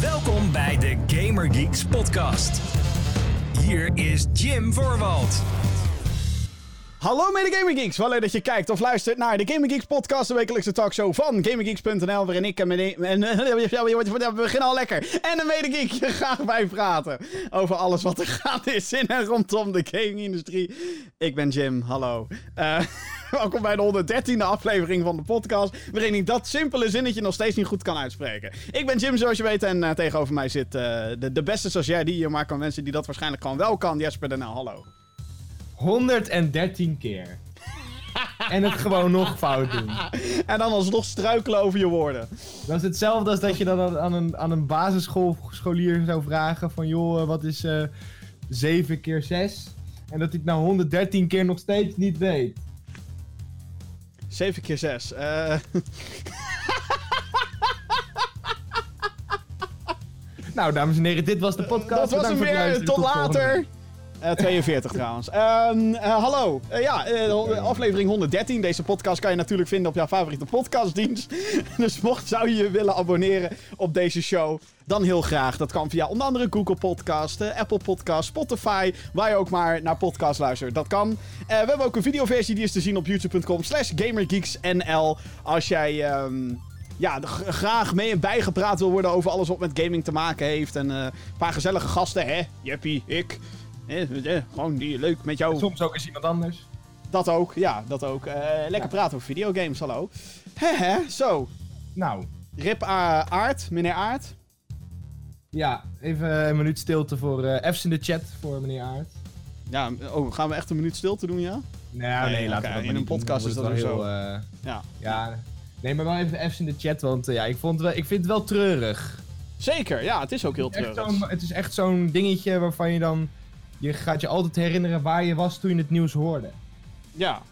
Welkom bij de Gamer Geeks podcast. Hier is Jim Voorwald. Hallo mede Gaming Geeks, wel leuk dat je kijkt of luistert naar de Gaming Geeks podcast, de wekelijkse talkshow van GamingGeeks.nl, waarin ik en mijn... En, we beginnen al lekker. En een mede geek graag bij praten over alles wat er gaande is in en rondom de gaming-industrie. Ik ben Jim, hallo. Eh, welkom bij de 113e aflevering van de podcast, waarin ik dat simpele zinnetje nog steeds niet goed kan uitspreken. Ik ben Jim, zoals je weet, en eh, tegenover mij zit eh, de, de beste zoals jij die hier maar kan mensen die dat waarschijnlijk gewoon wel kan, Jesper de Nel, hallo. 113 keer. en het gewoon nog fout doen. En dan alsnog struikelen over je woorden. Dat is hetzelfde als dat je dan aan een, aan een basisschoolscholier zou vragen van... joh, wat is eh 7 keer 6? En dat hij het nou 113 keer nog steeds niet weet. 7 keer 6. Eh Nou, dames en heren, dit was de podcast. dat was hem weer. Tot later. Eh, 42 trouwens. Ehm, eh, hallo. Eh, ja, eh, aflevering 113. Deze podcast kan je natuurlijk vinden op jouw favoriete podcastdienst. dus mocht zou je je willen abonneren op deze show, dan heel graag. Dat kan via onder andere Google Podcast, eh, Apple Podcast, Spotify, waar je ook maar naar podcast luistert. Dat kan. Eh, we hebben ook een videoversie die is te zien op youtube.com slash gamergeeksnl. Als jij... ehm, ja, graag mee en bijgepraat wil worden over alles wat met gaming te maken heeft. En eh, een paar gezellige gasten, hè? Jeppie, ik. Eh, eh, gewoon die leuk met jou. Soms ook eens iemand anders. Dat ook, ja, dat ook. Eh, lekker praten over videogames, hallo. Hè, hè, zo. Nou, Rip Aard, meneer Aard. ja, even een minuut stilte voor F's in de chat voor meneer Aert. Ja, oh, gaan we echt een minuut stilte doen, ja? Nou, Nee, nee, laten we dat in een doen. podcast is dat ook heel, Ja. Ja, nee, maar wel even F's in de chat, want ja, ik, vond wel, ik vind het wel treurig. Zeker, ja, het is ook heel Het is echt treurig. Het is echt zo'n dingetje waarvan je dan... Je gaat je altijd herinneren waar je was toen je het nieuws hoorde. Ja.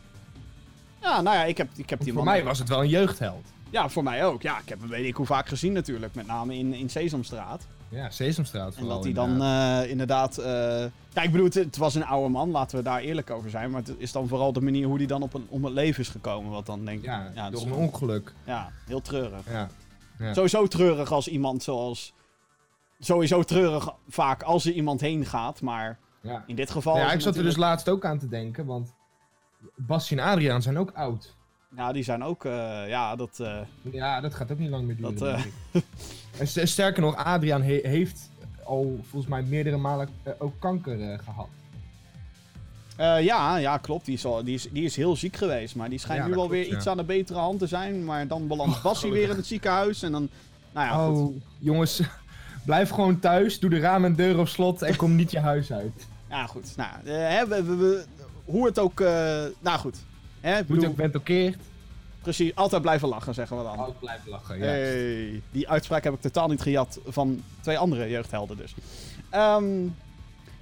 Ja, nou ja, ik heb, ik heb die Voor man... mij was het wel een jeugdheld. Ja, voor mij ook. Ja, ik heb hem weet ik hoe vaak gezien natuurlijk. Met name in, in Sesamstraat. Ja, Sesamstraat En vooral. dat hij dan inderdaad. eh, inderdaad... eh Kijk, ik bedoel, het, het was een oude man, laten we daar eerlijk over zijn. Maar het is dan vooral de manier hoe hij dan op een, om het leven is gekomen. Wat dan denk ik... Ja, door een ongeluk. Ja, heel treurig. Ja. Ja. Sowieso treurig als iemand zoals... Sowieso treurig vaak als er iemand heen gaat, maar Ja. in dit geval... ja, is ik zat er dus laatst ook aan te denken, want Basje en Adriaan zijn ook oud. Ja, die zijn ook... eh, ja, dat... eh, Ja, dat gaat ook niet lang meer duren. Dat, eh. En st- sterker nog, Adriaan he- heeft al volgens mij meerdere malen ook kanker eh, gehad. eh, ja, ja, klopt. Die is, al, die, is, die is heel ziek geweest. Maar die schijnt Ja, nu wel weer iets ja. aan de betere hand te zijn. Maar dan belandt Oh, Bassie weer in het ziekenhuis. En dan... Nou ja, goed. oh, jongens, blijf gewoon thuis, doe de raam en deur op slot en kom niet je huis uit. Ja, goed. Nou, eh, hè, we, we- we- hoe het ook... eh, nou, goed. Hè, Moet bedoel, ook bent okkeerd. precies, altijd blijven lachen, zeggen we dan. Altijd blijven lachen, ja. Hey, die uitspraak heb ik totaal niet gejat van twee andere jeugdhelden dus. Ehm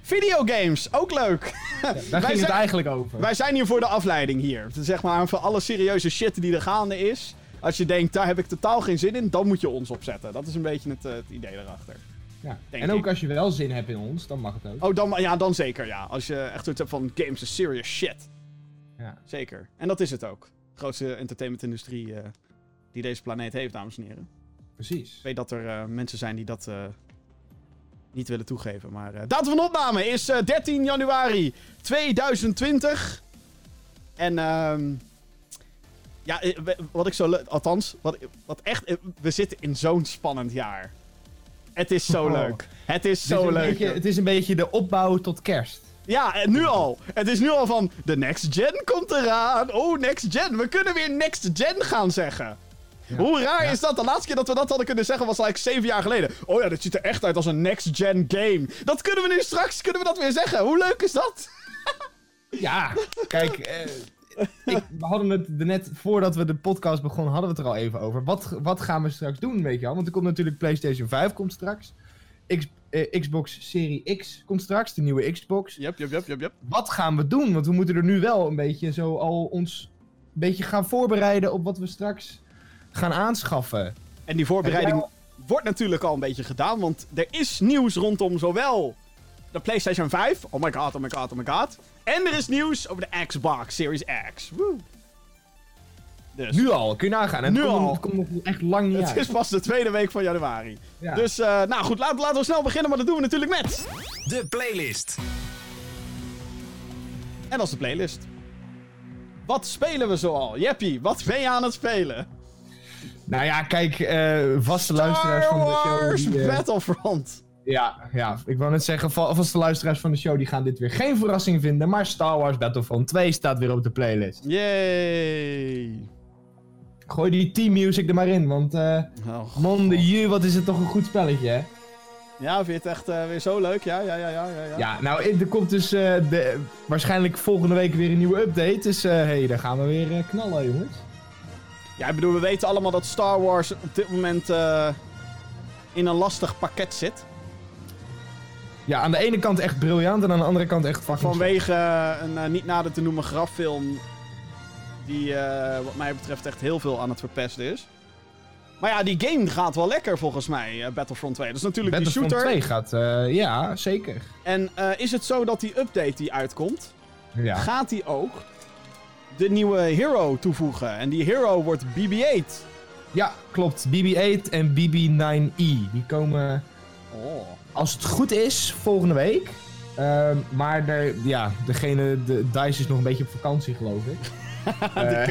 videogames, ook leuk. Daar ging het zijn- eigenlijk over. Wij zijn hier voor de afleiding hier. Zeg maar voor alle serieuze shit die er gaande is. Als je denkt, daar heb ik totaal geen zin in, dan moet je ons opzetten. Dat is een beetje het, eh, het idee erachter. ja. En ook ik. als je wel zin hebt in ons, dan mag het ook. Oh, dan, ja, dan zeker, ja. Als je echt zoiets hebt van, games is serious shit. Ja. Zeker. En dat is het ook. De grootste entertainmentindustrie eh, die deze planeet heeft, dames en heren. Precies. Ik weet dat er eh, mensen zijn die dat niet willen toegeven. Maar datum van opname is eh, 13 januari 2020. En ehm ja, eh, wat ik zo leuk... Althans, wat, wat echt... eh, We zitten in zo'n spannend jaar. Het is zo Oh. leuk. Het is Het is, zo leuk. beetje, het is een beetje de opbouw tot kerst. Ja, en nu al. Het is nu al van, de next gen komt eraan. Oh, next gen. We kunnen weer next gen gaan zeggen. Ja. Hoe raar Ja. is dat? De laatste keer dat we dat hadden kunnen zeggen was like zeven jaar geleden. Oh ja, dit ziet er echt uit als een next gen game. Dat kunnen we nu straks, kunnen we dat weer zeggen. Hoe leuk is dat? Ja, kijk, eh, ik, we hadden het er net voordat we de podcast begonnen, hadden we het er al even over. Wat, wat gaan we straks doen, weet je wel? Want er komt natuurlijk PlayStation 5 komt straks. X, eh, Xbox Serie X komt straks, de nieuwe Xbox. Yep, yep, yep, yep, yep. Wat gaan we doen? Want we moeten er nu wel een beetje zo al ons een beetje gaan voorbereiden op wat we straks gaan aanschaffen. En die voorbereiding wordt natuurlijk al een beetje gedaan. Want er is nieuws rondom zowel de PlayStation 5. Oh my god, oh my god, oh my god. En er is nieuws over de Xbox Series X. Woe. Dus. Nu al, kun je nagaan. En Nu het komt, al. Het komt nog echt lang niet Het uit. is pas de tweede week van januari. Ja. Dus, eh, nou goed, laten, laten we snel beginnen, maar dat doen we natuurlijk met... De playlist. En dat is de playlist. Wat spelen we zoal? Jeppie, wat ben je aan het spelen? Nou ja, kijk, eh, vaste luisteraars van de show. Wars Die, eh, Battlefront. Ja, ja, ik wou net zeggen, va- vaste luisteraars van de show die gaan dit weer geen verrassing vinden. Maar Star Wars Battlefront 2 staat weer op de playlist. Yay. Gooi die team music er maar in, want eh Oh, mon de ju, wat is het toch een goed spelletje, hè? Ja, vind je het echt eh, weer zo leuk? Ja, ja, ja, ja, ja. ja. Nou, er komt dus eh, de, waarschijnlijk volgende week weer een nieuwe update. Dus hé, hey, daar gaan we weer eh, knallen, jongens. Ja, ik bedoel, we weten allemaal dat Star Wars op dit moment eh, in een lastig pakket zit. Ja, aan de ene kant echt briljant en aan de andere kant echt fucking Vanwege eh, een eh, niet nader te noemen graffilm. Die, eh, wat mij betreft, echt heel veel aan het verpesten is. Maar ja, die game gaat wel lekker volgens mij, Battlefront 2. Dat is natuurlijk Battlefront die shooter. 2 gaat, ja, zeker. En is het zo dat die update die uitkomt, Ja. gaat die ook de nieuwe hero toevoegen? En die hero wordt BB-8. ja, klopt. BB-8 en BB-9E, die komen, Oh. Als het goed is, volgende week. Ehm, maar er, ja, degene, de DICE is nog een beetje op vakantie, geloof ik. Eh,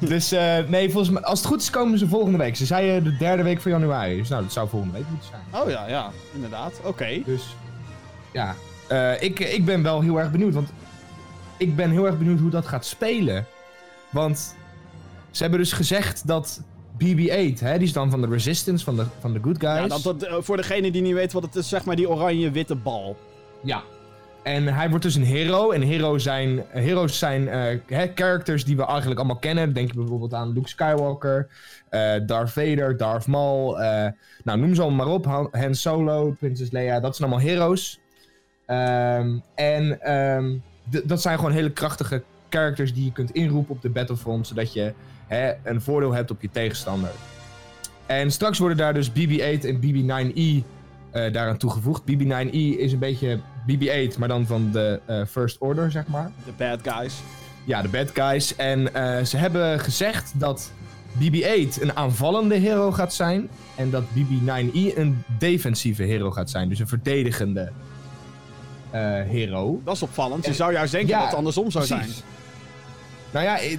dus eh, nee, volgens mij, als het goed is, komen ze volgende week. Ze zeiden de derde week van januari. Dus nou, dat zou volgende week moeten zijn. Oh ja, ja, inderdaad. Oké. Dus ja, Eh, ik, ik ben wel heel erg benieuwd. Want ik ben heel erg benieuwd hoe dat gaat spelen. Want ze hebben dus gezegd dat BB-8, hè, die is dan van de Resistance, van de, van de Good Guys. Ja, dat, dat, eh, voor degene die niet weet wat het is, zeg maar die oranje-witte bal. Ja. En hij wordt dus een hero. En hero zijn, heroes zijn eh, hè, characters die we eigenlijk allemaal kennen. Denk je bijvoorbeeld aan Luke Skywalker, eh, Darth Vader, Darth Maul. eh, nou, noem ze allemaal maar op. Han, Han Solo, Princess Leia. Dat zijn allemaal heroes. Ehm, en ehm, dat zijn gewoon hele krachtige characters die je kunt inroepen op de Battlefront. Zodat je hè, een voordeel hebt op je tegenstander. En straks worden daar dus BB-8 en BB-9E eh, daaraan toegevoegd. BB-9E is een beetje BB-8, maar dan van de eh, First Order, zeg maar. De bad guys. Ja, de bad guys. En eh, ze hebben gezegd dat BB-8 een aanvallende hero gaat zijn. En dat BB-9E een defensieve hero gaat zijn. Dus een verdedigende hero. Dat is opvallend. Je zou juist denken Ja, dat het andersom zou Precies. zijn. Nou ja,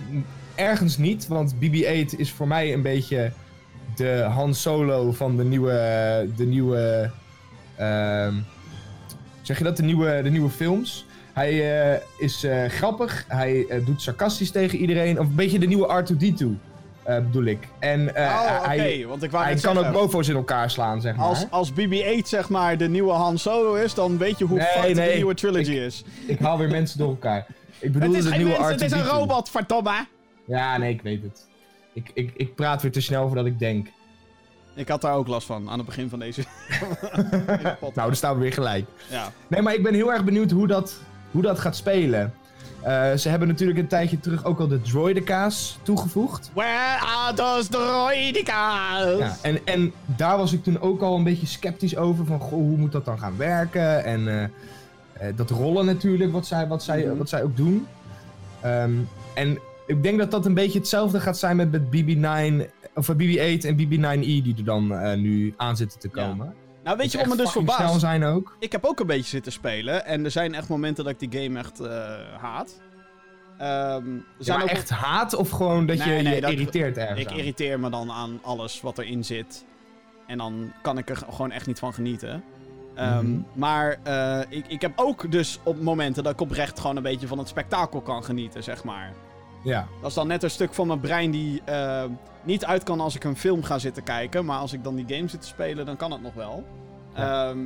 ergens niet. Want BB-8 is voor mij een beetje de Han Solo van de nieuwe... De nieuwe ehm, zeg je dat? De nieuwe, de nieuwe films. Hij eh, is eh, grappig. Hij eh, doet sarcastisch tegen iedereen. Of een beetje de nieuwe R2-D2, eh, bedoel ik. En oh, oké. hij, Want ik wou hij kan ook bofo's in elkaar slaan, zeg maar. als, als BB-8 zeg maar de nieuwe Han Solo is, dan weet je hoe Nee, fucked de nee. nieuwe trilogy is. Ik haal weer mensen door elkaar. Ik bedoel Het is de geen nieuwe mens, het is een R2-D2. robot, verdomme! Ja, nee, ik weet het. Ik, ik, ik praat weer te snel voordat ik denk. Ik had daar ook last van aan het begin van deze. Nou, dan staan we weer gelijk. ja. Nee, maar ik ben heel erg benieuwd hoe dat, hoe dat gaat spelen. Eh, ze hebben natuurlijk een tijdje terug ook al de droideka's toegevoegd. Where are those droidica's? Ja, en, en daar was ik toen ook al een beetje sceptisch over. Van, goh, hoe moet dat dan gaan werken? En eh, eh, dat rollen natuurlijk, wat zij, wat zij, Mhm. wat zij ook doen. Ehm, en ik denk dat dat een beetje hetzelfde gaat zijn met, met BB9, of eh, BB-8 en BB-9E die er dan eh, nu aan zitten te Ja. komen. Nou, weet je wat me dus verbaast? zijn ook. Ik heb ook een beetje zitten spelen. En er zijn echt momenten dat ik die game echt eh, haat. Ja, zijn ook echt haat of gewoon dat Nee, je nee, je dat- irriteert ergens Ik aan? irriteer me dan aan alles wat erin zit. En dan kan ik er gewoon echt niet van genieten. Ehm, Mhm. Maar eh, ik, ik heb ook dus op momenten dat ik oprecht gewoon een beetje van het spektakel kan genieten, zeg maar. Ja. Dat is dan net een stuk van mijn brein die eh, niet uit kan als ik een film ga zitten kijken. Maar als ik dan die game zit te spelen, dan kan het nog wel. Ja. Ehm,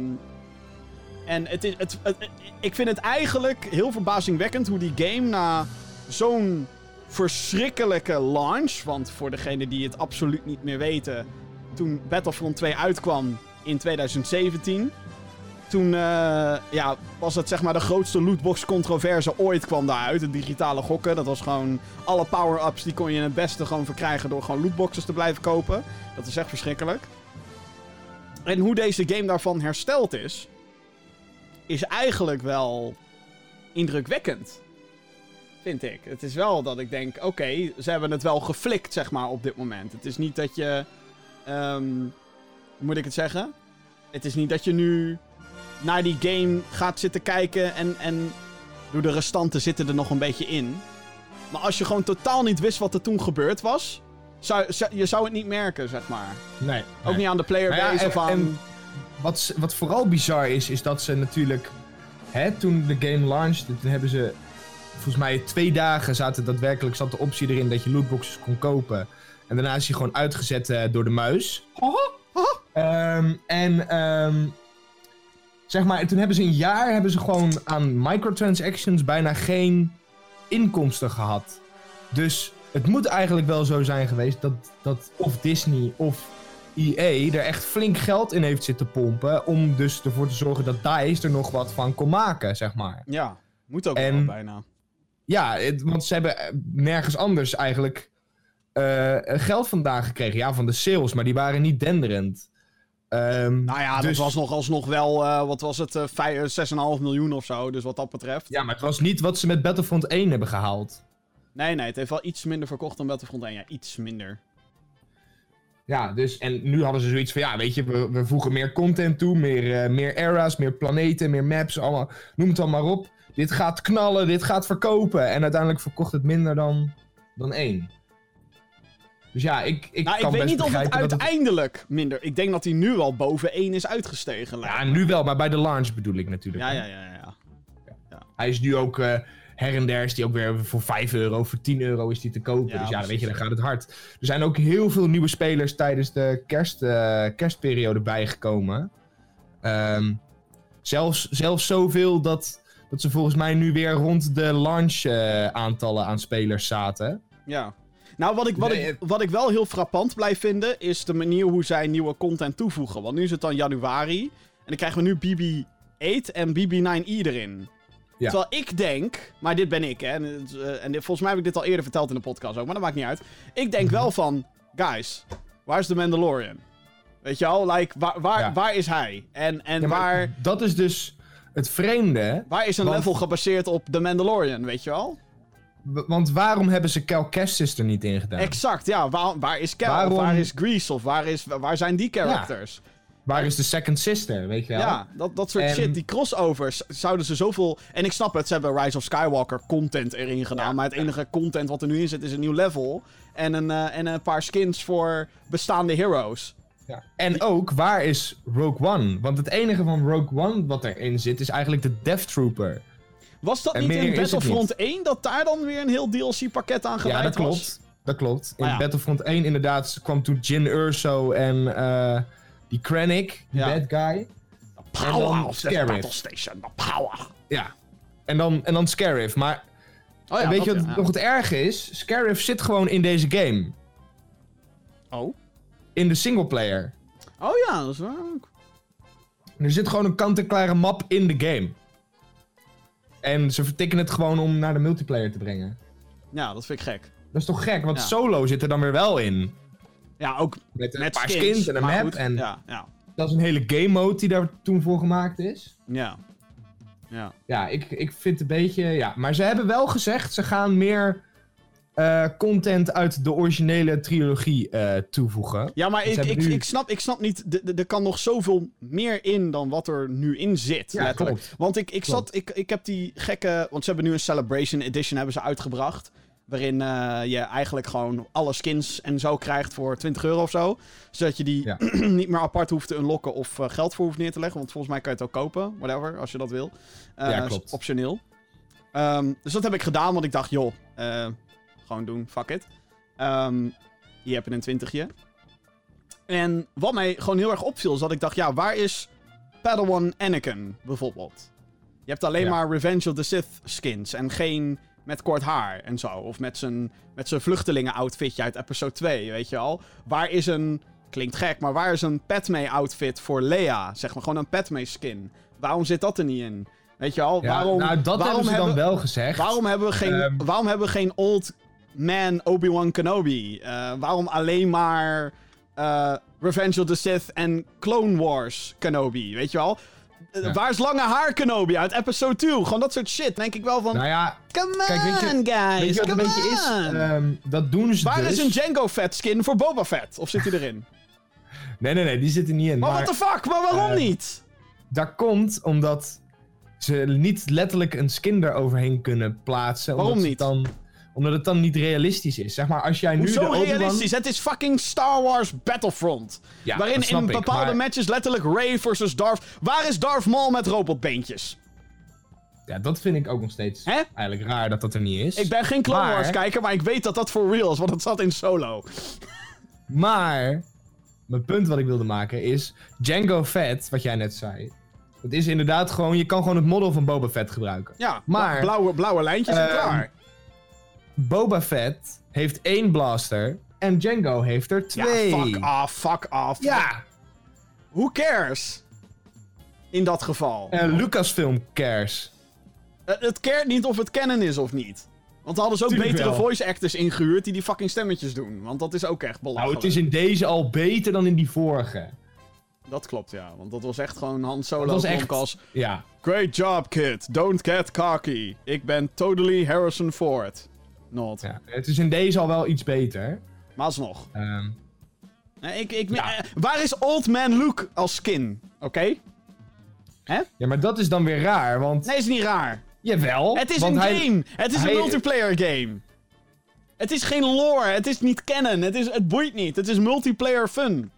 en het is, het, het- ik vind het eigenlijk heel verbazingwekkend hoe die game na zo'n verschrikkelijke launch. Want voor degenen die het absoluut niet meer weten. Toen Battlefront 2 uitkwam in 2017. Toen eh, ja, was het zeg maar de grootste lootbox-controverse ooit kwam daaruit. Het digitale gokken. Dat was gewoon alle power-ups die kon je het beste gewoon verkrijgen door gewoon lootboxes te blijven kopen. Dat is echt verschrikkelijk. En hoe deze game daarvan hersteld is, is eigenlijk wel indrukwekkend. Vind ik. Het is wel dat ik denk, oké, ze hebben het wel geflikt, zeg maar, op dit moment. Het is niet dat je... ehm, hoe moet ik het zeggen? Het is niet dat je nu naar die game gaat zitten kijken en, en door de restanten zitten er nog een beetje in. Maar als je gewoon totaal niet wist wat er toen gebeurd was, zou, zou- je zou het niet merken, zeg maar. Nee. Ook niet aan de player base of aan... en wat, wat vooral bizar is, is dat ze natuurlijk... Hè, toen de game launched, toen hebben ze... Volgens mij twee dagen zaten daadwerkelijk zat de optie erin dat je lootboxes kon kopen. En daarna is hij gewoon uitgezet eh, door de muis. Ehm, en ehm, zeg maar, toen hebben ze een jaar hebben ze gewoon aan microtransactions bijna geen inkomsten gehad. Dus het moet eigenlijk wel zo zijn geweest dat, dat of Disney of EA er echt flink geld in heeft zitten pompen. Om dus ervoor te zorgen dat DICE er nog wat van kon maken, zeg maar. Ja, moet ook En- wel bijna. Ja, het- want ze hebben nergens anders eigenlijk eh, geld vandaan gekregen. Ja, van de sales, maar die waren niet denderend. Ehm, Nou ja, dus- dat was nog alsnog wel, eh, wat was het, eh, vijf- eh, 6,5 miljoen of zo. Dus wat dat betreft. Ja, maar het was niet wat ze met Battlefront 1 hebben gehaald. Nee, nee, het heeft wel iets minder verkocht dan Battlefront 1. Ja, iets minder. Ja, dus en nu hadden ze zoiets van, ja, weet je, we, we voegen meer content toe, meer, eh, meer eras, meer planeten, meer maps, allemaal, noem het dan maar op. Dit gaat knallen, dit gaat verkopen. En uiteindelijk verkocht het minder dan, dan één. Dus ja, ik, ik nou, ik kan weet best niet of het begrijpen dat het... uiteindelijk minder... Ik denk dat hij nu al boven 1 is uitgestegen. Ja, nu wel, maar bij de launch bedoel ik natuurlijk. ja, hè. ja, ja, ja. Hij is nu ook eh, her en der, is die ook weer voor 5 euro, voor 10 euro is die te kopen. Ja, dus ja, dan weet je, dan gaat het hard. Er zijn ook heel veel nieuwe spelers tijdens de kerst, eh, kerstperiode bijgekomen. Ehm, zelfs, zelfs zoveel dat, dat ze volgens mij nu weer rond de launch eh, aantallen aan spelers zaten. Ja. Nou, wat ik, wat, Nee, ik, wat ik wel heel frappant blijf vinden, is de manier hoe zij nieuwe content toevoegen. Want nu is het dan januari. En dan krijgen we nu BB-8 en BB-9E erin. Ja. Terwijl ik denk, maar dit ben ik, hè. En, eh, en dit- volgens mij heb ik dit al eerder verteld in de podcast ook, maar dat maakt niet uit. Ik denk Mhm. wel van, guys, waar is de Mandalorian? Weet je wel, like, waar, waar, Ja. waar is hij? En, en Ja, waar, Dat is dus het vreemde. waar is een want- level gebaseerd op de Mandalorian, weet je wel? Want waarom hebben ze Cal Kestis er niet in gedaan? Exact, ja. Waar, waar is Cal? Waarom- waar is Grease? Of waar, is, waar zijn die characters? Waar is de second sister, weet je Ja, wel? dat, dat soort En- shit. Die crossovers zouden ze zoveel... En ik snap het, ze hebben Rise of Skywalker content erin gedaan. Ja, maar het enige content wat er nu in zit is een nieuw level. En een, eh, en een paar skins voor bestaande heroes. Ja. En ook, waar is Rogue One? Want het enige van Rogue One wat erin zit, is eigenlijk de Death Trooper. Was dat En niet in Battlefront 1 dat daar dan weer een heel DLC pakket aan Ja, gewijd dat was? klopt. Dat klopt. In ja. Battlefront 1 inderdaad kwam toen Jin Urso en eh, die Krennic, die Ja. bad guy. Power En dan of the Scarif. battle station, the power. Ja. En dan, en dan Scarif. Maar Oh ja, weet dat, je wat ja. nog het erge is? Scarif zit gewoon in deze game. Oh. In de singleplayer. Oh ja, dat is waar ook. Er zit gewoon een kant-en-klare map in de game. En ze vertikken het gewoon om naar de multiplayer te brengen. Ja, dat vind ik gek. Dat is toch gek, want Ja. solo zit er dan weer wel in. Ja, ook Met een paar skins, skins, en een map. goed, En Ja, ja, dat is een hele game mode die daar toen voor gemaakt is. ja. Ja. Ja, ik, ik vind het een beetje... Ja. Maar ze hebben wel gezegd, ze gaan meer eh, content uit de originele trilogie eh, toevoegen. Ja, maar ik, ik, nu- ik, snap, ik snap niet. Er kan nog zoveel meer in dan wat er nu in zit. Ja, letterlijk. klopt. Want ik, ik, zat, ik, ik heb die gekke. Want ze hebben nu een Celebration Edition hebben ze uitgebracht. Waarin eh, je eigenlijk gewoon alle skins en zo krijgt voor 20 euro of zo. Zodat je die Ja. niet meer apart hoeft te unlocken of geld voor hoeft neer te leggen. Want volgens mij kan je het ook kopen. Whatever, als je dat wil. Ja, klopt. Optioneel. Ehm, dus dat heb ik gedaan, want ik dacht, joh, gewoon doen, fuck it. Heb je een twintigje. En wat mij gewoon heel erg opviel, is dat ik dacht, ja, waar is Padawan Anakin bijvoorbeeld? Je hebt alleen Ja. maar Revenge of the Sith skins en geen met kort haar en zo. Of met zijn, met zijn vluchtelingen-outfitje uit episode 2, weet je al. Waar is een, klinkt gek, maar waar is een Padme-outfit voor Leia? Zeg maar gewoon een Padme-skin. Waarom zit dat er niet in? Weet je al, Ja, waarom... nou, dat waarom hebben ze dan wel gezegd. Waarom hebben we geen, Ehm. waarom hebben we geen old man Obi-Wan Kenobi? Eh, waarom alleen maar eh, Revenge of the Sith en Clone Wars Kenobi? Weet je wel? eh, Ja. waar is lange haar Kenobi uit episode 2? Gewoon dat soort shit. Denk ik wel van, Nou ja, come kijk, weet je- on guys, weet je wat een beetje is? Ehm, dat doen ze Waar dus. is een Django Fett skin voor Boba Fett? Of zit hij erin? Nee, nee, nee, die zit er niet in. Maar Maar what the fuck? Maar waarom eh, niet? dat komt omdat ze niet letterlijk een skin eroverheen kunnen plaatsen. Waarom omdat niet? Dan, omdat het dan niet realistisch is. Zeg maar, als jij nu de Hoezo Obi-Wan... realistisch? Het is fucking Star Wars Battlefront. Ja, waarin in ik, bepaalde maar- matches letterlijk Ray versus Darth... Waar is Darth Maul met robotbeentjes? Ja, dat vind ik ook nog steeds Hè? eigenlijk raar dat dat er niet is. Ik ben geen Clone Maar- Wars kijker, maar ik weet dat dat voor real is, want het zat in Solo. Maar, mijn punt wat ik wilde maken is... Django Fett, wat jij net zei... Het is inderdaad gewoon... Je kan gewoon het model van Boba Fett gebruiken. Ja, Maar- blauwe, blauwe lijntjes en Ehm, klaar. Boba Fett heeft één blaster... En Django heeft er Ja, twee. fuck off, fuck off. Ja, Who cares? In dat geval. en Lucasfilm cares. Eh, het cared niet of het canon is of niet. Want hadden ze ook Tuurlijk betere wel. voice actors ingehuurd die die fucking stemmetjes doen. Want dat is ook echt Nou, belachelijk. het is in deze al beter dan in die vorige. Dat klopt, ja. Want dat was echt gewoon Han Solo. Dat was echt- als... Ja. Great job, kid. Don't get cocky. Ik ben totally Harrison Ford. Not. ja. Het is in deze al wel iets beter. Maar alsnog. Ehm, Nee, ik, ik, Ja. eh, waar is Old Man Luke als skin? Oké? ja, maar dat is dan weer raar, want... Nee, is niet raar. Jawel. Het is een hij- game. Het is hij- een multiplayer game. Het is geen lore. Het is niet canon. Het, is, het boeit niet. Het is multiplayer fun.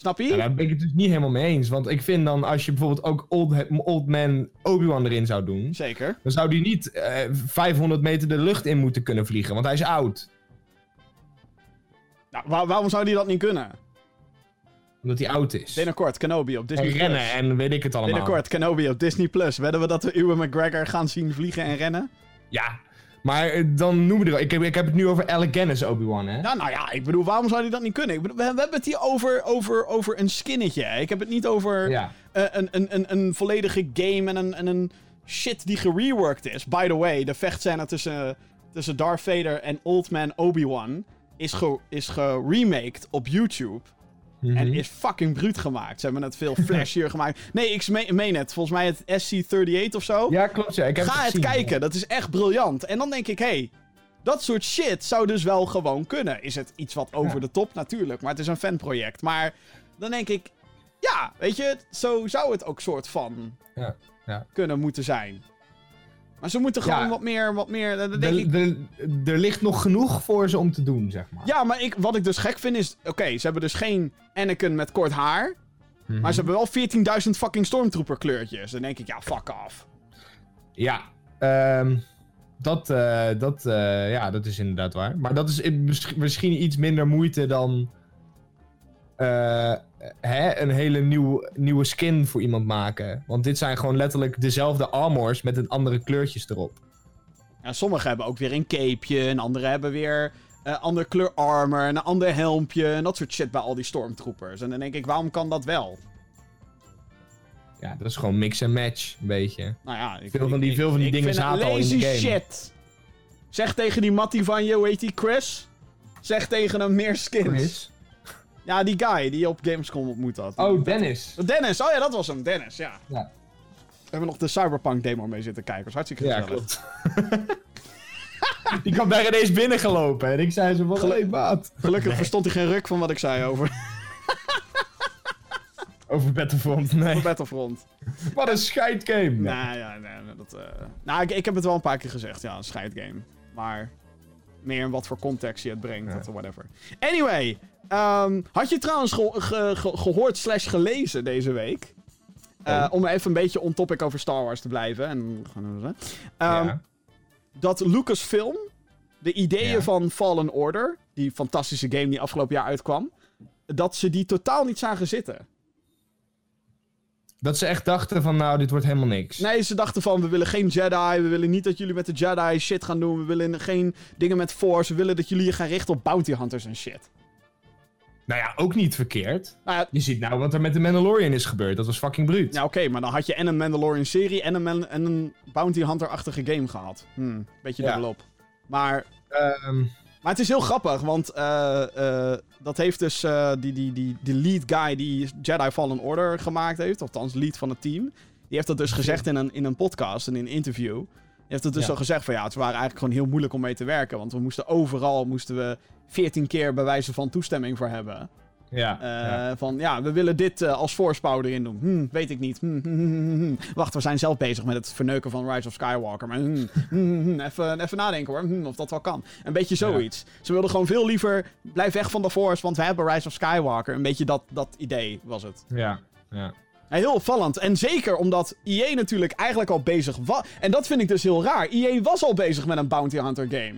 Snap je? Ja, daar ben ik het dus niet helemaal mee eens. Want ik vind dan, als je bijvoorbeeld ook Old, old Man Obi-Wan erin zou doen... Zeker. dan zou die niet eh, 500 meter de lucht in moeten kunnen vliegen, want hij is oud. Nou, waar- waarom zou die dat niet kunnen? Omdat hij oud is. Binnenkort, Kenobi op Disney en Plus. rennen en weet ik het allemaal. Binnenkort, Kenobi op Disney Plus. Wedden we dat we Ewan McGregor gaan zien vliegen en rennen? Ja, maar eh, dan noemen we er... Ik heb, ik heb het nu over Alec Guinness Obi-Wan, hè? Ja, nou ja, ik bedoel, waarom zou die dat niet kunnen? Ik bedoel, we, hebben het hier over, over, over een skinnetje. hè. Ik heb het niet over Ja. eh, een, een, een, een volledige game en een, en een shit die gereworked is. By the way, de vechtscène tussen, tussen Darth Vader en Old Man Obi-Wan is, ge, is geremaked op YouTube. Mhm. En is fucking bruut gemaakt. Ze hebben het veel flashier gemaakt. Nee, ik me- meen het. Volgens mij het SC-38 of zo. Ja, klopt. Ja. Ik heb Ga het gezien. kijken, dat is echt briljant. En dan denk ik, hé, hey, dat soort shit zou dus wel gewoon kunnen. Is het iets wat over Ja. de top? Natuurlijk, maar het is een fanproject. Maar dan denk ik, ja, weet je, zo zou het ook soort van Ja, ja. kunnen moeten zijn. Maar ze moeten gewoon Ja. wat meer, wat meer, denk ik... Er, ligt nog genoeg voor ze om te doen, zeg maar. Ja, maar ik, wat ik dus gek vind is, oké, ze hebben dus geen Anakin met kort haar. Mhm. Maar ze hebben wel 14.000 fucking stormtrooper kleurtjes. Dan denk ik, ja, fuck off. Ja, ehm, dat, eh, dat, eh, ja, dat is inderdaad waar. Maar dat is misschien iets minder moeite dan eh, hè, een hele nieuw, nieuwe skin voor iemand maken. Want dit zijn gewoon letterlijk dezelfde armors met een andere kleurtjes erop. Ja, sommigen hebben ook weer een capeje. En anderen hebben weer eh ander kleur armor. En een ander helmpje. En dat soort shit bij al die stormtroopers. En dan denk ik, waarom kan dat wel? Ja, dat is gewoon mix en match, een beetje. Nou ja, ik, Veel van die- ik- veel van die ik dingen zaten al in de game. shit. Zeg tegen die mattie van je, hoe heet die, Chris? Zeg tegen hem meer skins. Chris? Ja, die guy die je op Gamescom ontmoet had. Oh, Dennis. Dennis, oh ja, dat was hem, Dennis, ja. Ja. We hebben nog de Cyberpunk demo mee zitten kijken. was hartstikke Ja, gezellig. klopt. Die kwam daar ineens binnengelopen en ik zei zo van, Gelu- hey maat. Gelukkig verstond hij geen ruk van wat ik zei over Over Battlefront, nee. Battlefront. Wat een scheidgame. Nou ja, nee, nee, dat, eh, nou, ik, ik heb het wel een paar keer gezegd, ja, een scheidgame. Maar meer in wat voor context je het brengt, Ja. dat whatever. Anyway, ehm, had je trouwens ge- ge- ge- gehoord slash gelezen deze week? Eh, Oh. Om even een beetje on topic over Star Wars te blijven. En, ehm, Ja. Dat Lucasfilm de ideeën Ja. van Fallen Order, die fantastische game die afgelopen jaar uitkwam, dat ze die totaal niet zagen zitten. Dat ze echt dachten van, nou, dit wordt helemaal niks. Nee, ze dachten van, we willen geen Jedi, we willen niet dat jullie met de Jedi shit gaan doen, we willen geen dingen met Force, we willen dat jullie je gaan richten op bounty hunters en shit. Nou ja, ook niet verkeerd. Nou ja, Je ziet nou wat er met de Mandalorian is gebeurd. Dat was fucking bruut. ja oké, maar dan had je en een Mandalorian serie en een, Man- en een bounty hunter-achtige game gehad. Hm, beetje Ja. dubbelop. Maar, Ehm, Maar het is heel grappig, want eh, eh, dat heeft dus eh, die, die, die, die lead guy die Jedi Fallen Order gemaakt heeft, althans lead van het team. Die heeft dat dus gezegd in een, in een podcast, in een interview. Die heeft het dus Ja. zo gezegd van ja, het waren eigenlijk gewoon heel moeilijk om mee te werken. Want we moesten overal moesten we 14 keer bij wijze van toestemming voor hebben. Ja. Eh, ja. Van ja, we willen dit eh, als voorspouw erin doen. Hm, weet ik niet. Hm, hm, hm, hm. Wacht, we zijn zelf bezig met het verneuken van Rise of Skywalker. Maar even, even nadenken hoor. Of dat wel kan. Een beetje zoiets. Ze wilden gewoon veel liever. Blijf weg van de Force, want we hebben Rise of Skywalker. Een beetje dat, dat idee was het. Ja. ja. Ja, heel opvallend. En zeker omdat EA natuurlijk eigenlijk al bezig was. En dat vind ik dus heel raar. EA was al bezig met een Bounty Hunter game.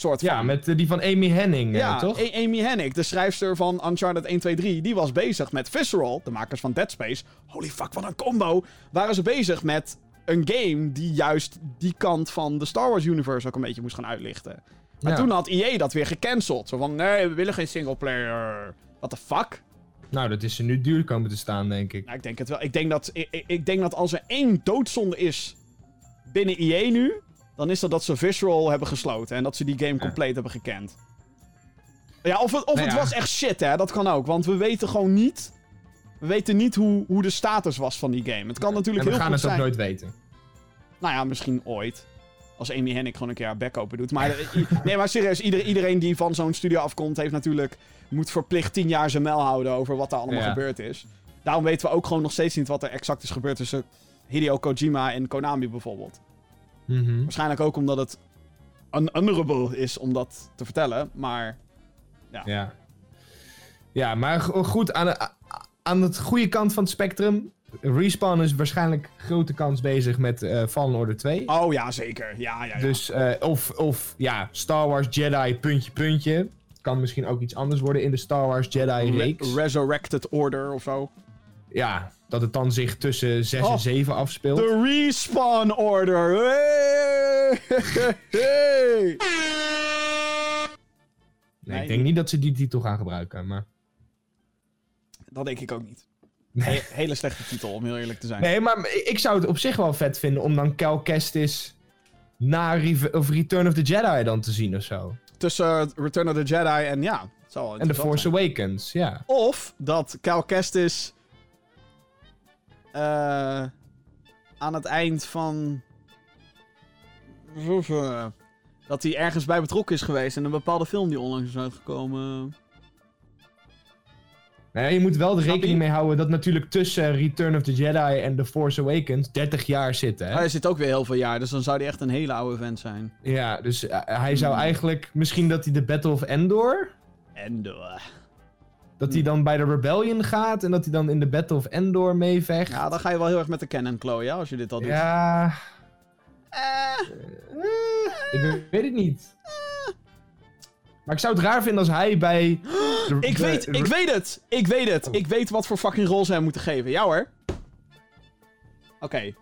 Soort van. Ja, met eh, die van Amy Henning, eh, Ja, toch? A- Amy Hennig, de schrijfster van Uncharted 1, 2, 3, die was bezig met Visceral, de makers van Dead Space. Holy fuck, wat een combo! Waren ze bezig met een game die juist die kant van de Star Wars universe ook een beetje moest gaan uitlichten. Maar Ja. toen had EA dat weer gecanceld. Zo van, nee, we willen geen singleplayer. What the fuck? Nou, dat is er nu duur komen te staan, denk ik. Nou, ik denk het wel. Ik denk dat, ik denk dat als er één doodzonde is binnen EA nu, dan is dat dat ze Visceral hebben gesloten en dat ze die game compleet hebben gekend. Ja, of het, of Nou het was echt shit, hè. Dat kan ook, want we weten gewoon niet... We weten niet hoe, hoe de status was van die game. Het kan natuurlijk en we heel gaan goed het ook zijn. nooit weten. Nou ja, misschien ooit. Als Amy Hennig gewoon een keer haar bek open doet. Maar, i- nee, maar serieus, ieder, iedereen die van zo'n studio afkomt, heeft natuurlijk... Moet verplicht tien jaar zijn mel houden over wat daar allemaal Ja. gebeurd is. Daarom weten we ook gewoon nog steeds niet wat er exact is gebeurd tussen Hideo Kojima en Konami bijvoorbeeld. Mhm. Waarschijnlijk ook omdat het unhonorable is om dat te vertellen. Maar Ja. Ja, maar go- goed, aan, de, aan het goede kant van het spectrum. Respawn is waarschijnlijk grote kans bezig met eh Fallen Order 2. Oh ja, zeker. Ja, ja, ja. Dus, eh, of, of ja, Star Wars Jedi, puntje, puntje. Kan misschien ook iets anders worden in de Star Wars Jedi Re- reeks. Resurrected Order of zo. ja, dat het dan zich tussen 6 Oh. en 7 afspeelt. The Respawn Order. Hey! Hey! nee, nee, ik denk niet dat ze die titel gaan gebruiken, maar... Dat denk ik ook niet. Nee. He- hele slechte titel, om heel eerlijk te zijn. Nee, maar ik zou het op zich wel vet vinden om dan Cal Kestis na Re- of Return of the Jedi dan te zien of zo. Tussen uh, Return of the Jedi en ja, En The Force zijn. Awakens, ja. Of dat Cal Kestis eh, aan het eind van... Dat hij ergens bij betrokken is geweest in een bepaalde film die onlangs is uitgekomen. Ja, je moet wel de rekening mee houden dat natuurlijk tussen Return of the Jedi en The Force Awakens 30 jaar zitten. Hè? Hij zit ook weer heel veel jaar, dus dan zou hij echt een hele oude vent zijn. Ja, dus eh, hij zou eigenlijk misschien dat hij de Battle of Endor, Endor. Dat hij dan bij de Rebellion gaat en dat hij dan in de Battle of Endor meevecht. Ja, dan ga je wel heel erg met de canon ja, als je dit al doet. Ja, Eh, ik weet- het niet. Maar ik zou het raar vinden als hij bij... de- ik de- weet, ik weet het! Ik weet het! Oh. Ik weet wat voor fucking rol ze hem moeten geven. Ja hoor. Oké. Hier,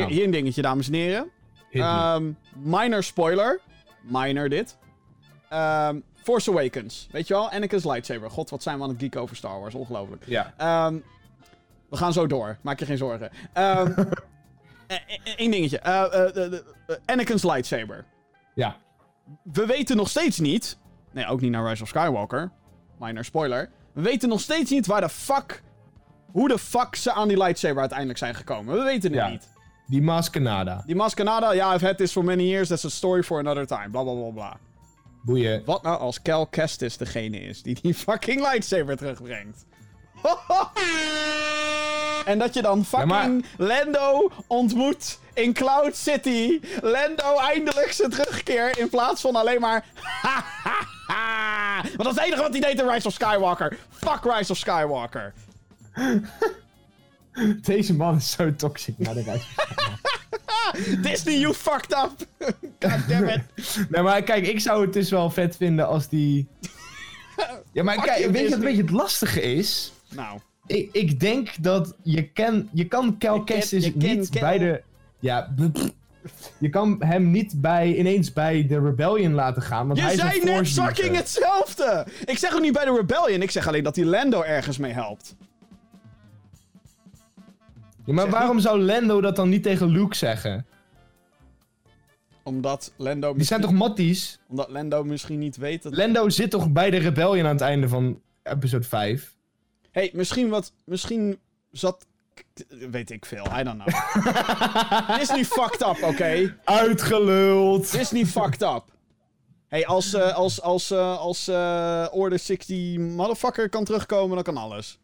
Nou. hier een dingetje, dames en heren. Ehm, minor spoiler. Minor dit. Ehm, Force Awakens. Weet je wel? Anakin's lightsaber. God, wat zijn we aan het geeken over Star Wars. Ongelooflijk. ja. Ehm, we gaan zo door. Maak je geen zorgen. Ehm Eén dingetje. Eh, eh, de- de- eh, Anakin's lightsaber. Ja. We weten nog steeds niet... Nee, ook niet naar Rise of Skywalker. Minor spoiler. We weten nog steeds niet waar de fuck... Hoe de fuck ze aan die lightsaber uiteindelijk zijn gekomen. We weten het Ja. niet. Die Maskenada. Die Maskanada, ja, I've had this for many years. That's a story for another time. Bla bla bla bla. Boeien. Wat nou als Cal Kestis degene is die die fucking lightsaber terugbrengt? en dat je dan fucking maar- Lando ontmoet in Cloud City. Lando eindelijk zijn terugkeer in plaats van alleen maar... Want dat is het enige wat hij deed in Rise of Skywalker. Fuck Rise of Skywalker. Deze man is zo toxic naar de reis. Disney, you fucked up. God damn it. Nee, maar kijk, ik zou het dus wel vet vinden als die... Ja, maar kijk, weet je wat een beetje het lastige is? Nou, Ik, ik denk dat je, ken, je kan Cal Kestis niet Cal. bij de... Ja, je kan hem niet bij, ineens bij de Rebellion laten gaan, want Je hij is zei net fucking hetzelfde! Ik zeg ook niet bij de Rebellion, ik zeg alleen dat die Lando ergens mee helpt. Ja, maar waarom zou Lando dat dan niet tegen Luke zeggen? Omdat Lendo, Die zijn toch matties? omdat Lendo misschien niet weet dat... Lendo zit toch bij de Rebellion aan het einde van episode 5? hey, misschien wat... Misschien zat... Weet ik veel, I don't know. Dit is niet fucked up, oké? Uitgeluld! Dit is niet fucked up. hey, als, eh, als, als, eh, als eh, Order 60 motherfucker kan terugkomen, dan kan alles.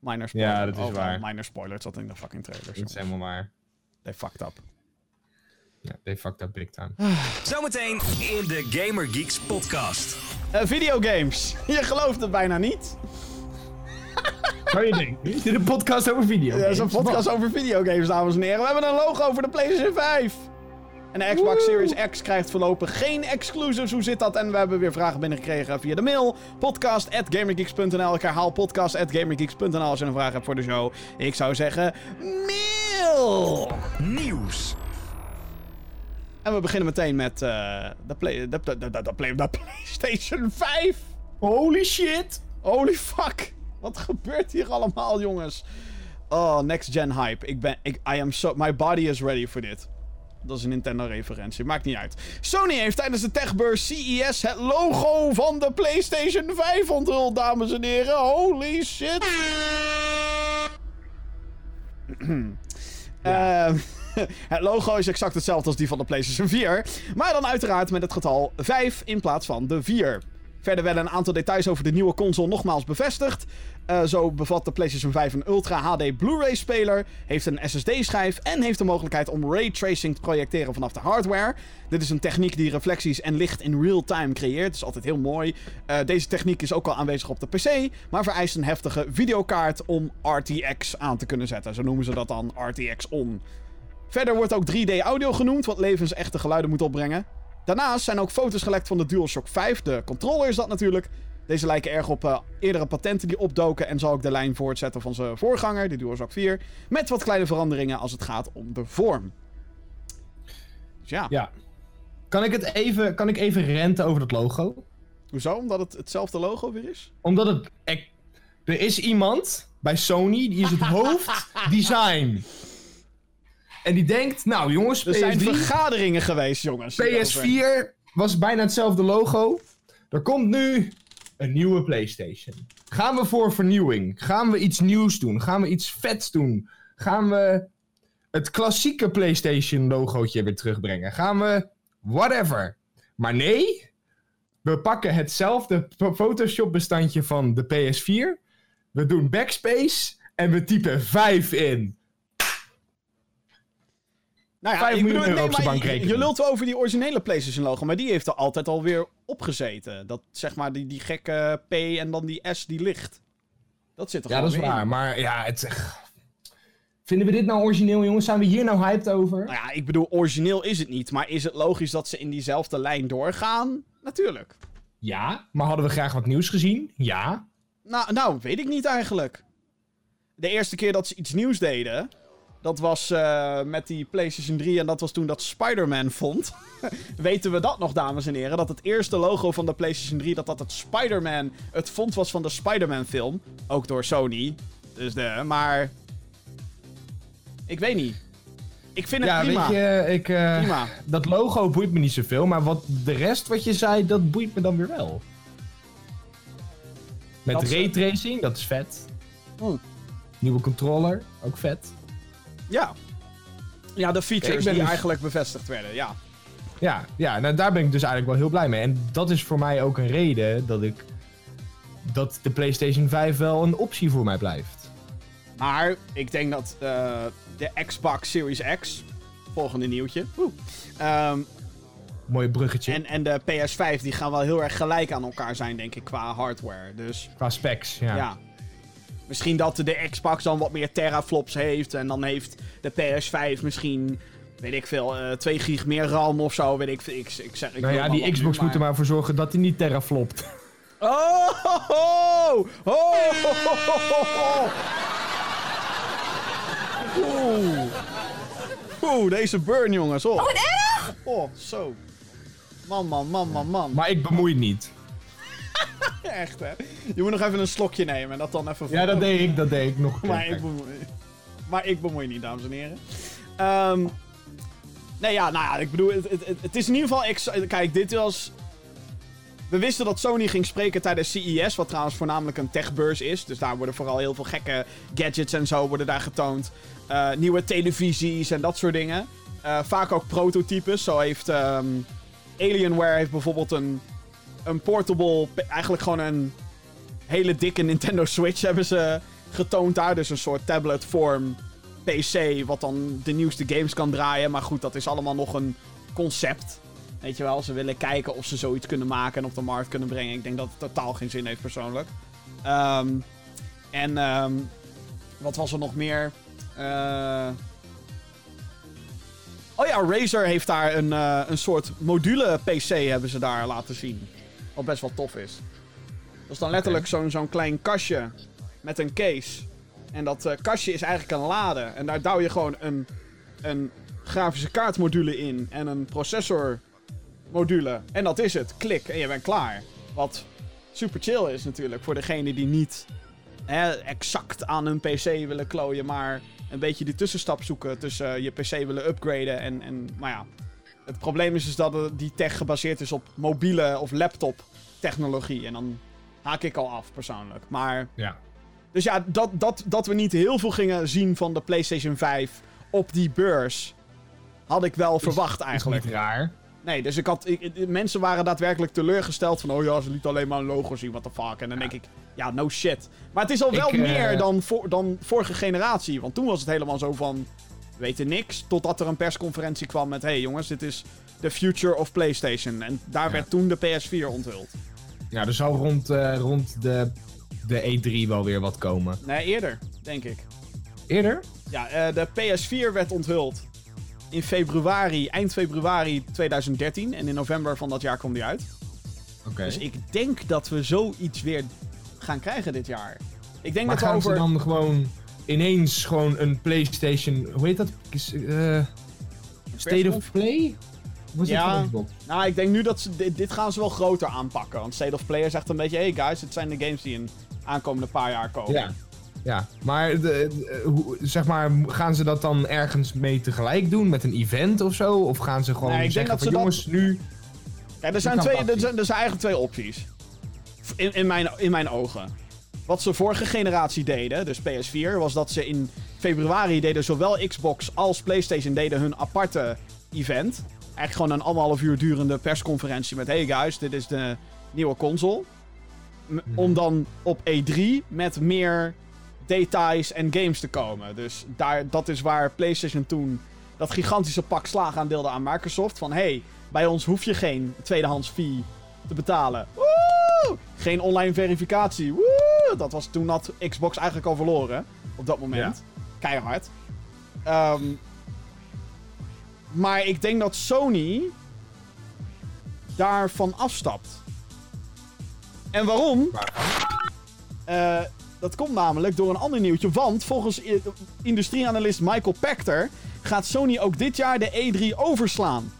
Minor spoiler. Ja, dat is Oh, waar. Minor spoiler, zat in de fucking trailers. Dat is helemaal waar. They fucked up. Ja, they fucked up big time. Zometeen in de Gamer Geeks podcast. Eh, videogames. Je gelooft het bijna niet. Zou je denken? Dit is een podcast over video. Ja, is een podcast over videogames, dames en heren. We hebben een logo voor de PlayStation 5. En de Xbox Series X krijgt voorlopig geen exclusives. Hoe zit dat? En we hebben weer vragen binnengekregen via de mail. Podcast.gamergeeks.nl. Ik herhaal podcast.gamergeeks.nl als je een vraag hebt voor de show. Ik zou zeggen, mail! Nieuws. En we beginnen meteen met eh, de, play, de, de, de, de, play, de PlayStation 5. Holy shit! Holy fuck. Wat gebeurt hier allemaal, jongens? Oh, next gen hype. Ik ben, ik, I am so, my body is ready for dit. Dat is een Nintendo-referentie. Maakt niet uit. Sony heeft tijdens de techbeurs CES het logo van de PlayStation 5 onthuld, dames en heren. Holy shit. Ehm, het logo is exact hetzelfde als die van de PlayStation 4. Maar dan uiteraard met het getal 5 in plaats van de 4. Verder werden een aantal details over de nieuwe console nogmaals bevestigd. Eh, zo bevat de PlayStation 5 een Ultra HD Blu-ray speler, heeft een SSD-schijf en heeft de mogelijkheid om raytracing te projecteren vanaf de hardware. Dit is een techniek die reflecties en licht in real time creëert. Dat is altijd heel mooi. Eh, deze techniek is ook al aanwezig op de PC, maar vereist een heftige videokaart om RTX aan te kunnen zetten. Zo noemen ze dat dan RTX on. Verder wordt ook 3D audio genoemd, wat levensechte geluiden moet opbrengen. Daarnaast zijn ook foto's gelekt van de DualShock 5. De controller is dat natuurlijk. Deze lijken erg op eh, eerdere patenten die opdoken en zal ook de lijn voortzetten van zijn voorganger, de DualShock 4. Met wat kleine veranderingen als het gaat om de vorm. Dus ja, Ja. Kan ik, het even, kan ik even renten over dat logo? hoezo? Omdat het hetzelfde logo weer is? Omdat het... er is iemand bij Sony, die is het hoofddesign. En die denkt, nou jongens, Er zijn PS3, vergaderingen geweest, jongens. hierover. PS4 was bijna hetzelfde logo. Er komt nu een nieuwe PlayStation. Gaan we voor vernieuwing? Gaan we iets nieuws doen? Gaan we iets vets doen? Gaan we het klassieke PlayStation logootje weer terugbrengen? Gaan we whatever? Maar nee, we pakken hetzelfde Photoshop bestandje van de PS4. We doen backspace en we typen 5 in. Nou ja, 5 ik miljoen euro op zijn bankrekening. Je lult wel over die originele PlayStation logo, maar die heeft er altijd alweer opgezeten. Dat zeg maar die, die gekke P en dan die S die ligt. Dat zit er Ja, gewoon dat is waar. in. Maar ja, het... Vinden we dit nou origineel, jongens? Zijn we hier nou hyped over? Nou ja, ik bedoel, origineel is het niet, maar is het logisch dat ze in diezelfde lijn doorgaan? Natuurlijk. Ja. Maar hadden we graag wat nieuws gezien? Ja. Nou, nou, weet ik niet eigenlijk. De eerste keer dat ze iets nieuws deden, dat was eh, met die PlayStation 3 en dat was toen dat Spider-Man vond. Weten we dat nog, dames en heren? Dat het eerste logo van de PlayStation 3, dat dat het Spider-Man, het font was van de Spider-Man film. Ook door Sony. Dus de, maar... Ik weet niet. Ik vind het Ja, prima. weet je, ik, eh, Prima. dat logo boeit me niet zoveel, maar wat de rest wat je zei, dat boeit me dan weer wel. Met ze- raytracing, dat is vet. Hmm. Nieuwe controller, ook vet. Ja. Ja, de features die dus- eigenlijk bevestigd werden, ja. Ja, ja nou, daar ben ik dus eigenlijk wel heel blij mee. En dat is voor mij ook een reden dat ik... Dat de PlayStation 5 wel een optie voor mij blijft. Maar ik denk dat eh, de Xbox Series X, volgende nieuwtje, ehm, Mooi bruggetje. en, en de PS5, die gaan wel heel erg gelijk aan elkaar zijn, denk ik, qua hardware. Dus Qua specs, ja. ja. Misschien dat de Xbox dan wat meer teraflops heeft. En dan heeft de PS5 misschien, weet ik veel, eh 2 gig meer RAM of zo. Weet ik, veel. ik, ik zeg, ik nou ja, die Xbox nu, moet er maar voor zorgen dat hij niet teraflopt. Oh! Ho, ho, ho, ho, ho, ho. Oeh. Oeh, deze burn, jongens. Oh, wat erg! Oh, zo. Man, man, man, man, man. Maar ik bemoei niet. Echt, hè? Je moet nog even een slokje nemen en dat dan even... Ja, dat deed ik, dat deed ik nog. Maar ik bemoei, maar ik bemoei niet, dames en heren. Ehm, Nee, ja, nou ja, ik bedoel, het, het, het- het is in ieder geval... Kijk, dit was... We wisten dat Sony ging spreken tijdens CES, wat trouwens voornamelijk een techbeurs is. Dus daar worden vooral heel veel gekke gadgets en zo worden daar getoond. Eh, nieuwe televisies en dat soort dingen. Eh, vaak ook prototypes. Zo heeft ehm, Alienware heeft bijvoorbeeld een, een portable... Eigenlijk gewoon een hele dikke Nintendo Switch hebben ze getoond daar. Dus een soort tablet-vorm PC, wat dan de nieuwste games kan draaien. Maar goed, dat is allemaal nog een concept. Weet je wel, ze willen kijken of ze zoiets kunnen maken en op de markt kunnen brengen. Ik denk dat het totaal geen zin heeft persoonlijk. Ehm, en ehm, wat was er nog meer? Eh, Oh ja, Razer heeft daar een, eh, een soort module PC hebben ze daar laten zien. Wat best wel tof is. Dat is dan letterlijk zo'n zo'n klein kastje met een case. En dat eh, kastje is eigenlijk een lade. En daar douw je gewoon een, een grafische kaartmodule in en een processormodule. En dat is het. Klik en je bent klaar. Wat super chill is natuurlijk voor degene die niet hè, exact aan hun PC willen klooien, maar een beetje die tussenstap zoeken tussen eh, je PC willen upgraden en, en maar ja. Het probleem is dus dat die tech gebaseerd is op mobiele of laptop technologie. En dan haak ik al af persoonlijk. Maar Ja. dus ja, dat, dat, dat we niet heel veel gingen zien van de PlayStation 5 op die beurs. Had ik wel verwacht Is eigenlijk. niet raar. Nee, dus ik had, ik- mensen waren daadwerkelijk teleurgesteld van... Oh ja, ze liet alleen maar een logo zien, what the fuck. En dan denk ik, ja, no shit. Maar het is al wel Ik, eh, meer dan, voor, dan vorige generatie. Want toen was het helemaal zo van... We weten niks, totdat er een persconferentie kwam met... hey, jongens, dit is the future of PlayStation. En daar Ja. werd toen de PS4 onthuld. Ja, er zal rond, eh, rond de, de E3 wel weer wat komen. Nee, eerder, denk ik. Eerder? Ja, eh, de PS4 werd onthuld in februari, eind februari 2013. En in november van dat jaar kwam die uit. Oké. Dus ik denk dat we zoiets weer gaan krijgen dit jaar. Ik denk Maar dat we over... ze dan gewoon ineens gewoon een PlayStation... Hoe heet dat? Is, eh, State of Play? Was Ja. dat Xbox? Nou, ik denk nu dat ze... Dit, dit gaan ze wel groter aanpakken. Want State of Play zegt een beetje... Hey guys, het zijn de games die in aankomende paar jaar komen. Ja. Ja, maar de, de- hoe- zeg maar, gaan ze dat dan ergens mee tegelijk doen met een event of zo? Of gaan ze gewoon Nee, ik denk zeggen dat van ze dat- jongens, nu... Kijk, er zijn, twee, er, zijn, er zijn eigenlijk twee opties. In, in, mijn, in mijn ogen. Wat ze vorige generatie deden, dus PS4, was dat ze in februari deden zowel Xbox als PlayStation deden hun aparte event. Eigenlijk gewoon een anderhalf uur durende persconferentie met... Hey guys, dit is de nieuwe console. M- Om dan op E3 met meer details en games te komen. Dus daar, dat is waar PlayStation toen dat gigantische pak slaag aandeelde aan Microsoft. Van hey, bij ons hoef je geen tweedehands fee te betalen. Woe! Geen online verificatie. Woe! Dat was toen had Xbox eigenlijk al verloren. Op dat moment. Keihard. Ehm, maar ik denk dat Sony daarvan afstapt. En waarom? Eh, dat komt namelijk door een ander nieuwtje. Want volgens industrieanalist Michael Pachter gaat Sony ook dit jaar de E3 overslaan.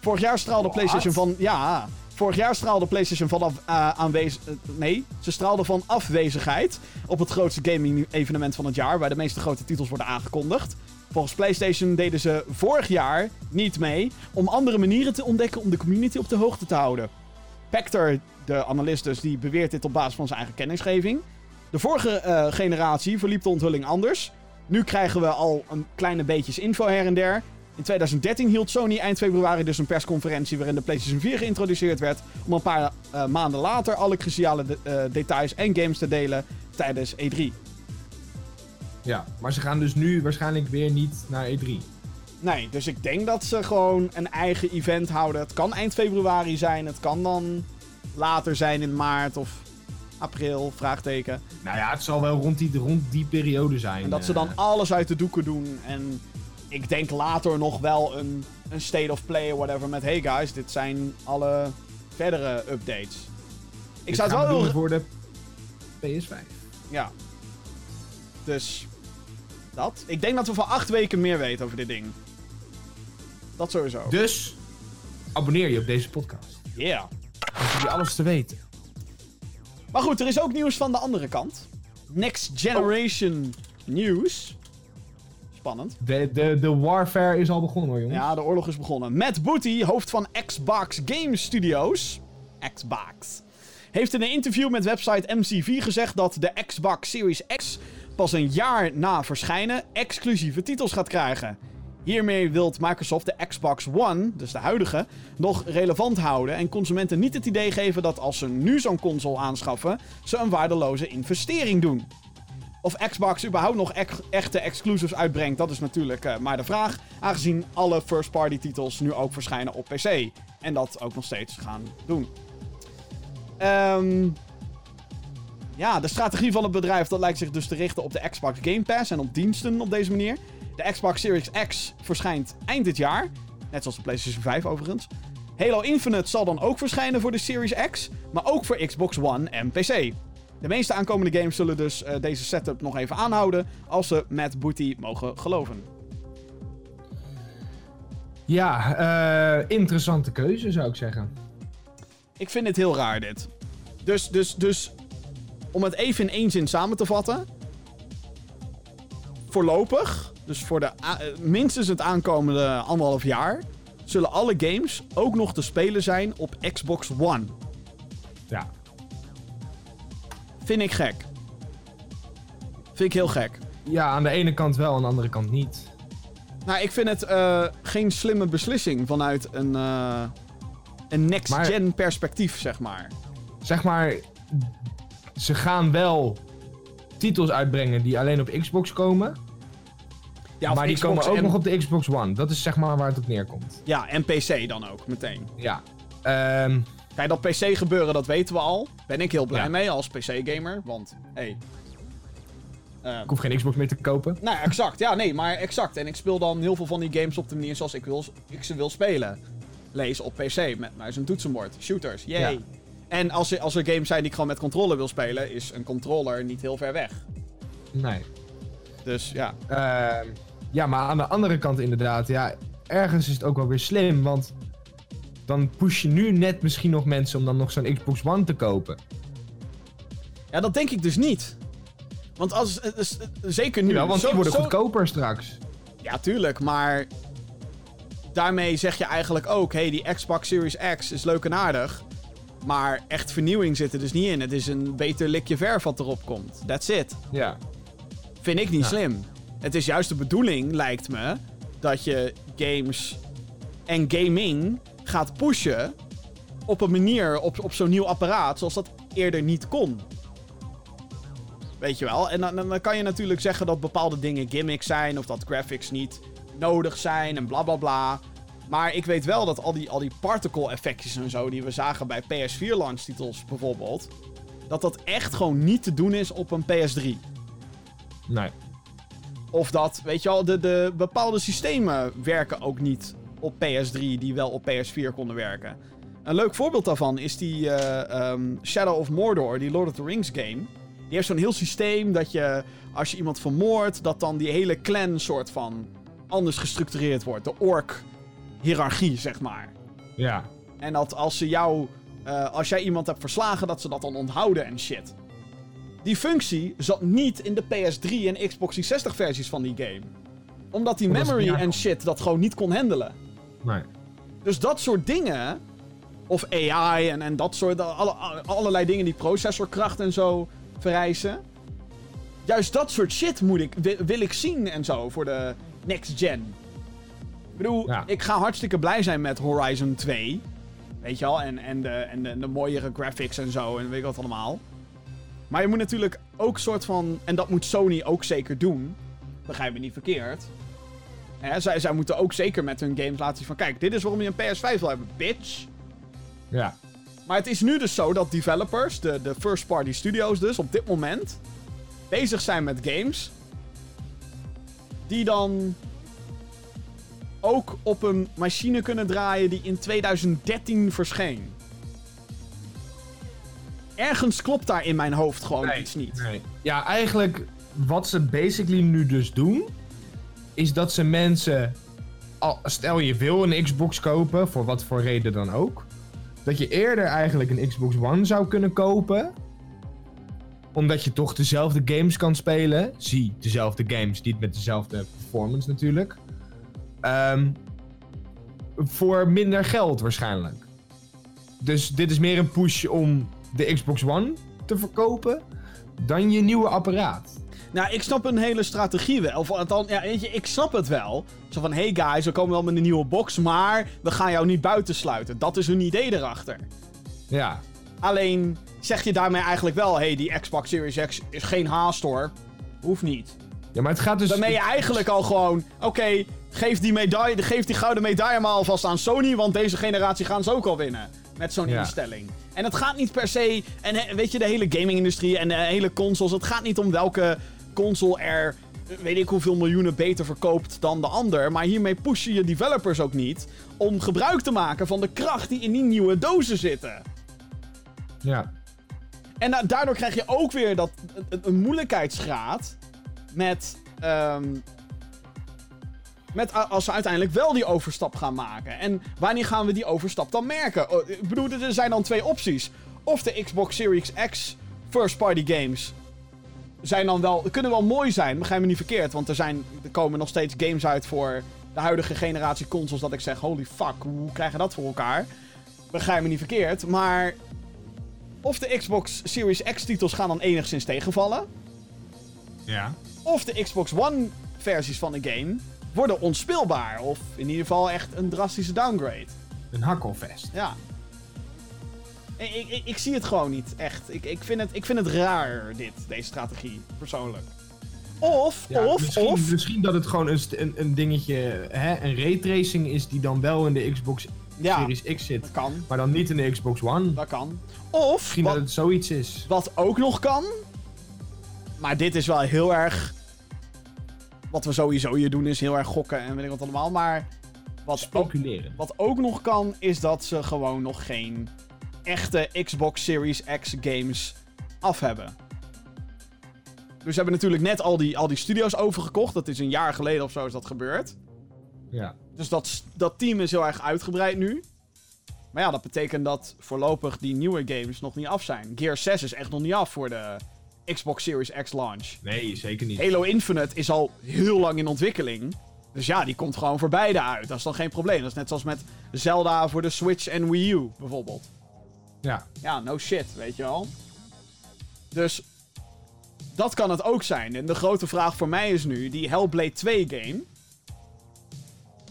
Vorig jaar straalde What? PlayStation van. Ja. Vorig jaar straalde PlayStation van af, eh, aanwez- eh, nee, ze straalde van afwezigheid op het grootste gaming-evenement van het jaar, waar de meeste grote titels worden aangekondigd. Volgens PlayStation deden ze vorig jaar niet mee om andere manieren te ontdekken om de community op de hoogte te houden. Pector, de analist dus, die beweert dit op basis van zijn eigen kennisgeving. De vorige eh, generatie verliep de onthulling anders. Nu krijgen we al een kleine beetjes info her en der. In 2013 hield Sony eind februari dus een persconferentie waarin de PlayStation 4 geïntroduceerd werd. Om een paar eh, maanden later alle cruciale de- eh, details en games te delen tijdens E E3. Ja, maar ze gaan dus nu waarschijnlijk weer niet naar E3. Nee, dus ik denk dat ze gewoon een eigen event houden. Het kan eind februari zijn, het kan dan later zijn in maart of april, vraagteken. Nou ja, het zal wel rond die, rond die periode zijn. En dat ze eh. dan alles uit de doeken doen. En ik denk later nog wel een, een state of play of whatever met... Hey guys, dit zijn alle verdere updates. Ik Dit zou het wel doen voor de PS5. Ja. Dus... Dat. Ik denk dat we voor acht weken meer weten over dit ding. Dat sowieso. Dus, abonneer je op deze podcast. Yeah. Dan heb je alles te weten. Maar goed, er is ook nieuws van de andere kant. Next Generation News. Spannend. De, de, de warfare is al begonnen hoor, jongens. Ja, de oorlog is begonnen. Matt Booty, hoofd van Xbox Game Studios, Xbox, heeft in een interview met website MCV gezegd dat de Xbox Series X pas een jaar na verschijnen exclusieve titels gaat krijgen. Hiermee wil Microsoft de Xbox One, dus de huidige, nog relevant houden en consumenten niet het idee geven dat als ze nu zo'n console aanschaffen, ze een waardeloze investering doen. Of Xbox überhaupt nog echte exclusives uitbrengt, dat is natuurlijk eh, maar de vraag. Aangezien alle first-party titels nu ook verschijnen op PC. En dat ook nog steeds gaan doen. Ehm, ja, de strategie van het bedrijf dat lijkt zich dus te richten op de Xbox Game Pass en op diensten op deze manier. De Xbox Series X verschijnt eind dit jaar. Net zoals de PlayStation 5 overigens. Halo Infinite zal dan ook verschijnen voor de Series X, maar ook voor Xbox One en PC. De meeste aankomende games zullen dus eh, deze setup nog even aanhouden, als ze Matt Booty mogen geloven. Ja, eh, interessante keuze zou ik zeggen. Ik vind het heel raar dit. Dus, dus, dus, om het even in één zin samen te vatten. Voorlopig, dus voor de eh, minstens het aankomende anderhalf jaar, zullen alle games ook nog te spelen zijn op Xbox One. Ja. Vind ik gek. Vind ik heel gek. Ja, aan de ene kant wel, aan de andere kant niet. Nou, ik vind het eh, geen slimme beslissing vanuit een, eh, een next-gen perspectief, zeg maar. Zeg maar, ze gaan wel titels uitbrengen die alleen op Xbox komen. Ja, maar die Xbox komen ook en, nog op de Xbox One. Dat is zeg maar waar het op neerkomt. Ja, en PC dan ook, meteen. Ja. Ehm, Kijk, dat PC gebeuren, dat weten we al. Ben ik heel blij Ja. mee als PC-gamer, want, hey. Eh, ik hoef geen Xbox meer te kopen. nou, exact. Ja, nee, maar exact. En ik speel dan heel veel van die games op de manier zoals ik, wil, ik ze wil spelen. Lees op PC met muis en toetsenbord. Shooters, yay. Ja. En als er, als er games zijn die ik gewoon met controller wil spelen, is een controller niet heel ver weg. Nee. Dus ja. Ehm, ja, maar aan de andere kant inderdaad, ja, ergens is het ook wel weer slim, want dan push je nu net misschien nog mensen om dan nog zo'n Xbox One te kopen. Ja, dat denk ik dus niet. Want als, eh, eh, eh, zeker nu. Ja, want zo- die worden zo- goedkoper straks. Ja, tuurlijk, maar daarmee zeg je eigenlijk ook: hey, die Xbox Series X is leuk en aardig. Maar echt vernieuwing zit er dus niet in. Het is een beter likje verf wat erop komt. That's it. Ja. Vind ik niet Ja. slim. Het is juist de bedoeling, lijkt me, dat je games en gaming gaat pushen op een manier, op, op zo'n nieuw apparaat, zoals dat eerder niet kon. Weet je wel? En dan, dan kan je natuurlijk zeggen dat bepaalde dingen gimmicks zijn, of dat graphics niet nodig zijn en bla bla bla. Maar ik weet wel dat al die, al die particle effectjes en zo die we zagen bij PS4 launch titels bijvoorbeeld, dat dat echt gewoon niet te doen is op een PS3. Nee. Of dat, weet je wel, de, de bepaalde systemen werken ook niet op PS3 die wel op PS4 konden werken. Een leuk voorbeeld daarvan is die eh, ehm, Shadow of Mordor, die Lord of the Rings game. Die heeft zo'n heel systeem dat je, als je iemand vermoordt, dat dan die hele clan soort van anders gestructureerd wordt. De ork-hierarchie, zeg maar. Ja. En dat als ze jou, eh, als jij iemand hebt verslagen, dat ze dat dan onthouden en shit. Die functie zat niet in de PS3 en Xbox 360 versies van die game. Omdat die het memory en shit dat gewoon niet kon handelen. Nee. Dus dat soort dingen, of AI en, en dat soort, alle, alle- allerlei dingen die processorkracht en zo vereisen. Juist dat soort shit moet ik, wil, wil ik zien en zo voor de next gen. Ik bedoel, Ja. ik ga hartstikke blij zijn met Horizon 2. Weet je wel, en, en, de, en de, de mooiere graphics en zo en weet ik wat allemaal. Maar je moet natuurlijk ook soort van, en dat moet Sony ook zeker doen. Begrijp me niet verkeerd. Hè, zij, zij moeten ook zeker met hun games laten zien van... Kijk, dit is waarom je een PS5 wil hebben, bitch. Ja. Maar het is nu dus zo dat developers, de, de first-party studios dus, op dit moment... bezig zijn met games... die dan... ook op een machine kunnen draaien die in 2013 verscheen. Ergens klopt daar in mijn hoofd gewoon iets niet. Nee. Ja, eigenlijk wat ze basically nu dus doen, is dat ze mensen, stel je wil een Xbox kopen, voor wat voor reden dan ook, dat je eerder eigenlijk een Xbox One zou kunnen kopen, Omdat je toch dezelfde games kan spelen. Zie, dezelfde games, niet met dezelfde performance natuurlijk. Ehm, voor minder geld waarschijnlijk. Dus dit is meer een push om de Xbox One te verkopen dan je nieuwe apparaat. Nou, ik snap een hele strategie wel. Of althans, ja, weet je, ik snap het wel. Zo van, hey guys, we komen wel met een nieuwe box, maar we gaan jou niet buitensluiten. Dat is hun idee erachter. Ja, Alleen zeg je daarmee eigenlijk wel, hey, die Xbox Series X is geen haast hoor. Hoeft niet. ja maar het gaat dus... Ben je eigenlijk al gewoon, oké, geef die medaille, geef die gouden medaille maar alvast aan Sony, want deze generatie gaan ze ook al winnen. Met zo'n Ja. instelling. En het gaat niet per se, en weet je, de hele gaming-industrie en de hele consoles, het gaat niet om welke console er, weet ik hoeveel miljoenen beter verkoopt dan de ander. Maar hiermee push je je developers ook niet om gebruik te maken van de kracht die in die nieuwe dozen zitten. Ja. En da- daardoor krijg je ook weer dat, een, een moeilijkheidsgraad met, ehm, met als ze uiteindelijk wel die overstap gaan maken. En wanneer gaan we die overstap dan merken? Oh, ik bedoel, er zijn dan twee opties. Of de Xbox Series X first party games zijn dan wel, kunnen wel mooi zijn, begrijp me niet verkeerd. Want er, zijn, er komen nog steeds games uit voor de huidige generatie consoles dat ik zeg, holy fuck, hoe krijg je dat voor elkaar? Begrijp me niet verkeerd, maar of de Xbox Series X titels gaan dan enigszins tegenvallen. Ja. Of de Xbox One versies van de game worden onspeelbaar. Of in ieder geval echt een drastische downgrade. Een hakkelvest. Ja. Ik, ik, ik, zie het gewoon niet, echt. Ik, ik, vind het, ik vind het raar, dit, deze strategie, persoonlijk. Of, Ja, of, misschien, of... misschien dat het gewoon een, een, een dingetje, hè, een raytracing is die dan wel in de Xbox Ja, Series X zit, dat kan. maar dan niet in de Xbox One. Dat kan. Of, Misschien wat, dat het zoiets is. wat ook nog kan... Maar dit is wel heel erg... Wat we sowieso hier doen is heel erg gokken en weet ik wat allemaal. Maar wat ook Speculeren. Wat ook nog kan, is dat ze gewoon nog geen echte Xbox Series X games af hebben. Dus ze hebben natuurlijk net al die, al die studio's overgekocht. Dat is een jaar geleden of zo is dat gebeurd. Ja. Dus dat, dat team is heel erg uitgebreid nu. Maar ja, dat betekent dat voorlopig die nieuwe games nog niet af zijn. Gear 6 is echt nog niet af voor de Xbox Series X launch. Nee, zeker niet. Halo Infinite is al heel lang in ontwikkeling. Dus ja, die komt gewoon voor beide uit. Dat is dan geen probleem. Dat is net zoals met Zelda voor de Switch en Wii U, bijvoorbeeld. Ja. Ja, no shit, weet je wel. Dus dat kan het ook zijn. En de grote vraag voor mij is nu, die Hellblade 2 game...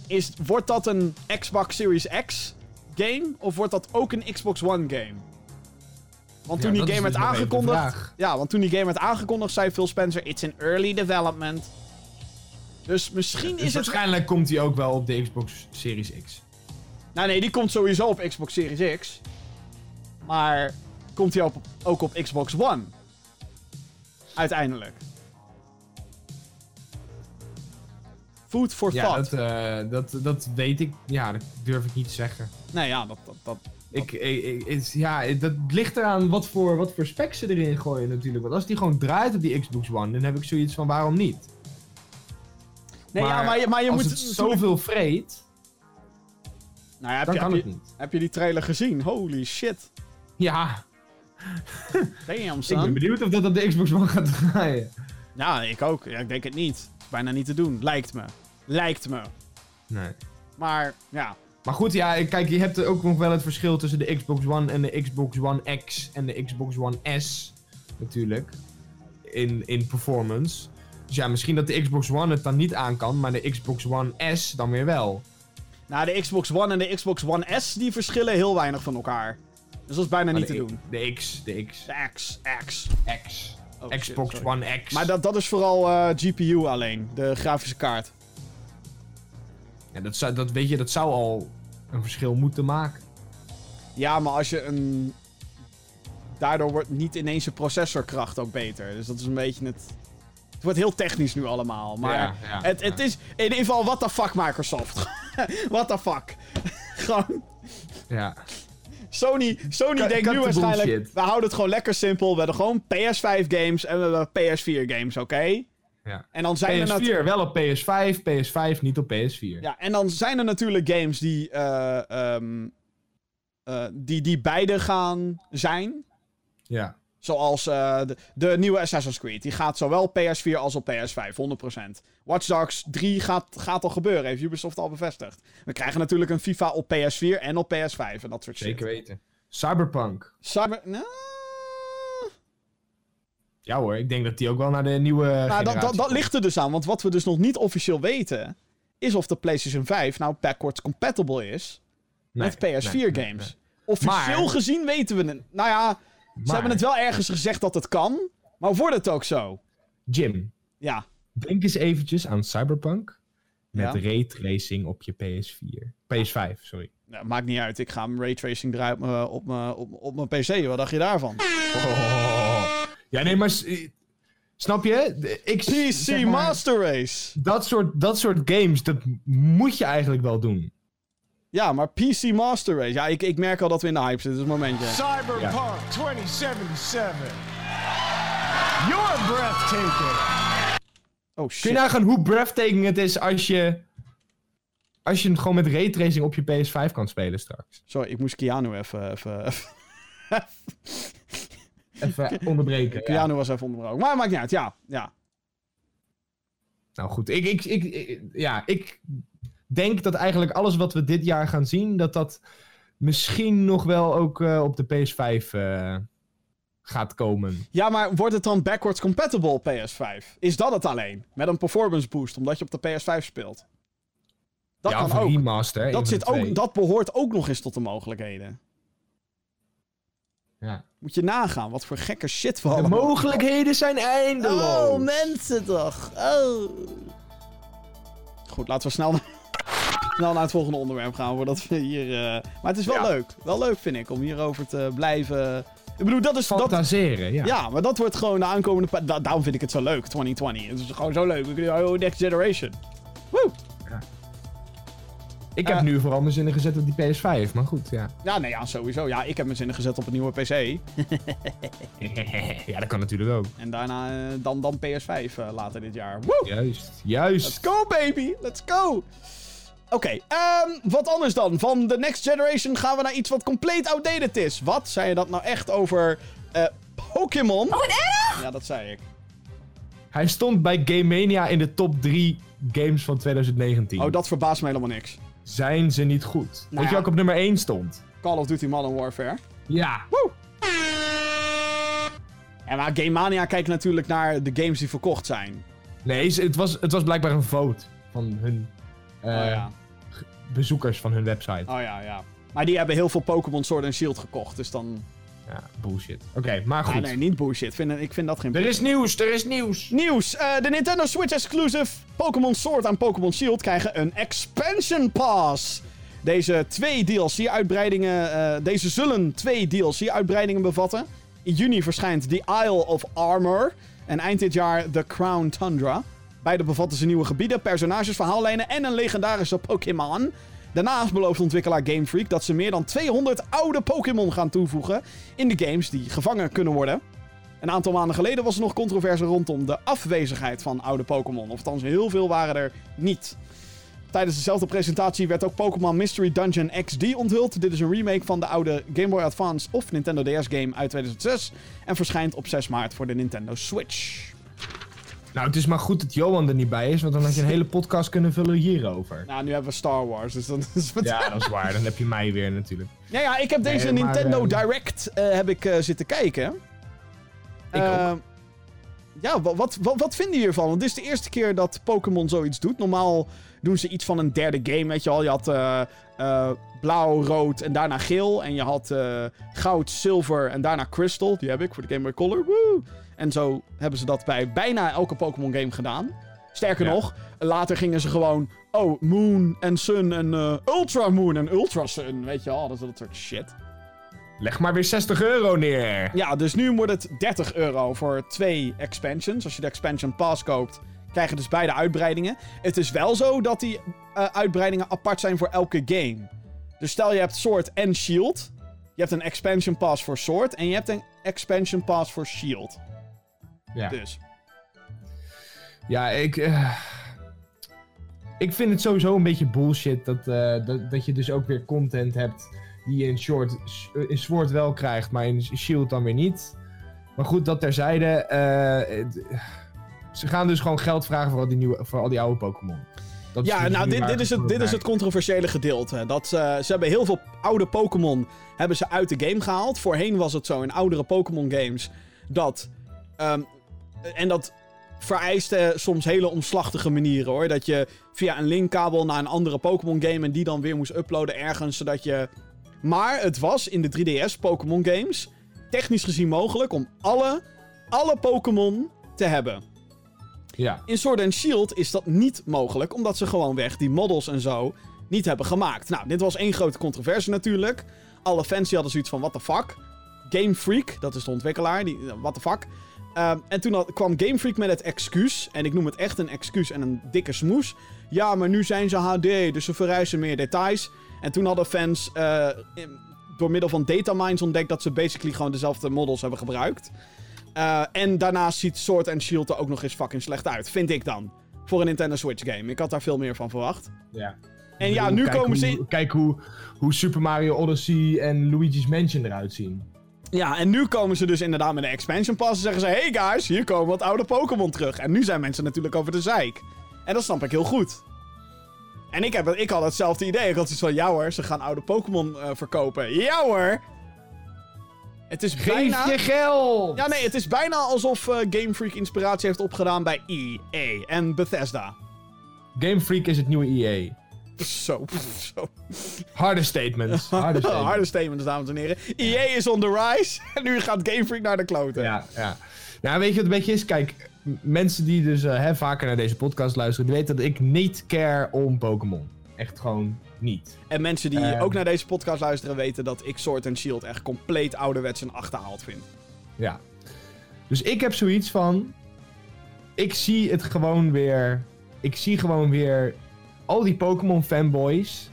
Is, wordt dat een Xbox Series X game? Of wordt dat ook een Xbox One game? Want toen Ja, die game werd dus aangekondigd... Ja, want toen die game werd aangekondigd, zei Phil Spencer... It's in early development. Dus misschien Dus is het... waarschijnlijk komt hij ook wel op de Xbox Series X. Nou nee, die komt sowieso op Xbox Series X. Maar komt hij ook, ook op Xbox One? Uiteindelijk. Food for Ja, thought. dat, eh, dat, dat weet ik. Ja, dat durf ik niet te zeggen. Nee, ja, dat... dat, dat Ik, ik, ja, dat ligt eraan wat voor, wat voor specs ze erin gooien natuurlijk. Want als die gewoon draait op die Xbox One, dan heb ik zoiets van waarom niet? nee, ja, maar je, maar je moet... het zoveel vreet, Nou ja, heb, dan je, kan het niet. heb je die trailer gezien? Holy shit. Ja, Damn, ik ben benieuwd of dat op de Xbox One gaat draaien. Ja, ik ook. Ja, ik denk het niet. Het is bijna niet te doen. Lijkt me. Lijkt me. Nee. Maar, ja. Maar goed, ja, kijk, je hebt ook nog wel het verschil tussen de Xbox One en de Xbox One X en de Xbox One S. Natuurlijk. In, in performance. Dus ja, misschien dat de Xbox One het dan niet aan kan, maar de Xbox One S dan weer wel. Nou, de Xbox One en de Xbox One S, die verschillen heel weinig van elkaar. Dus dat is bijna niet te doen. De X, de X. De X, X. X. Oh, Xbox. One X. Maar dat, dat is vooral eh, GPU alleen, de grafische kaart. Ja, dat, zou, dat, weet je, dat zou al een verschil moeten maken. Ja, maar als je een... Daardoor wordt niet ineens je processorkracht ook beter. Dus dat is een beetje het... Het wordt heel technisch nu allemaal. Maar Ja, ja, het, het ja. is in ieder geval, what the fuck Microsoft. what the fuck. Gewoon... Ja. Sony, Sony Cut- denkt cut nu the waarschijnlijk... bullshit. We houden het gewoon lekker simpel. We hebben gewoon PS5 games en we hebben PS4 games, oké? ja. En dan zijn er natuurlijk... PS4 wel op PS5, PS5 niet op PS4. Ja, en dan zijn er natuurlijk games die, eh, ehm, eh, die, die beide gaan zijn. ja. Zoals eh, de, de nieuwe Assassin's Creed. Die gaat zowel PS4 als op PS5, 100%. Watch Dogs 3 gaat, gaat al gebeuren, heeft Ubisoft al bevestigd. We krijgen natuurlijk een FIFA op PS4 en op PS5 en dat soort shit. Zeker weten. Cyberpunk. Cyber... Nou, Ja hoor, ik denk dat die ook wel naar de nieuwe nou, dat, generatie dat, dat komt. ligt er dus aan, want wat we dus nog niet officieel weten... is of de PlayStation 5 nou backwards compatible is Nee, met PS4 nee, nee, games. nee. Officieel Maar- gezien weten we het. Nou ja, ze hebben het wel ergens gezegd dat het kan. Maar wordt het ook zo? Jim, Ja. denk eens eventjes aan Cyberpunk met Ja. raytracing op je PS4. PS5, sorry. Ja, maakt niet uit. Ik ga hem raytracing draaien op mijn- op mijn op, PC. Wat dacht je daarvan? Ja, nee, maar eh, snap je? Ik, PC zeg maar, Master Race. Dat soort, dat soort games, dat moet je eigenlijk wel doen. Ja, maar PC Master Race. Ja, ik, ik merk al dat we in de hype zitten. Dus een momentje. Cyberpunk 2077. You're breathtaking. Oh Kun je shit. nagaan hoe breathtaking het is als je... Als je het gewoon met raytracing op je PS5 kan spelen straks. Sorry, ik moest Keanu even... even, even- Even onderbreken. ja. Keanu was even onderbroken. Maar maakt niet uit. Ja, ja. Nou goed, ik, ik, ik, ik- ja, ik denk dat eigenlijk alles wat we dit jaar gaan zien, dat dat misschien nog wel ook eh, op de PS5 eh, gaat komen. Ja, maar wordt het dan backwards compatible op PS5? Is dat het alleen? Met een performance boost, omdat je op de PS5 speelt? Dat ja, kan ook. remaster. Dat, zit de ook. dat behoort ook nog eens tot de mogelijkheden. Ja. Moet je nagaan, wat voor gekke shit we De allemaal... mogelijkheden zijn eindeloos. Oh, mensen toch. Oh. Goed, laten we snel, snel naar het volgende onderwerp gaan, voordat we hier... eh, Maar het is wel Ja. leuk. Wel leuk, vind ik, om hierover te blijven... Ik bedoel, dat is... Dat, Fantaseren, ja. ja, maar dat wordt gewoon de aankomende... pa- da- daarom vind ik het zo leuk, 2020. Het is gewoon zo leuk. We kunnen- Oh, next generation. Woe! Ik heb Eh. nu vooral mijn zinnen gezet op die PS5, maar goed, ja. Ja, nee, ja, sowieso. Ja, ik heb mijn zinnen gezet op een nieuwe PC. ja, dat kan natuurlijk ook. En daarna eh, dan, dan PS5 eh, later dit jaar. Woe! Juist, Let's juist. go, baby! Let's go! Oké, ehm, wat anders dan. Van de next generation gaan we naar iets wat compleet outdated is. Wat? Zei je dat nou echt over eh, Pokémon? Oh, Ja, dat zei ik. Hij stond bij Game Mania in de top 3 games van 2019. Oh, dat verbaast me helemaal niks. Zijn ze niet goed? Weet Nou je ja. welke op nummer 1 stond? Call of Duty Modern Warfare. Ja. En maar Game Mania kijkt natuurlijk naar de games die verkocht zijn. Nee, het was, het was blijkbaar een vote van hun eh, oh ja, bezoekers van hun website. oh ja, ja. Maar die hebben heel veel Pokémon Sword and Shield gekocht, dus dan... Ja, bullshit. Oké, maar Ah, goed. nee, niet bullshit. Vind, ik vind dat geen Er is nieuws, er is nieuws. Nieuws! eh, de Nintendo Switch exclusive Pokémon Sword en Pokémon Shield krijgen een expansion pass. Deze twee DLC-uitbreidingen, eh, deze zullen twee DLC-uitbreidingen bevatten. In juni verschijnt The Isle of Armor en eind dit jaar The Crown Tundra. Beide bevatten ze nieuwe gebieden, personages, verhaallijnen en een legendarische Pokémon. Daarnaast belooft ontwikkelaar Game Freak dat ze meer dan 200 oude Pokémon gaan toevoegen in de games die gevangen kunnen worden. Een aantal maanden geleden was er nog controverse rondom de afwezigheid van oude Pokémon. Of althans, heel veel waren er niet. Tijdens dezelfde presentatie werd ook Pokémon Mystery Dungeon XD onthuld. Dit is een remake van de oude Game Boy Advance of Nintendo DS game uit 2006. En verschijnt op 6 maart voor de Nintendo Switch. Nou, het is maar goed dat Johan er niet bij is, want dan had je een hele podcast kunnen vullen hierover. Nou, nu hebben we Star Wars, dus dan is het... Ja, dat is waar. Dan heb je mij weer natuurlijk. Ja, ja, ik heb deze Nee, Nintendo ehm, Direct eh, heb ik, eh, zitten kijken. Ik ook. Ja, wa- wat, wat, wat vinden jullie ervan? Want dit is de eerste keer dat Pokémon zoiets doet. Normaal doen ze iets van een derde game, weet je al. Je had eh, blauw, rood en daarna geel. En je had goud, zilver en daarna crystal. Die heb ik voor de Game Boy Color. Woe! En zo hebben ze dat bij bijna elke Pokémon game gedaan. Sterker Ja. nog, later gingen ze gewoon... Oh, Moon en Sun en eh, Ultra Moon en Ultra Sun. Weet je al, dat, dat soort shit. Leg maar weer 60 euro neer. Ja, dus nu wordt het 30 euro voor twee expansions. Als je de expansion pass koopt, krijg je dus beide uitbreidingen. Het is wel zo dat die eh, uitbreidingen apart zijn voor elke game. Dus stel je hebt Sword en Shield. Je hebt een expansion pass voor Sword en je hebt een expansion pass voor Shield. Ja, Dus. ja ik... eh, ik vind het sowieso een beetje bullshit dat, eh, dat, dat je dus ook weer content hebt die je in, short, in Sword wel krijgt, maar in Shield dan weer niet. Maar goed, dat terzijde. eh, het- ze gaan dus gewoon geld vragen voor al die, nieuwe, voor al die oude Pokémon. Dat Ja, dus nou, dit, dit, is het, dit is het controversiële gedeelte. Dat, eh, ze hebben heel veel oude Pokémon hebben ze uit de game gehaald. Voorheen was het zo in oudere Pokémon games dat... ehm, en dat vereiste soms hele omslachtige manieren hoor. Dat je via een linkkabel naar een andere Pokémon game en die dan weer moest uploaden ergens, zodat je... Maar het was in de 3DS Pokémon games technisch gezien mogelijk om alle, alle Pokémon te hebben. Ja. In Sword and Shield is dat niet mogelijk, omdat ze gewoonweg die models en zo niet hebben gemaakt. Nou, dit was één grote controverse natuurlijk. Alle fans die hadden zoiets van, what the fuck? Game Freak, dat is de ontwikkelaar, die, what the fuck? Ehm, en toen had- kwam Game Freak met het excuus, en ik noem het echt een excuus en een dikke smoes. Ja, maar nu zijn ze HD, dus ze vereisen meer details. En toen hadden fans eh, door middel van datamines ontdekt dat ze basically gewoon dezelfde models hebben gebruikt. Eh, en daarnaast ziet Sword and Shield er ook nog eens fucking slecht uit, vind ik dan. Voor een Nintendo Switch game. Ik had daar veel meer van verwacht. ja. En ja, nu kijk komen hoe, ze... Kijk hoe, hoe Super Mario Odyssey en Luigi's Mansion eruit zien. Ja, en nu komen ze dus inderdaad met een expansion pass en zeggen ze... Hey guys, hier komen wat oude Pokémon terug. En nu zijn mensen natuurlijk over de zeik. En dat snap ik heel goed. En ik, heb, ik had hetzelfde idee. Ik had zoiets van, ja hoor, ze gaan oude Pokémon eh, verkopen. Ja hoor! Het is bijna... Geef je geld! Ja, nee, het is bijna alsof eh, Game Freak inspiratie heeft opgedaan bij EA en Bethesda. Game Freak is het nieuwe EA. Zo, zo. Harde statements. Harde statements. Harde statements, dames en heren. EA is on the rise. En nu gaat Game Freak naar de kloten. Ja, ja. Nou, weet je wat het een beetje is? Kijk, mensen die dus eh, hè, vaker naar deze podcast luisteren, die weten dat ik niet care om Pokémon. Echt gewoon niet. En mensen die Ehm. ook naar deze podcast luisteren weten dat ik Sword and Shield echt compleet ouderwets en achterhaald vind. Ja. Dus ik heb zoiets van. Ik zie het gewoon weer. Ik zie gewoon weer. Al die Pokémon fanboys.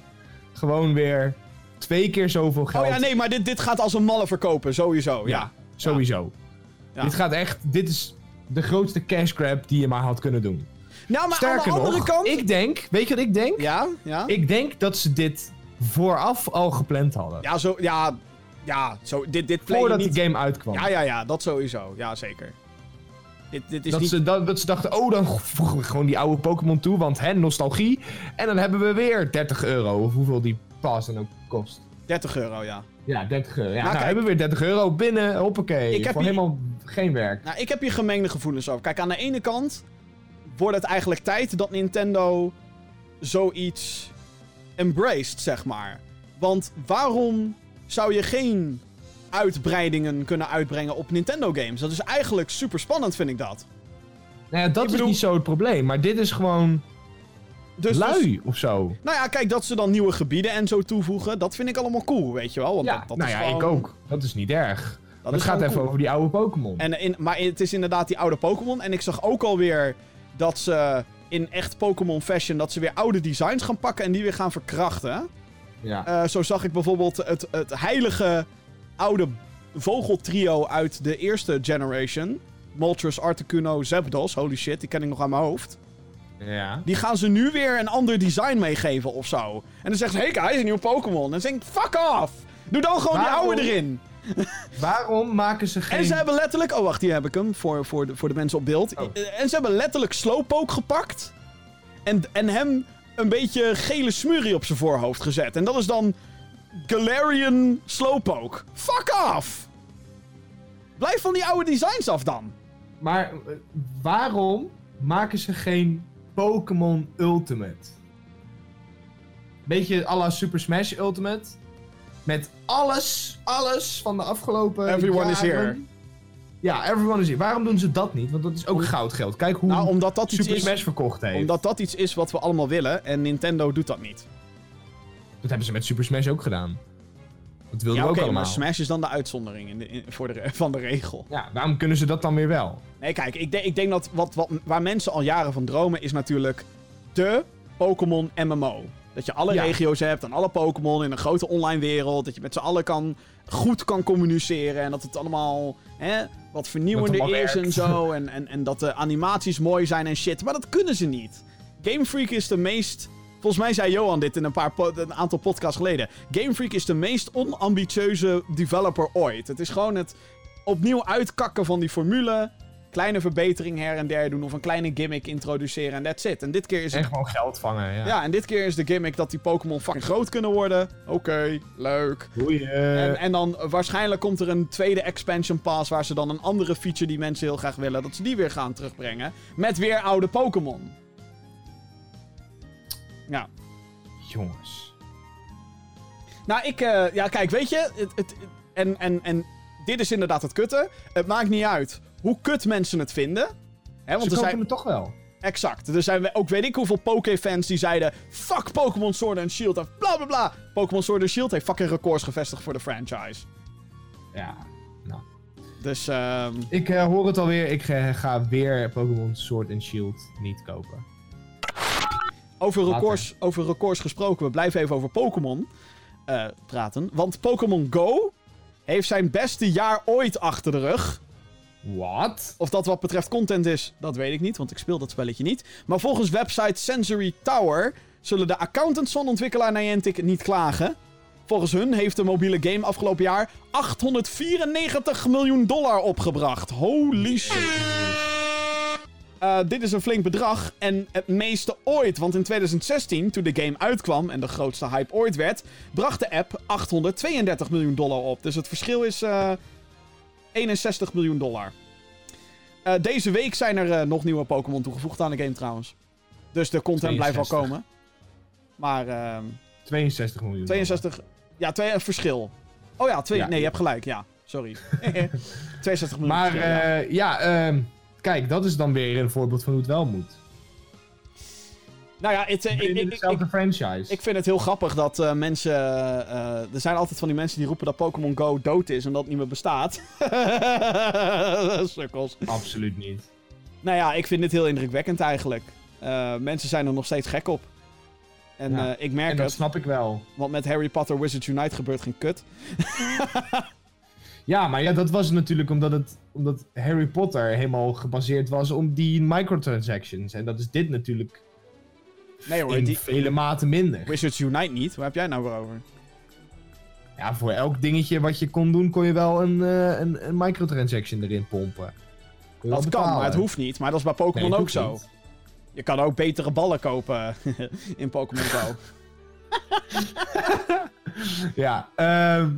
Gewoon weer. Twee keer zoveel geld. Oh ja, nee, maar dit, dit gaat als een malle verkopen, sowieso. Ja. Ja, sowieso. Ja. Dit gaat echt. Dit is de grootste cash grab die je maar had kunnen doen. Nou, maar Sterker aan de andere nog, kant... ik denk. Weet je wat ik denk? Ja, ja. Ik denk dat ze dit vooraf al gepland hadden. Ja, zo... Ja, ja zo, dit, dit voordat niet... die game uitkwam. Ja, ja, ja, dat sowieso. Ja, zeker. Dit, dit is dat, niet... ze, dat, dat ze dachten, oh, dan voegen we gewoon die oude Pokémon toe, want hè, nostalgie. En dan hebben we weer 30 euro, of hoeveel die pass dan ook kost. 30 euro, ja. Ja, 30 euro. Ja, nou kijk- hebben we weer 30 euro binnen, hoppakee. Ik heb hier- helemaal geen werk. Nou, ik heb hier gemengde gevoelens over. Kijk, aan de ene kant wordt het eigenlijk tijd dat Nintendo zoiets embraced, zeg maar. Want waarom zou je geen uitbreidingen kunnen uitbrengen op Nintendo games? Dat is eigenlijk super spannend, vind ik dat. Nou ja, dat Ik is niet zo het probleem, maar dit is gewoon Dus, lui dus- of zo. nou ja, kijk, dat ze dan nieuwe gebieden en zo toevoegen, dat vind ik allemaal cool, weet je wel. Want Ja, dat, dat nou is ja, gewoon- ik ook. Dat is niet erg. Dat het gaat even over die oude Pokémon. En in, maar het is inderdaad die oude Pokémon. En ik zag ook alweer dat ze in echt Pokémon fashion... dat ze weer oude designs gaan pakken en die weer gaan verkrachten. Ja. Eh, zo zag ik bijvoorbeeld het, het heilige oude vogeltrio uit de eerste generation. Moltres, Articuno, Zapdos. Holy shit, die ken ik nog aan mijn hoofd. ja. Die gaan ze nu weer een ander design meegeven of zo. En dan zeggen ze, hey guys, een nieuwe Pokémon. En dan denk ik, fuck off! Doe dan gewoon Waarom? die oude erin. Waarom maken ze geen... En ze hebben letterlijk... Oh, wacht, hier heb ik hem. Voor, voor, de, voor de mensen op beeld. Oh. En ze hebben letterlijk Slowpoke gepakt. En, en hem een beetje gele smurrie op zijn voorhoofd gezet. En dat is dan... Galarian Slowpoke. Fuck off! Blijf van die oude designs af dan. Maar eh, waarom maken ze geen Pokémon Ultimate? Beetje à la Super Smash Ultimate. Met alles, alles van de afgelopen Everyone is here. Ja, everyone is here. Waarom doen ze dat niet? Want dat is ook goudgeld. Kijk hoe Nou, omdat dat iets Super is... Smash verkocht heeft. Omdat dat iets is wat we allemaal willen. En Nintendo doet dat niet. Dat hebben ze met Super Smash ook gedaan. Dat wilden Ja, we ook allemaal. maar Smash is dan de uitzondering in de, in- voor de, van de regel. Ja, waarom kunnen ze dat dan weer wel? Nee, kijk, ik, denk- ik denk dat wat, wat, waar mensen al jaren van dromen is natuurlijk de Pokémon MMO. Dat je alle Ja. regio's hebt en alle Pokémon in een grote online wereld. Dat je met z'n allen kan, goed kan communiceren. En dat het allemaal hè, wat vernieuwender is en zo. En, en, en dat de animaties mooi zijn en shit. Maar dat kunnen ze niet. Game Freak is de meest... Volgens mij zei Johan dit in een, paar een aantal podcasts geleden. Game Freak is de meest onambitieuze developer ooit. Het is gewoon het opnieuw uitkakken van die formule. Kleine verbetering her en der doen of een kleine gimmick introduceren en that's it. En dit keer is En het... gewoon geld vangen, ja. Ja, en dit keer is de gimmick dat die Pokémon fucking groot kunnen worden. Oké, leuk. Boeien. En, en dan eh, waarschijnlijk komt er een tweede expansion pass waar ze dan een andere feature die mensen heel graag willen, dat ze die weer gaan terugbrengen. Met weer oude Pokémon. Ja. Jongens. Nou, ik, eh, ja, kijk, weet je, het, het, en, en, en dit is inderdaad het kutte. Het maakt niet uit hoe kut mensen het vinden. Hè, want Ze kopen zijn, het toch wel. exact. Er zijn ook weet ik hoeveel Poké-fans die zeiden: Fuck Pokémon Sword and Shield en bla bla bla. Pokémon Sword and Shield heeft fucking records gevestigd voor de franchise. Ja. Nou. Dus, ehm Ik eh, hoor het alweer. Ik eh, ga weer Pokémon Sword and Shield niet kopen. Over records, over records gesproken, we blijven even over Pokémon eh, praten. Want Pokémon Go heeft zijn beste jaar ooit achter de rug. Wat? Of dat wat betreft content is, dat weet ik niet, want ik speel dat spelletje niet. Maar volgens website Sensory Tower zullen de accountants van ontwikkelaar Niantic niet klagen. Volgens hun heeft de mobiele game afgelopen jaar 894 miljoen dollar opgebracht. Holy shit. Eh, dit is een flink bedrag en het meeste ooit. Want in 2016, toen de game uitkwam en de grootste hype ooit werd, bracht de app 832 miljoen dollar op. Dus het verschil is eh 61 miljoen dollar. Eh, deze week zijn er eh, nog nieuwe Pokémon toegevoegd aan de game trouwens. Dus de content blijft wel 62. komen. Maar ehm 62 miljoen. 62... Ja, twee, een verschil. Oh ja, twee, Ja. nee, je hebt gelijk. Ja, sorry. 62 miljoen Maar verschil, ja. eh, ja, ehm, kijk, dat is dan weer een voorbeeld van hoe het wel moet. Nou ja, het, eh, ik, In ik, ik, dezelfde franchise. Ik vind het heel grappig dat eh, mensen. eh, er zijn altijd van die mensen die roepen dat Pokémon Go dood is en dat het niet meer bestaat. Sukkels. Absoluut niet. Nou ja, ik vind dit heel indrukwekkend eigenlijk. Mensen zijn er nog steeds gek op. En Ja. ik merk En dat het, snap ik wel. want met Harry Potter Wizards Unite gebeurt geen kut. Ja, maar ja, dat was natuurlijk omdat, het, omdat Harry Potter helemaal gebaseerd was op die microtransactions. En dat is dit natuurlijk Nee hoor, in die vele maten minder. Wizards Unite niet. Waar heb jij nou weer over? Ja, voor elk dingetje wat je kon doen, kon je wel een, eh, een, een microtransaction erin pompen. Dat kan, maar het hoeft niet. Maar dat is bij Pokémon ook zo. niet. Je kan ook betere ballen kopen in Pokémon Go. Ja, ehm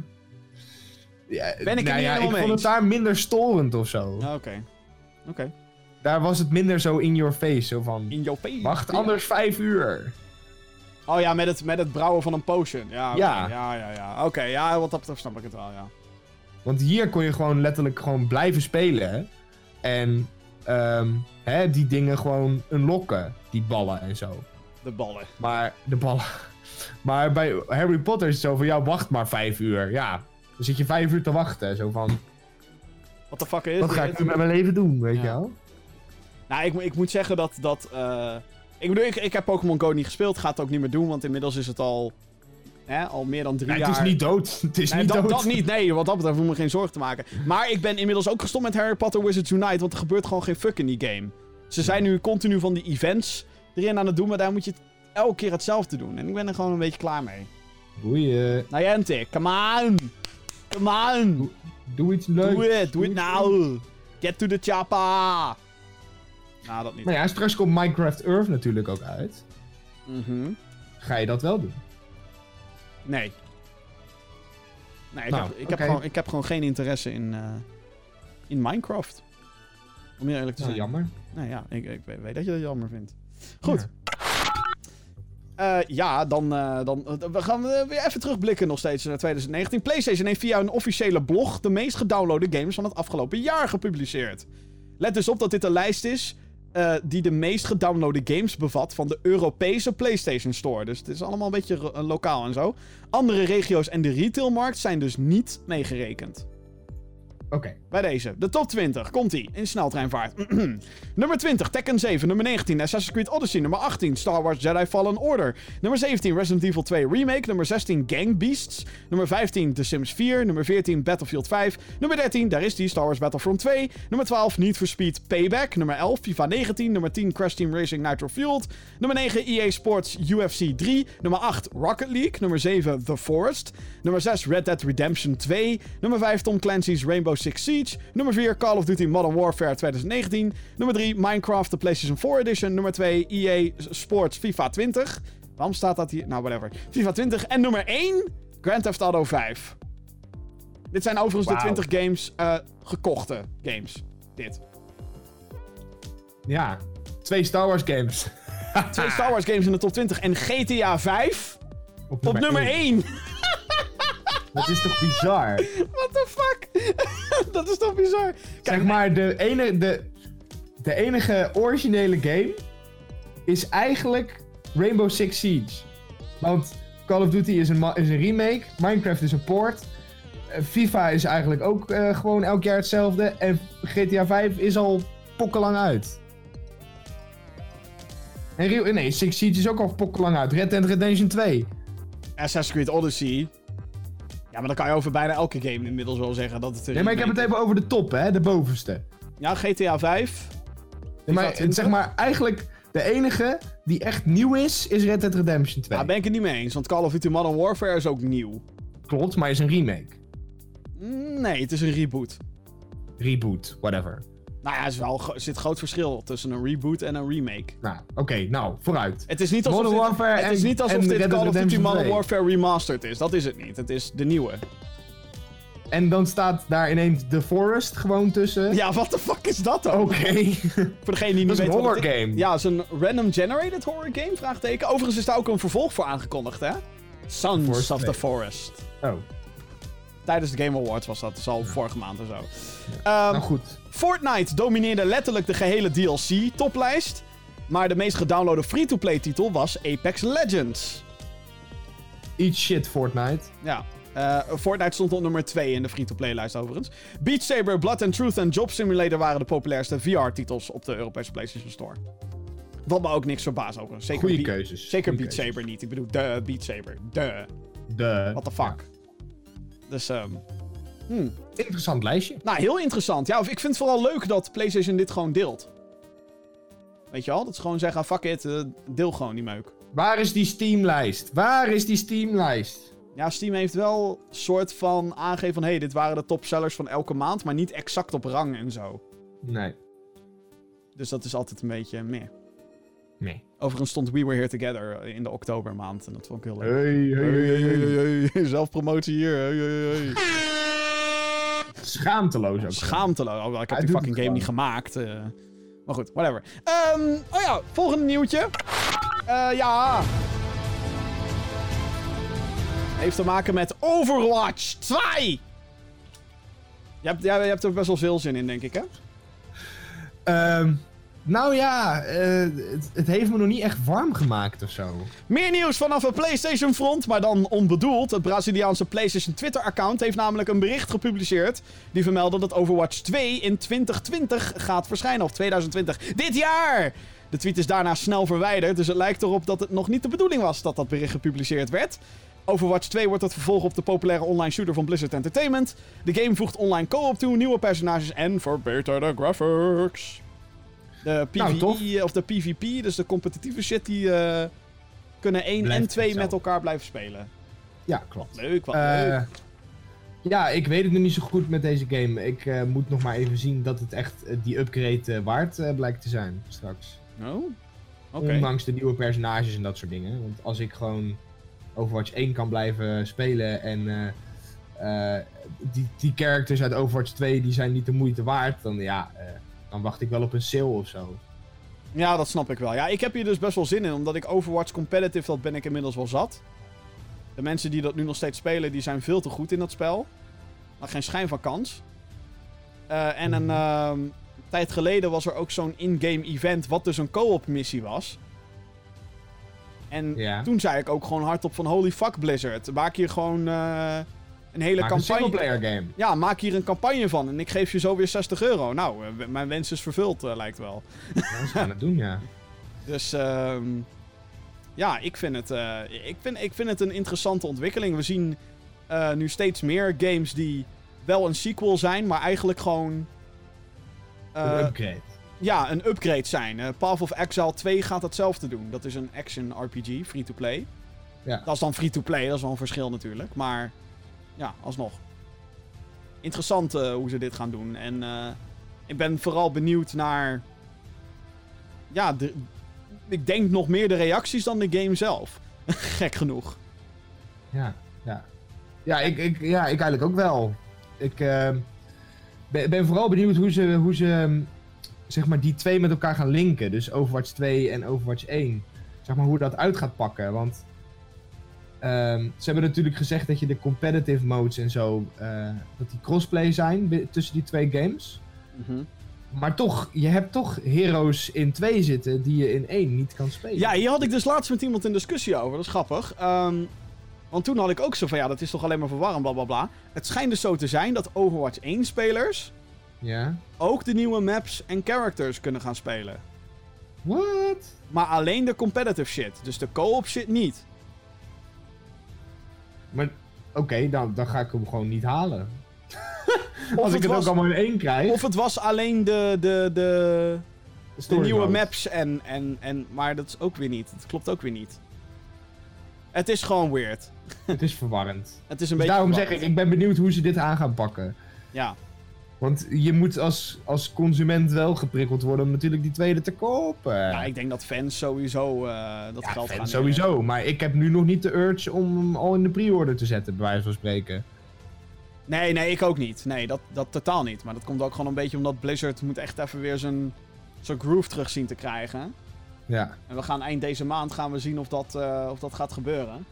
ja, Ben ik nou niet ja, helemaal ik vond het daar minder storend of zo. Ja, Oké. Oké. Daar was het minder zo in your face. Zo van, In your face. wacht anders vijf uur. Oh ja, met het, met het brouwen van een potion. Ja. Ja. ja, ja. ja. Oké, ja, wat dat betreft snap ik het wel, ja. Want hier kon je gewoon letterlijk gewoon blijven spelen. hè. En ehm, hè, die dingen gewoon unlocken. Die ballen en zo. De ballen. Maar de ballen. Maar bij Harry Potter is het zo van, ja, wacht maar vijf uur. Ja, dan zit je vijf uur te wachten. Zo van, Wat de fuck is wat ga ik nu met mijn leven doen, weet Ja. je wel? Nou, ik, ik moet zeggen dat... dat eh, Ik bedoel, ik, ik heb Pokémon Go niet gespeeld. Ga het ook niet meer doen, want inmiddels is het al... Hè, al meer dan drie Nee, jaar... het is niet dood. Het is Nee, niet dat, dood. dat niet, nee. Wat dat betreft hoef ik me geen zorgen te maken. Maar ik ben inmiddels ook gestopt met Harry Potter Wizards Unite, want er gebeurt gewoon geen fuck in die game. Ze zijn nu continu van die events erin aan het doen, maar daar moet je elke keer hetzelfde doen. En ik ben er gewoon een beetje klaar mee. Boeien. Niantic, come on! Come on! Doe iets leuks. Doe het, doe het nou! Get to the chopper! Nou, dat niet. Nou ja, straks komt Minecraft Earth natuurlijk ook uit. Mhm. Ga je dat wel doen? Nee. Nee, ik, Nou, heb, ik, heb gewoon, ik heb gewoon geen interesse in, eh, in Minecraft. Om heel eerlijk te Nou, zijn. jammer. Nou ja, ik, ik weet weet dat je dat jammer vindt. Goed. Eh, ja, dan, eh, dan eh, we gaan eh, weer even terugblikken nog steeds naar 2019. PlayStation heeft via een officiële blog de meest gedownloade games van het afgelopen jaar gepubliceerd. Let dus op dat dit een lijst is die de meest gedownloade games bevat van de Europese PlayStation Store. Dus het is allemaal een beetje lokaal en zo. Andere regio's en de retailmarkt zijn dus niet meegerekend. Oké. Bij deze. De top 20. Komt-ie. In sneltreinvaart. nummer 20. Tekken 7. Nummer 19. Assassin's Creed Odyssey. Nummer 18. Star Wars Jedi Fallen Order. Nummer 17. Resident Evil 2 Remake. Nummer 16. Gang Beasts. Nummer 15. The Sims 4. Nummer 14. Battlefield 5. Nummer 13. Daar is die. Star Wars Battlefront 2. Nummer 12. Need for Speed Payback. Nummer 11. FIFA 19. Nummer 10. Crash Team Racing Nitro Fueled. Nummer 9. EA Sports UFC 3. Nummer 8. Rocket League. Nummer 7. The Forest. Nummer 6. Red Dead Redemption 2. Nummer 5. Tom Clancy's Rainbow Six Siege. Nummer 4, Call of Duty Modern Warfare 2019. Nummer 3, Minecraft, de PlayStation 4 Edition. Nummer 2, EA Sports FIFA 20. Waarom staat dat hier? Nou, whatever. FIFA 20. En nummer 1, Grand Theft Auto 5. Dit zijn overigens de Wauw. 20 games, eh, gekochte games. Dit. Ja. Twee Star Wars games. Twee Star Wars games in de top 20. En GTA 5 op nummer 1. Dat is toch bizar? What the fuck? dat is toch bizar? zeg maar, de, ene, de, de enige originele game is eigenlijk Rainbow Six Siege. Want Call of Duty is een, is een remake, Minecraft is een port, eh, FIFA is eigenlijk ook eh, gewoon elk jaar hetzelfde en GTA 5 is al pokkenlang uit. En Rio, nee, Six Siege is ook al pokkenlang uit. Red Dead Redemption 2. Assassin's Creed Odyssey. Ja, maar dan kan je over bijna elke game inmiddels wel zeggen dat het... Nee, maar ik heb het even over de top, hè, de bovenste. Ja, GTA 5. Nee, maar, FIFA 20? zeg maar, eigenlijk de enige die echt nieuw is, is Red Dead Redemption 2. Daar ben ik het niet mee eens, want Call of Duty Modern Warfare is ook nieuw. Klopt, maar is een remake. Mm, Nee, het is een reboot. Reboot, whatever. Nou ja, er, is wel, er zit groot verschil tussen een reboot en een remake. Nou, oké, nou, vooruit. Het is niet alsof Modern dit, Warfare het is niet alsof dit Red Call of Duty Modern 2. Warfare remastered is. Dat is het niet. Het is de nieuwe. En dan staat daar ineens The Forest gewoon tussen. Ja, wat de fuck is dat dan? Oké. Voor degene die niet Dat is een weet horror is. game. Ja, het is een random generated horror game, vraagteken. Overigens is daar ook een vervolg voor aangekondigd, hè? Sons Forest of the 2. Forest. Oh, Tijdens de Game Awards was dat, is al vorige maand of zo. Ehm, nou goed. Fortnite domineerde letterlijk de gehele DLC-toplijst. Maar de meest gedownloade free-to-play titel was Apex Legends. Eat shit, Fortnite. Ja. eh, Fortnite stond op nummer 2 in de free-to-play lijst overigens. Beat Saber, Blood and Truth en Job Simulator waren de populairste VR-titels op de Europese PlayStation Store. Wat me ook niks verbaast overigens. Zeker Goeie keuzes. Zeker Goeie Beat keuzes. Saber niet. Ik bedoel, de Beat Saber. De. De. What the fuck. Dus, ehm hmm. Interessant lijstje. Nou, heel interessant. Ja, of ik vind het vooral leuk dat PlayStation dit gewoon deelt. Weet je wel? Dat ze gewoon zeggen, fuck it, eh, deel gewoon die meuk. Waar is die Steam-lijst? Waar is die Steam-lijst? Ja, Steam heeft wel een soort van aangegeven van... hé, hey, dit waren de topsellers van elke maand, maar niet exact op rang en zo. Nee. Dus dat is altijd een beetje meer. Nee. Overigens stond We Were Here Together in de oktobermaand en dat vond ik heel leuk. Hey, hey, hey, hey, hey. hey. Zelfpromotie hier. Hey, hey, hey. Schaamteloos ook. Schaamteloos. Oh, ik heb die fucking game niet gemaakt. eh. maar goed, whatever. Ehm, oh ja, volgende nieuwtje. Eh, ja. Heeft te maken met Overwatch 2. Je hebt, ja, je hebt er best wel veel zin in, denk ik, hè? Ehm, nou ja, eh, het, het heeft me nog niet echt warm gemaakt of zo. Meer nieuws vanaf een PlayStation front, maar dan onbedoeld. Het Braziliaanse PlayStation Twitter-account heeft namelijk een bericht gepubliceerd. Die vermeldde dat Overwatch 2 in 2020 gaat verschijnen. Of 2020. Dit jaar! De tweet is daarna snel verwijderd, dus het lijkt erop dat het nog niet de bedoeling was dat dat bericht gepubliceerd werd. Overwatch 2 wordt het vervolg op de populaire online shooter van Blizzard Entertainment. De game voegt online co-op toe, nieuwe personages en verbeterde graphics. De Nou. PvE of de PvP, dus de competitieve shit, die eh, kunnen 1 en Blijft 2 met elkaar blijven spelen. Ja, klopt. Leuk, wat Eh, leuk. ja, ik weet het nog niet zo goed met deze game. Ik eh, moet nog maar even zien dat het echt die upgrade waard blijkt te zijn straks. Oh, oké. Ondanks de nieuwe personages en dat soort dingen. Want als ik gewoon Overwatch 1 kan blijven spelen en die, die characters uit Overwatch 2 die zijn niet de moeite waard, dan ja, dan wacht ik wel op een sale of zo. Ja, dat snap ik wel. Ja, ik heb hier dus best wel zin in, omdat ik Overwatch Competitive, dat ben ik inmiddels wel zat. De mensen die dat nu nog steeds spelen, die zijn veel te goed in dat spel. Maar geen schijn van kans. Eh, en een ehm, tijd geleden was er ook zo'n in-game event, wat dus een co-op missie was. En Ja. toen zei ik ook gewoon hardop van holy fuck Blizzard. Maak hier gewoon eh, een hele Maak een campagne. singleplayer game. Ja, maak hier een campagne van en ik geef je zo weer 60 euro. Nou, eh, mijn wens is vervuld, eh, lijkt wel. Ja, ze gaan het doen, ja. Dus ehm, ja, ik vind, het, eh, ik, vind, ik vind het een interessante ontwikkeling. We zien nu steeds meer games die wel een sequel zijn, maar eigenlijk gewoon een upgrade. ja, een upgrade zijn. Path of Exile 2 gaat hetzelfde doen. Dat is een action RPG, free-to-play. Ja. Dat is dan free-to-play, dat is wel een verschil natuurlijk. Maar ja, alsnog. interessant eh, hoe ze dit gaan doen. En eh, ik ben vooral benieuwd naar. Ja, de, ik denk nog meer de reacties dan de game zelf. Gek genoeg. Ja, ja. Ja, ik, ik, ja, ik eigenlijk ook wel. Ik eh, ben, ben vooral benieuwd hoe ze, hoe ze um, zeg maar, die twee met elkaar gaan linken. Dus Overwatch 2 en Overwatch 1. Zeg maar hoe dat uit gaat pakken. Want ehm, ze hebben natuurlijk gezegd dat je de competitive modes en zo, eh, dat die crossplay zijn tussen die twee games. Mhm. Maar toch, je hebt toch heroes in 2 zitten die je in 1 niet kan spelen. Ja, hier had ik dus laatst met iemand een discussie over. Dat is grappig. Ehm, want toen had ik ook zo van ja, dat is toch alleen maar verwarrend, bla bla bla. Het schijnt dus zo te zijn dat Overwatch 1 spelers Ja? ook de nieuwe maps en characters kunnen gaan spelen. What? Maar alleen de competitive shit. Dus de co-op shit niet. Maar oké, dan, dan ga ik hem gewoon niet halen. Als ik het was- ook allemaal in één krijg. Of het was alleen de, de, de, de nieuwe mode. maps en, en, en... Maar dat is ook weer niet. Dat klopt ook weer niet. Het is gewoon weird. Het is verwarrend. Het is een Dus beetje... daarom zeg ik, ik ben benieuwd hoe ze dit aan gaan pakken. Ja. Want je moet als, als consument wel geprikkeld worden om natuurlijk die tweede te kopen. ja, ik denk dat fans sowieso eh, dat Ja, geld fans gaan sowieso. Maar ik heb nu nog niet de urge om hem al in de pre-order te zetten, bij wijze van spreken. Nee, nee, ik ook niet. Nee, dat, dat totaal niet. Maar dat komt ook gewoon een beetje omdat Blizzard moet echt even weer zijn, zijn groove terug zien te krijgen. Ja. En we gaan eind deze maand gaan we zien of dat, eh, of dat gaat gebeuren.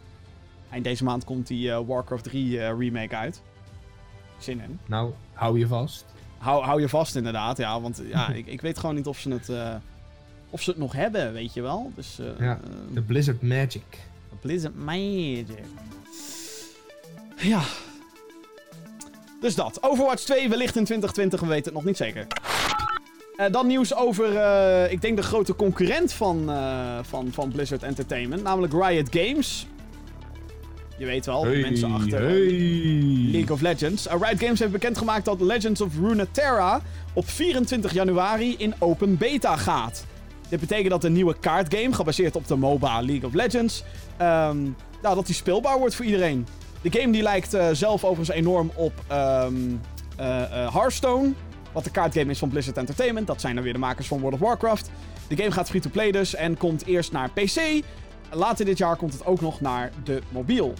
Eind deze maand komt die eh, Warcraft 3 eh, remake uit. Zin in. Nou, hou je vast. Hou, hou je vast inderdaad, ja. Want ja, ik, ik weet gewoon niet of ze het, eh, of ze het nog hebben, weet je wel. Dus eh, Ja, eh, De Blizzard Magic. Blizzard Magic. Ja. Dus dat. Overwatch 2 wellicht in 2020, we weten het nog niet zeker. Dan nieuws over, ik denk de grote concurrent van, van, van Blizzard Entertainment, namelijk Riot Games. Je weet wel, de mensen achter League of Legends. Uh, Riot Games heeft bekendgemaakt dat Legends of Runeterra op 24 januari in open beta gaat. Dit betekent dat een nieuwe kaartgame, gebaseerd op de MOBA League of Legends, nou, dat die speelbaar wordt voor iedereen. De game die lijkt eh, zelf overigens enorm op ehm, eh, eh, Hearthstone, wat de kaartgame is van Blizzard Entertainment. Dat zijn dan weer de makers van World of Warcraft. De game gaat free-to-play dus en komt eerst naar PC. Later dit jaar komt het ook nog naar de mobiel.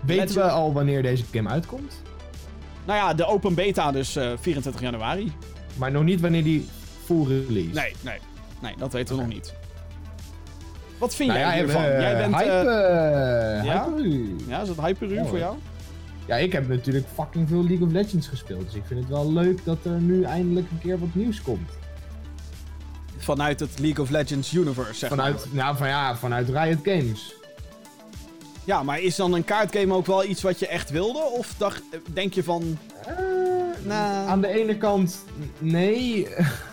Weten we al wanneer deze game uitkomt? Nou ja, de open beta dus eh, 24 januari. Maar nog niet wanneer die full release. Nee, nee. Nee, dat weten we nog niet. Wat vind Nou jij ja, hiervan? eh, jij bent... hype, eh, ja? hype u. ja, is het hyper Ja, voor jou? Ja, ik heb natuurlijk fucking veel League of Legends gespeeld. Dus ik vind het wel leuk dat er nu eindelijk een keer wat nieuws komt. Vanuit het League of Legends universe, zeg maar. Vanuit, nou, van, ja, vanuit Riot Games. Ja, maar is dan een kaartgame ook wel iets wat je echt wilde? Of dacht, denk je van... Nou. Aan de ene kant, nee.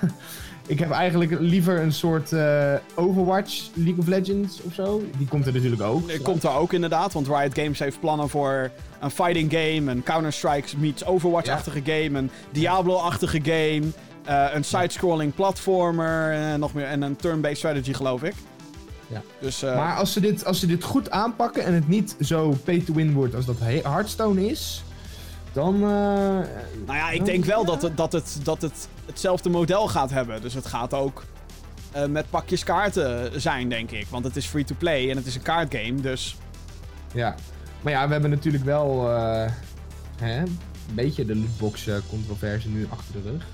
ik heb eigenlijk liever een soort eh, Overwatch League of Legends of zo. Die komt er natuurlijk ook. Er komt er ook inderdaad, want Riot Games heeft plannen voor een fighting game, een Counter-Strike meets Overwatch-achtige game, een Diablo-achtige game, eh, een side-scrolling platformer eh, nog meer, en een turn-based strategy, geloof ik. Ja. Dus, eh, Maar als ze, dit, als ze dit goed aanpakken en het niet zo pay-to-win wordt als dat He- Hearthstone is, dan... eh, nou ja, ik denk wel dat het, dat, het, dat het hetzelfde model gaat hebben. Dus het gaat ook met pakjes kaarten zijn, denk ik. Want het is free-to-play en het is een kaartgame, dus... Ja. Maar ja, we hebben natuurlijk wel hè, een beetje de lootbox-controverse nu achter de rug.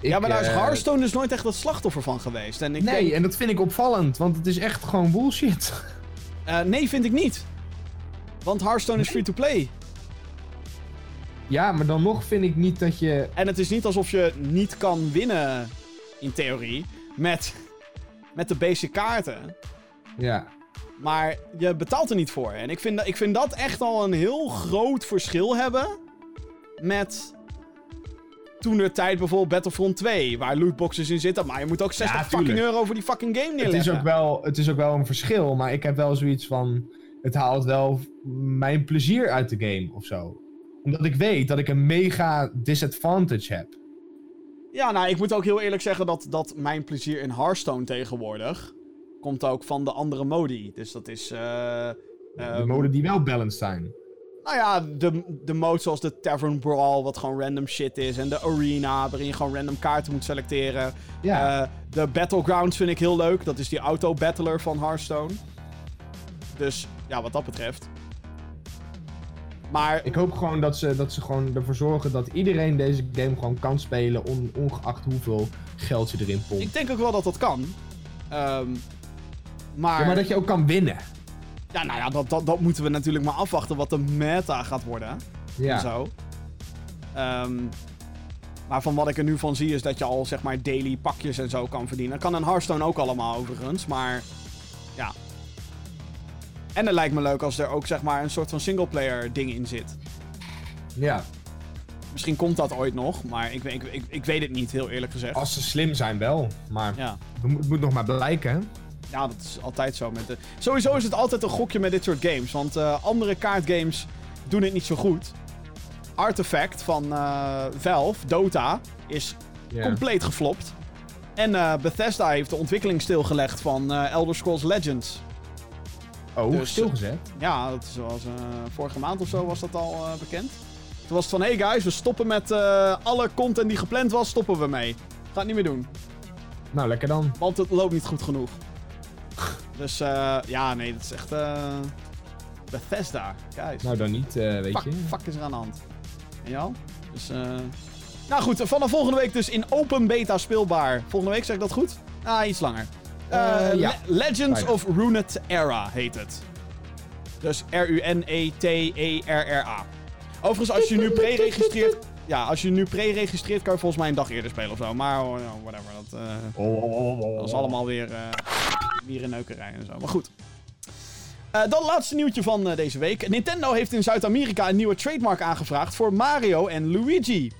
Ja, maar daar is eh, Hearthstone dus nooit echt het slachtoffer van geweest. En ik Nee, denk- en dat vind ik opvallend, want het is echt gewoon bullshit. Eh, nee, vind ik niet. Want Hearthstone is free-to-play. Ja, maar dan nog vind ik niet dat je... En het is niet alsof je niet kan winnen, in theorie, met, met de basic kaarten. Ja, Maar je betaalt er niet voor. En ik vind, dat- ik vind dat echt al een heel groot verschil hebben met toen de tijd bijvoorbeeld Battlefront 2, waar lootboxes in zitten. Maar je moet ook 60 Ja, fucking euro voor die fucking game het neerleggen. is, ook wel, het is ook wel een verschil, maar ik heb wel zoiets van... Het haalt wel mijn plezier uit de game of zo. Omdat ik weet dat ik een mega disadvantage heb. Ja, nou, ik moet ook heel eerlijk zeggen dat, dat mijn plezier in Hearthstone tegenwoordig komt ook van de andere modi. Dus dat is... eh, De ehm, moden die wel balanced zijn. Nou ja, de, de mode zoals de Tavern Brawl, wat gewoon random shit is. En de Arena, waarin je gewoon random kaarten moet selecteren. Ja. Eh, de Battlegrounds vind ik heel leuk. Dat is die auto-battler van Hearthstone. Dus ja, wat dat betreft. Maar Ik hoop gewoon dat ze, dat ze gewoon ervoor zorgen dat iedereen deze game gewoon kan spelen, on- ongeacht hoeveel geld je erin pompt. ik denk ook wel dat dat kan. Ehm, maar, Ja, maar dat je ook kan winnen. Ja, nou ja, dat, dat, dat moeten we natuurlijk maar afwachten wat de meta gaat worden. En Ja. zo. Ehm, maar van wat ik er nu van zie is dat je al zeg maar daily pakjes en zo kan verdienen. Dat kan een Hearthstone ook allemaal overigens, maar ja. En het lijkt me leuk als er ook zeg maar een soort van singleplayer ding in zit. ja. Misschien komt dat ooit nog, maar ik, weet- ik, ik, ik weet het niet, heel eerlijk gezegd. Als ze slim zijn wel, maar Ja. het moet nog maar blijken. Ja, dat is altijd zo. Met de... Sowieso is het altijd een gokje met dit soort games, want eh, andere kaartgames doen het niet zo goed. Artifact van eh, Valve, Dota, is compleet geflopt. En eh, Bethesda heeft de ontwikkeling stilgelegd van Elder Scrolls Legends. Oh, Dus- stilgezet. Ja, dat is eh, vorige maand of zo was dat al bekend. Toen was het van, hey guys, we stoppen met alle content die gepland was, stoppen we mee. Ga het niet meer doen, Nou, lekker dan. want het loopt niet goed genoeg. Dus eh, ja, nee, dat is echt eh, Bethesda, guys. Nou, dan niet, eh, weet fuck, je. fuck is er aan de hand. En jou? Dus, eh... Nou goed, vanaf volgende week dus in open beta speelbaar. Volgende week zeg ik dat goed? Ah, iets langer. Ja. Le- Legends of Runet Era heet het. Dus R-U-N-E-T-E-R-R-A. Overigens, als je nu pre-registreert... Ja, als je nu pre-registreert, kan je volgens mij een dag eerder spelen of zo. Maar, oh, whatever. Dat, eh, dat is allemaal weer uh, mierenneukerij en zo. Maar goed. Eh, dan laatste nieuwtje van eh, deze week. Nintendo heeft in Zuid-Amerika een nieuwe trademark aangevraagd voor Mario en Luigi.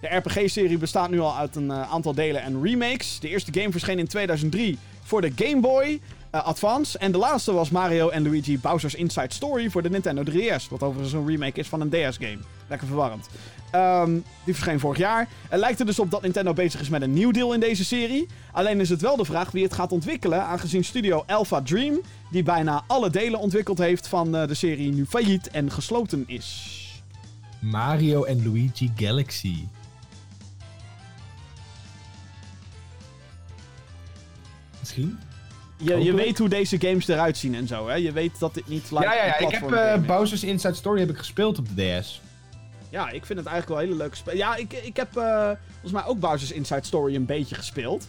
De RPG-serie bestaat nu al uit een eh, aantal delen en remakes. De eerste game verscheen in 2003 voor de Game Boy eh, Advance. En de laatste was Mario en Luigi Bowser's Inside Story voor de Nintendo 3DS. Wat overigens een remake is van een DS-game. Lekker verwarrend. Ehm, die verscheen vorig jaar. Het lijkt er dus op dat Nintendo bezig is met een nieuw deel in deze serie. Alleen is het wel de vraag wie het gaat ontwikkelen, aangezien studio Alpha Dream, die bijna alle delen ontwikkeld heeft van eh, de serie, nu failliet en gesloten is. Mario en Luigi Galaxy. Misschien? Je, je weet hoe deze games eruit zien en zo, hè? Je weet dat dit niet live Ja, ja, ja. Ik heb eh. Bowser's Inside Story heb ik gespeeld op de DS. Ja, ik vind het eigenlijk wel een hele leuke spel. Ja, ik, ik heb eh, volgens mij ook Bowser's Inside Story een beetje gespeeld.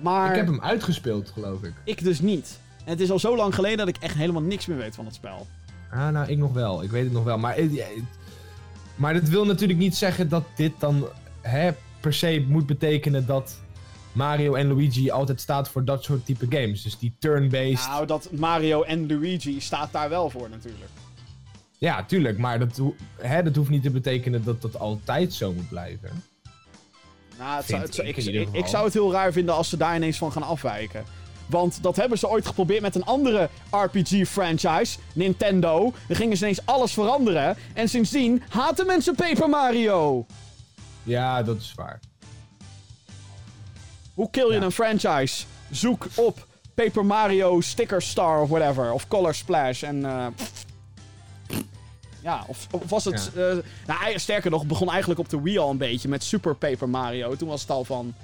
Maar Ik heb hem uitgespeeld, geloof ik. ik dus niet. En het is al zo lang geleden dat ik echt helemaal niks meer weet van het spel. Ah, nou, ik nog wel. Ik weet het nog wel. Maar, eh, maar dat wil natuurlijk niet zeggen dat dit dan hè, per se moet betekenen dat Mario en Luigi altijd staat voor dat soort type games. Dus die turn-based. Nou, dat Mario en Luigi staat daar wel voor natuurlijk. Ja, tuurlijk. Maar dat, hè, dat hoeft niet te betekenen dat dat altijd zo moet blijven. Nou, het Vind zou, het zou- ik ik, ik, zou het heel raar vinden als ze daar ineens van gaan afwijken. Want dat hebben ze ooit geprobeerd met een andere RPG-franchise, Nintendo. Dan gingen ze ineens alles veranderen. En sindsdien haten mensen Paper Mario. Ja, dat is waar. Hoe kill je Ja. een franchise? Zoek op Paper Mario Sticker Star of whatever. Of Color Splash en... eh, ja, of, of was het... eh, nou, sterker nog, het begon eigenlijk op de Wii al een beetje met Super Paper Mario. Toen was het al van...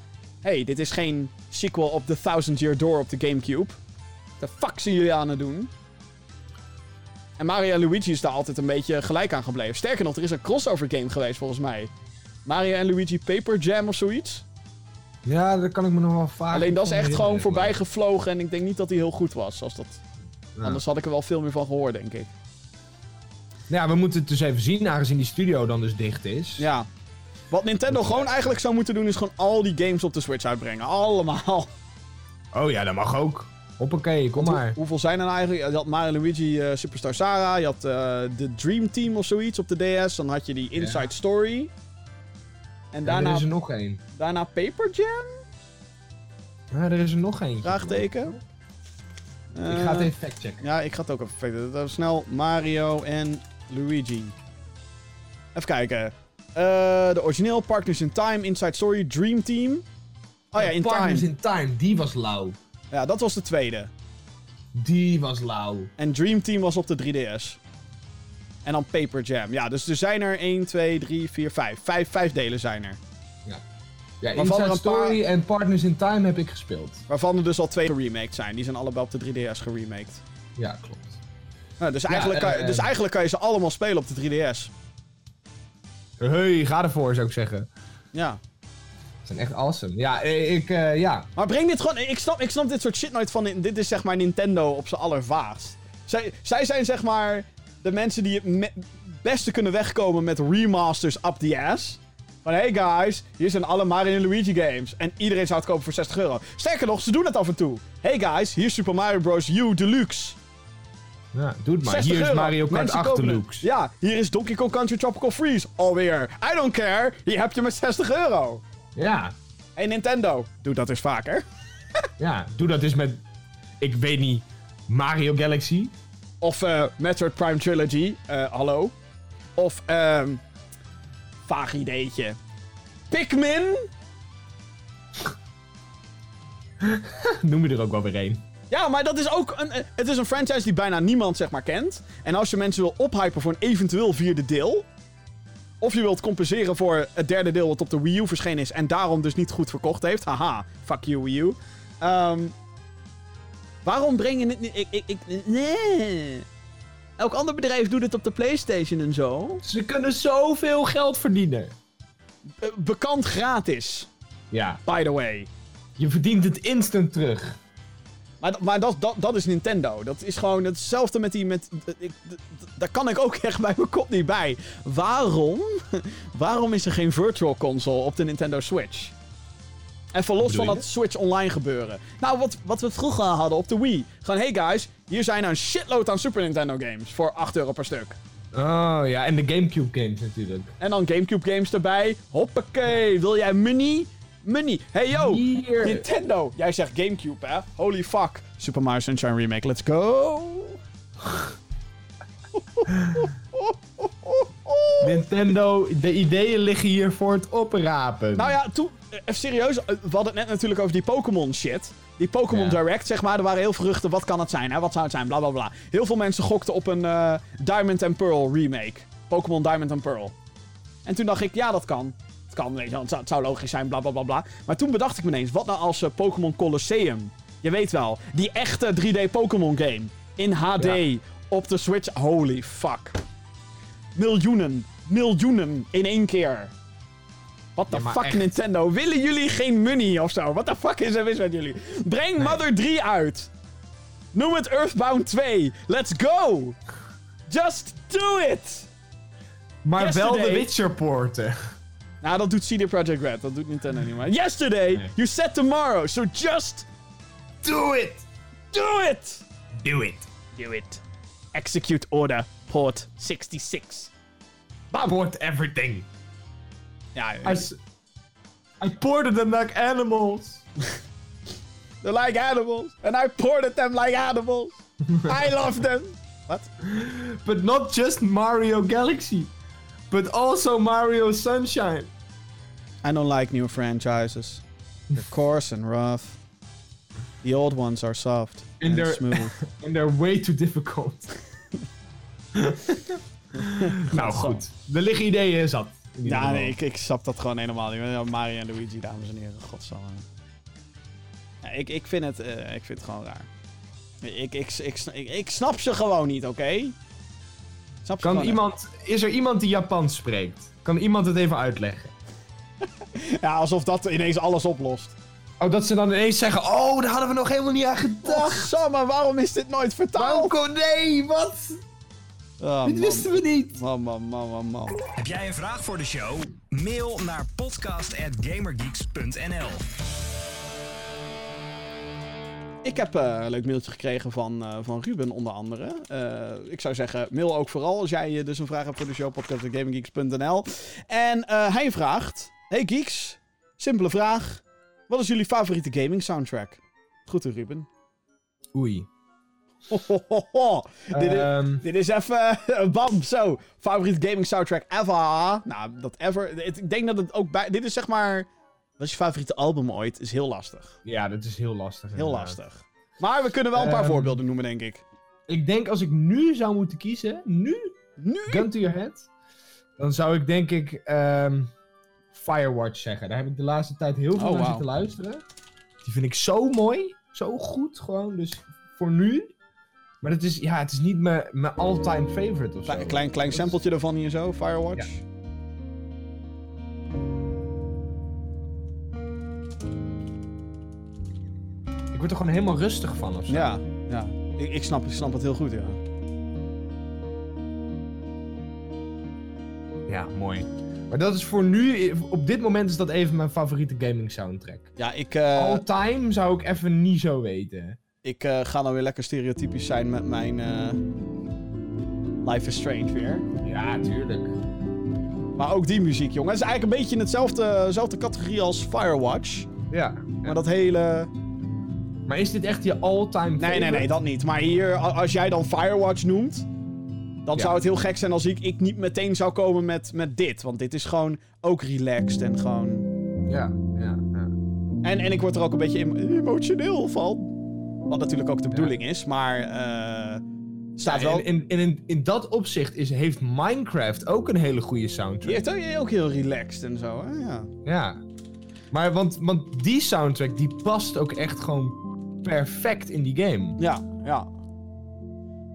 hey, dit is geen sequel op The Thousand Year Door op de Gamecube. De fuck zijn jullie aan het doen? En Mario en Luigi is daar altijd een beetje gelijk aan gebleven. Sterker nog, er is een crossover game geweest volgens mij. Mario en Luigi Paper Jam of zoiets. Ja, daar kan ik me nog wel vaak. Alleen dat is echt gewoon voorbij gevlogen en ik denk niet dat hij heel goed was. Als dat... Ja. Anders had ik er wel veel meer van gehoord, denk ik. Ja, we moeten het dus even zien, aangezien die studio dan dus dicht is. Ja. Wat Nintendo gewoon eigenlijk zou moeten doen, is gewoon al die games op de Switch uitbrengen. Allemaal. Oh ja, dat mag ook. Hoppakee, kom Hoe- maar. hoeveel zijn er nou eigenlijk? Je had Mario Luigi eh, Superstar Saga. Je had eh, de Dream Team of zoiets op de DS. Dan had je die Inside Ja. Story. En Ja, daarna, er is er nog één. Daarna Paper Jam? Ja, er is er nog één. Vraagteken. Ik ga het Eh, even factchecken. Ja, ik ga het ook even. Dat is Snel Mario en Luigi. Even kijken. Eh, de origineel Partners in Time, Inside Story, Dream Team. Oh ja, in Partners Time. in Time, die was lauw. Ja, dat was de tweede. Die was lauw. En Dream Team was op de 3DS. En dan Paper Jam. Ja, dus er zijn er 1, 2, 3, 4, 5. Vijf, vijf delen zijn er. Ja, Waarvan Inside Story en Partners in Time heb ik gespeeld. Waarvan er dus al twee geremaked zijn. Die zijn allebei op de 3DS geremaked. Ja, klopt. Nou, dus, Ja, eigenlijk kan, je- eh, dus eigenlijk kan je ze allemaal spelen op de 3DS. Hey, ga ervoor zou ik zeggen. Ja. Ze zijn echt awesome. Ja, eh, ik, eh, ja. Maar breng dit gewoon... Ik snap, ik snap dit soort shit nooit van... Dit is zeg maar Nintendo op zijn allervaagst. Zij, zij zijn zeg maar de mensen die het beste kunnen wegkomen met remasters up the ass. Van hey guys, hier zijn alle Mario en Luigi games. En iedereen zou het kopen voor 60 euro. Sterker nog, ze doen het af en toe. Hey guys, hier is Super Mario Bros. U Deluxe. ja, doe het maar. 60 Hier is. Mario Kart Mensen 8 kopen het. Deluxe. Ja, hier is Donkey Kong Country Tropical Freeze. Alweer. I don't care. Hier heb je met 60 euro. Ja, Hey Nintendo, doe dat eens vaker. ja. Doe dat eens met, ik weet niet, Mario Galaxy. Of eh Metroid Prime Trilogy. eh, hallo. Of, ehm vaag ideetje. Pikmin? Noem je er ook wel weer één. Ja, maar dat is ook een, eh, het is een franchise die bijna niemand zeg maar kent. En als je mensen wil ophypen voor een eventueel vierde deel... Of je wilt compenseren voor het derde deel wat op de Wii U verschenen is... en daarom dus niet goed verkocht heeft. Haha, fuck you Wii U. Ehm, waarom breng je het niet... Ik, ik, ik, nee. Elk ander bedrijf doet het op de Playstation en zo. Ze kunnen zoveel geld verdienen. Eh, bekend gratis, Ja, by the way. je verdient het instant terug. Maar, maar dat, dat, dat is Nintendo. Dat is gewoon hetzelfde met die... Met, ik, daar kan ik ook echt bij mijn kop niet bij. Waarom? Waarom is er geen Virtual Console op de Nintendo Switch? Even los van dat Switch Online gebeuren. Nou, wat, wat we vroeger hadden op de Wii. Gewoon, hey guys, hier zijn een shitload aan Super Nintendo games. Voor 8 euro per stuk. Oh ja, en de Gamecube games natuurlijk. En dan Gamecube games erbij. Hoppakee, wil jij money? Money. Hey yo, Hier. Nintendo. Jij zegt Gamecube, hè? Holy fuck. Super Mario Sunshine Remake, let's go. Nintendo, de ideeën liggen hier voor het oprapen. Nou ja, toen, even serieus, eh, we hadden het net natuurlijk over die Pokémon shit. Die Pokémon Ja. Direct, zeg maar. Er waren heel veel geruchten, wat kan het zijn, hè? Wat zou het zijn, bla bla bla. Heel veel mensen gokten op een eh, Diamond and Pearl remake. Pokémon Diamond and Pearl. En toen dacht ik, ja, dat kan. Het kan, weet je het zou, het zou logisch zijn, bla bla bla bla. Maar toen bedacht ik me ineens, wat nou als eh, Pokémon Colosseum? Je weet wel, die echte 3D Pokémon game. In HD, Ja. op de Switch. Holy fuck. Miljoenen, miljoenen in één keer. What the Ja, fuck, echt. Nintendo? Willen jullie geen money of zo? What the fuck is er mis met jullie? Breng Mother 3 uit. Noem het Earthbound 2. Let's go. Just do it. maar wel de Witcher poorten. Nou, dat doet CD Projekt Red. Dat doet Nintendo niet meer. Yesterday, Nee. you said tomorrow. So just Do it! do it. Do it! Do it. Execute order port 66. Bam. Port everything. Ja, I, s- I ported them like animals. they're like animals. And I ported them like animals. I love them. Wat? But not just Mario Galaxy. But also Mario Sunshine. I don't like new franchises. They're coarse and rough. The old ones are soft And and, they're- smooth. And they're way too difficult. nou goed, er liggen ideeën zat. Ja, nee, ik, ik snap dat gewoon helemaal niet. Mario en Luigi, dames en heren. Godsamme. Ja, ik, ik, vind het, eh, ik vind het gewoon raar. Ik, ik, ik, ik, ik snap ze gewoon niet, oké? Snap ze Kan gewoon iemand, is er iemand die Japans spreekt? Kan iemand het even uitleggen? Ja, alsof dat ineens alles oplost. Oh, dat ze dan ineens zeggen, oh, daar hadden we nog helemaal niet aan gedacht. Godsamme, waarom is dit nooit Waarom vertaald? kon, nee, wat? Oh, Dit wisten we niet. Man, man, man, man, man. Heb jij een vraag voor de show? Mail naar podcast.gamergeeks.nl Ik heb eh, een leuk mailtje gekregen van, eh, van Ruben onder andere. Eh, ik zou zeggen, mail ook vooral als jij dus een vraag hebt voor de show, podcast.gaminggeeks.nl. En eh, hij vraagt, hey geeks, simpele vraag. Wat is jullie favoriete gaming soundtrack? Goed, Ruben. Oei. Ho, ho, ho, ho. Dit, is, Ehm, dit is even, eh, bam, zo. Favoriete gaming soundtrack ever. Nou, dat ever. Ik denk dat het ook bij, dit is zeg maar, wat is je favoriete album ooit? Is heel lastig. ja, dat is heel lastig. Heel inderdaad. lastig. Maar we kunnen wel een paar Ehm, voorbeelden noemen, denk ik. Ik denk als ik nu zou moeten kiezen, nu Nu? Gun to your head. Dan zou ik denk ik ehm, Firewatch zeggen. Daar heb ik de laatste tijd heel veel Oh, naar zitten luisteren. Die vind ik zo mooi. Zo goed gewoon. Dus voor nu. Maar het is, ja, het is niet mijn, mijn all-time favorite of zo. Klein, klein, klein sampletje ervan hier zo, Firewatch. Ik word er gewoon helemaal rustig van of zo. Ja, ja. Ik, ik, snap, ik snap het heel goed, ja. Ja, mooi. Maar dat is voor nu, op dit moment is dat even mijn favoriete gaming soundtrack. Ja, ik, eh, All time zou ik even niet zo weten. Ik eh, ga dan weer lekker stereotypisch zijn met mijn eh, Life is Strange weer. Ja, tuurlijk. Maar ook die muziek, jongen. Het is eigenlijk een beetje in hetzelfde dezelfde categorie als Firewatch. Ja. Maar dat hele... Maar is dit echt je all-time Nee, nee, nee, favorite? dat niet. Maar hier, als jij dan Firewatch noemt... Dan Ja. zou het heel gek zijn als ik, ik niet meteen zou komen met, met dit. Want dit is gewoon ook relaxed en gewoon... Ja, ja, ja. En, en ik word er ook een beetje emo- emotioneel van. Wat natuurlijk ook de bedoeling is, maar... eh staat Ja, wel... en in, in, in, in dat opzicht is, heeft Minecraft ook een hele goede soundtrack. Die heeft ook- ook heel relaxed en zo, hè? Ja. Ja. Maar want, want die soundtrack die past ook echt gewoon perfect in die game. Ja, ja.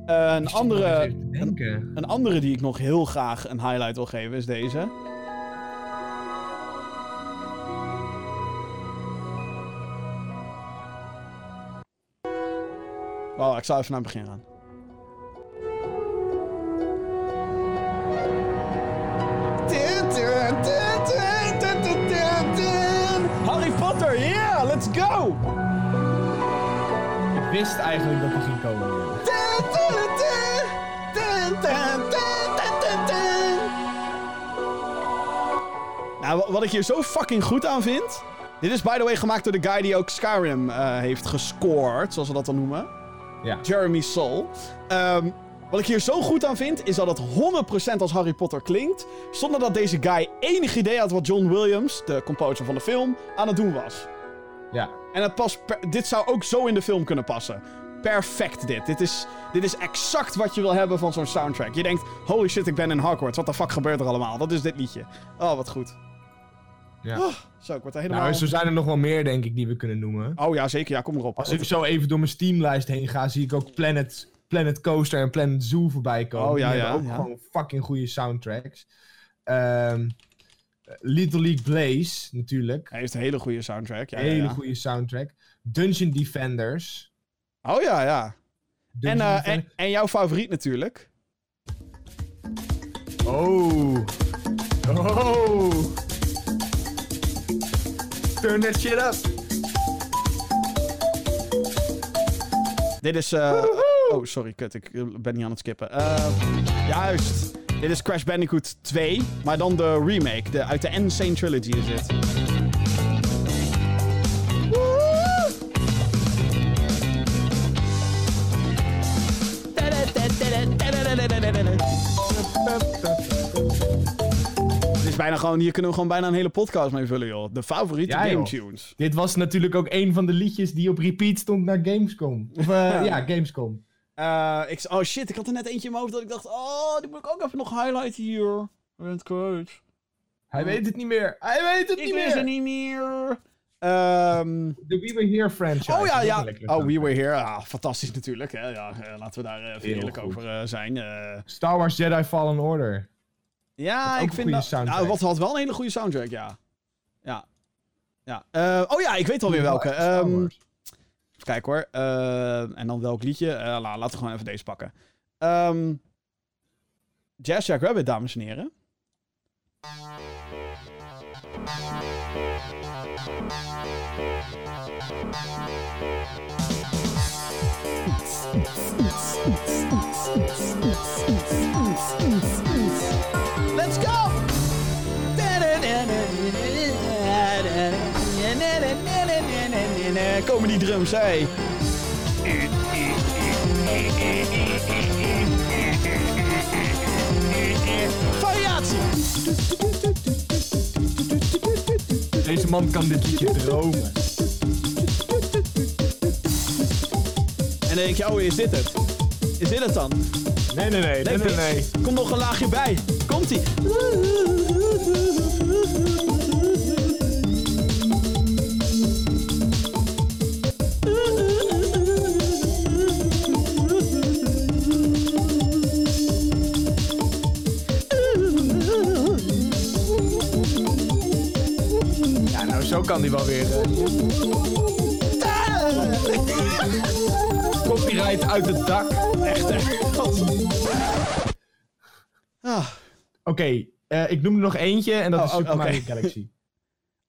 Eh, een, andere, een andere die ik nog heel graag een highlight wil geven is deze. Wow, ik zal even naar het begin gaan. Harry Potter, yeah, let's go! Ik wist eigenlijk dat hij ging komen. Nou, wa- wat ik hier zo fucking goed aan vind. Dit is by the way gemaakt door de guy die ook Skyrim eh, heeft gescoord, zoals we dat dan noemen. Ja. Jeremy Soul. Ehm, wat ik hier zo goed aan vind, is dat het 100% als Harry Potter klinkt. Zonder dat deze guy enig idee had wat John Williams, de composer van de film, aan het doen was. Ja. En het past dit zou ook zo in de film kunnen passen. Perfect dit. Dit is, dit is exact wat je wil hebben van zo'n soundtrack. Je denkt, holy shit, ik ben in Hogwarts. Wat de fuck gebeurt er allemaal? Dat is dit liedje. Oh, wat goed. Ja. Oh, zo, ik word er helemaal... Nou, zo zijn er nog wel meer, denk ik, die we kunnen noemen. Oh ja, zeker. Ja, kom erop. Als ik zo even door mijn Steamlijst heen ga, zie ik ook Planet, Planet Coaster en Planet Zoo voorbij komen. Oh, ja, die ja, ook ja. gewoon fucking goede soundtracks. Ehm, Little League Blaze, natuurlijk. Hij heeft een hele goede soundtrack. Ja, Hele ja. goede soundtrack. Dungeon Defenders. Oh ja, ja. En, eh, en, en jouw favoriet natuurlijk. Oh. Oh. Turn that shit up. Dit is... eh, oh, sorry, kut. Ik ben niet aan het skippen. Eh, juist. Dit is Crash Bandicoot 2, maar dan de remake. De, uit de Insane Trilogy is dit. Bijna gewoon, hier kunnen we gewoon bijna een hele podcast mee vullen, joh. De favoriete Ja, game tunes. Dit was natuurlijk ook een van de liedjes die op repeat stond naar Gamescom. Of, eh, ja, Gamescom. Eh, ik, oh shit, ik had er net eentje in mijn hoofd dat ik dacht, oh, die moet ik ook even nog highlighten hier. Rent. Hij weet het niet meer. Hij weet het Ik niet weet meer. het niet meer. Ehm, De We Were Here franchise. oh ja, ja. Oh, We. Were Here. Ah, fantastisch natuurlijk. Hè. Ja, eh, laten we daar eerlijk goed. over zijn. Star Wars Jedi Fallen Order. Ja, ook ik een vind dat... soundtrack. Nou, wat had wel een hele goede soundtrack, ja. Ja. ja. Eh, oh ja, ik weet alweer welke. Ehm, Wars. Even kijken hoor. Eh, en dan welk liedje? Eh, la- laten we gewoon even deze pakken. Ehm Jazz Jack Rabbit, dames en heren. Komen die drums, hé. Variatie! Deze man kan dit liedje dromen. En dan denk je, oh, is dit het? Is dit het dan? Nee, nee, nee. Nee, nee, nee. Kom nog een laagje bij. Komt-ie. Kan die wel weer. eh. Copyright uit het dak. Echt, hè? Ah. Oké, eh, ik noem er nog eentje en dat Oh, is oh, Super oké. Mario Galaxy.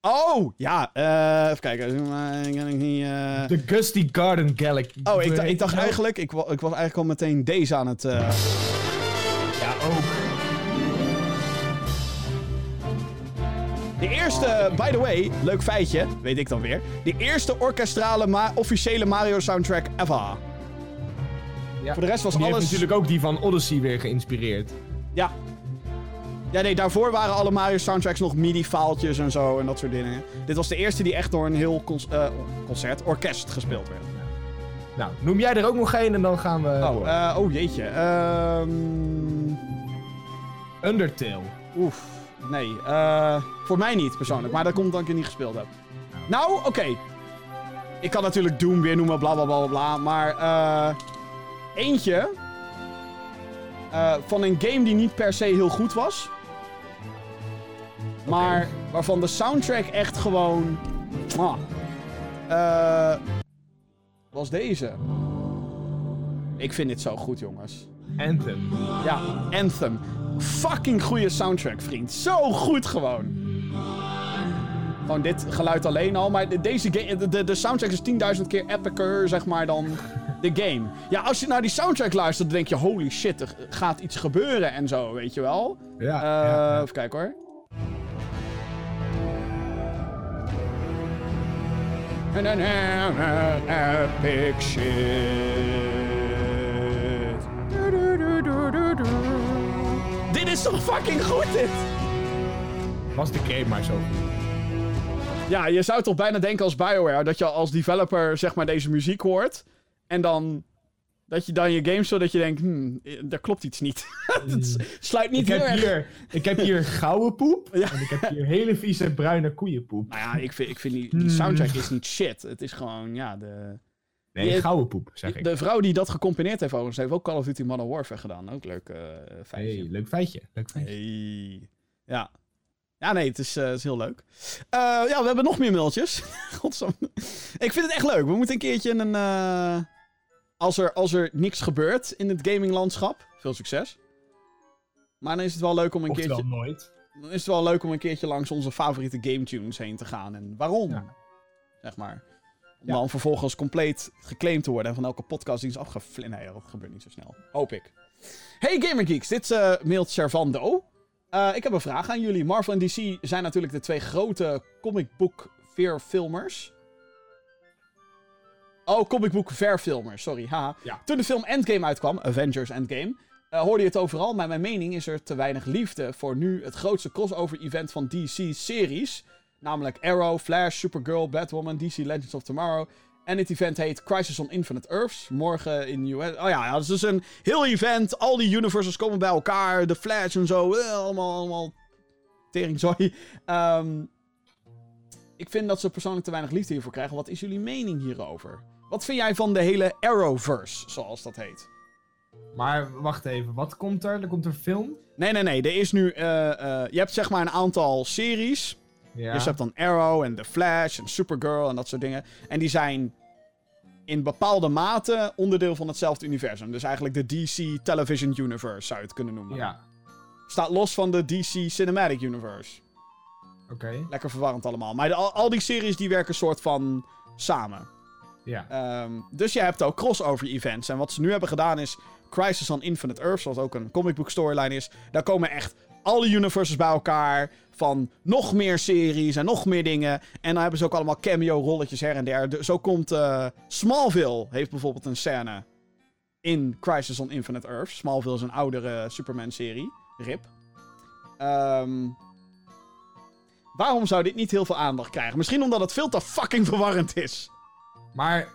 Oh, ja. eh, even kijken. Eh, De Gusty Garden Galaxy. Oh, ik, dacht- ik dacht eigenlijk... Ik, wa- ik was eigenlijk al meteen deze aan het... eh, Ja, ook. Eerste, by the way, leuk feitje, weet ik dan weer. De eerste orkestrale ma- officiële Mario soundtrack ever. Ja. Voor de rest was Die alles... heeft natuurlijk ook die van Odyssey weer geïnspireerd. Ja. Ja, nee, daarvoor waren alle Mario soundtracks nog MIDI-faaltjes en zo en dat soort dingen. Dit was de eerste die echt door een heel eh, concert, orkest gespeeld werd. Nou, noem jij er ook nog één en dan gaan we Oh, eh, oh jeetje. Ehm Undertale. oef. Nee, eh, voor mij niet persoonlijk, maar dat komt omdat ik het niet gespeeld heb. Nou, oké. Ik kan natuurlijk Doom weer noemen, bla bla bla bla, maar eh eentje eh, van een game die niet per se heel goed was. Maar waarvan de soundtrack echt gewoon. was deze. Ik vind dit zo goed, jongens. Anthem. Ja, Anthem. Fucking goede soundtrack, vriend. Zo goed gewoon. Gewoon dit geluid alleen al. Maar de- deze game, de, de, soundtrack is 10.000 keer epicer, zeg maar, dan de game. Ja, als je naar die soundtrack luistert, dan denk je... Holy shit, er gaat iets gebeuren en zo, weet je wel. Ja, Eh, ja, ja. Even kijken hoor. En dan epic shit. Is toch fucking goed, dit? Was de game maar zo goed. Ja, je zou toch bijna denken als BioWare dat je als developer zeg maar deze muziek hoort. En dan dat je dan je game zo dat je denkt, hmm, daar klopt iets niet. Het sluit niet Ik heel heb, erg. hier, ik heb hier gouden poep. Ja. En ik heb hier hele vieze bruine koeienpoep. Nou ja, ik vind, ik vind die, die soundtrack is niet shit. Het is gewoon, ja, de, Nee, gouden poep, zeg ik. de vrouw die dat gecomponeerd heeft overigens, heeft ook Call of Duty Modern Warfare gedaan. Ook leuk eh feitje. Hey, leuk feitje. Leuk feitje. Hey. Ja. Ja, nee, het is, eh, het is heel leuk. Eh, ja, we hebben nog meer mailtjes. Godsam. Ik vind het echt leuk. We moeten een keertje een... als, er, als er niks gebeurt in het gaminglandschap, veel succes. Maar dan is het wel leuk om een Oftewel keertje... nooit. Dan is het wel leuk om een keertje langs onze favoriete game tunes heen te gaan. En waarom? Ja. Zeg maar. Om Ja. dan vervolgens compleet geclaimd te worden en van elke podcast die is afgeflind. Nee, dat gebeurt niet zo snel. Hoop ik. Hey Gamergeeks, dit eh mailt Servando. Eh, ik heb een vraag aan jullie. Marvel en DC zijn natuurlijk de twee grote comic book verfilmers. Oh, comic book verfilmers, sorry. Haha. Ja. Toen de film Endgame uitkwam, Avengers Endgame, eh, hoorde je het overal. Maar mijn mening is er te weinig liefde voor nu het grootste crossover-event van DC-series. Namelijk Arrow, Flash, Supergirl, Batwoman, DC Legends of Tomorrow. En het event heet Crisis on Infinite Earths. Morgen in US. Oh ja, het is dus een heel event. Al die universes komen bij elkaar. De Flash en zo. eh, allemaal, allemaal teringzooi. Ehm ik vind dat ze persoonlijk te weinig liefde hiervoor krijgen. Wat is jullie mening hierover? Wat vind jij van de hele Arrowverse, zoals dat heet? Maar wacht even, wat komt er? Er komt er film? Nee, nee, nee. Er is nu... eh, eh, je hebt zeg maar een aantal series. Ja. Dus je hebt dan Arrow en The Flash en Supergirl en dat soort dingen. En die zijn in bepaalde mate onderdeel van hetzelfde universum. Dus eigenlijk de DC Television Universe zou je het kunnen noemen. Ja, Staat los van de DC Cinematic Universe. oké. Lekker verwarrend allemaal. Maar de- al, al die series die werken soort van samen. Ja. Ehm, dus je hebt ook crossover events. En wat ze nu hebben gedaan is Crisis on Infinite Earths, wat ook een comic book storyline is. Daar komen echt alle universes bij elkaar. Van nog meer series en nog meer dingen. En dan hebben ze ook allemaal cameo-rolletjes her en der. De- zo komt eh, Smallville, heeft bijvoorbeeld een scène in Crisis on Infinite Earths. Smallville is een oudere Superman-serie. RIP. Ehm, waarom zou dit niet heel veel aandacht krijgen? Misschien omdat het veel te fucking verwarrend is. Maar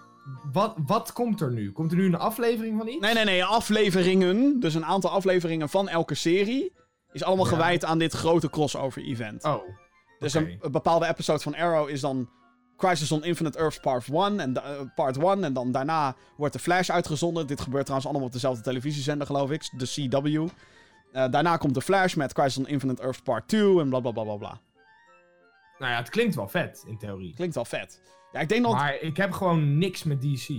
wat, wat komt er nu? Komt er nu een aflevering van iets? Nee, nee, nee. Afleveringen. Dus een aantal afleveringen van elke serie. Is allemaal Ja. gewijd aan dit grote crossover-event. Oh. dus een, een bepaalde episode van Arrow is dan. Crisis on Infinite Earths Part 1 en, eh, part 1 en dan daarna wordt de Flash uitgezonden. Dit gebeurt trouwens allemaal op dezelfde televisiezender, geloof ik, de CW. Eh, daarna komt de Flash met Crisis on Infinite Earths Part 2 en bla bla bla bla bla. Nou ja, het klinkt wel vet, in theorie. Klinkt wel vet. Ja, ik denk dat. Maar ik heb gewoon niks met DC.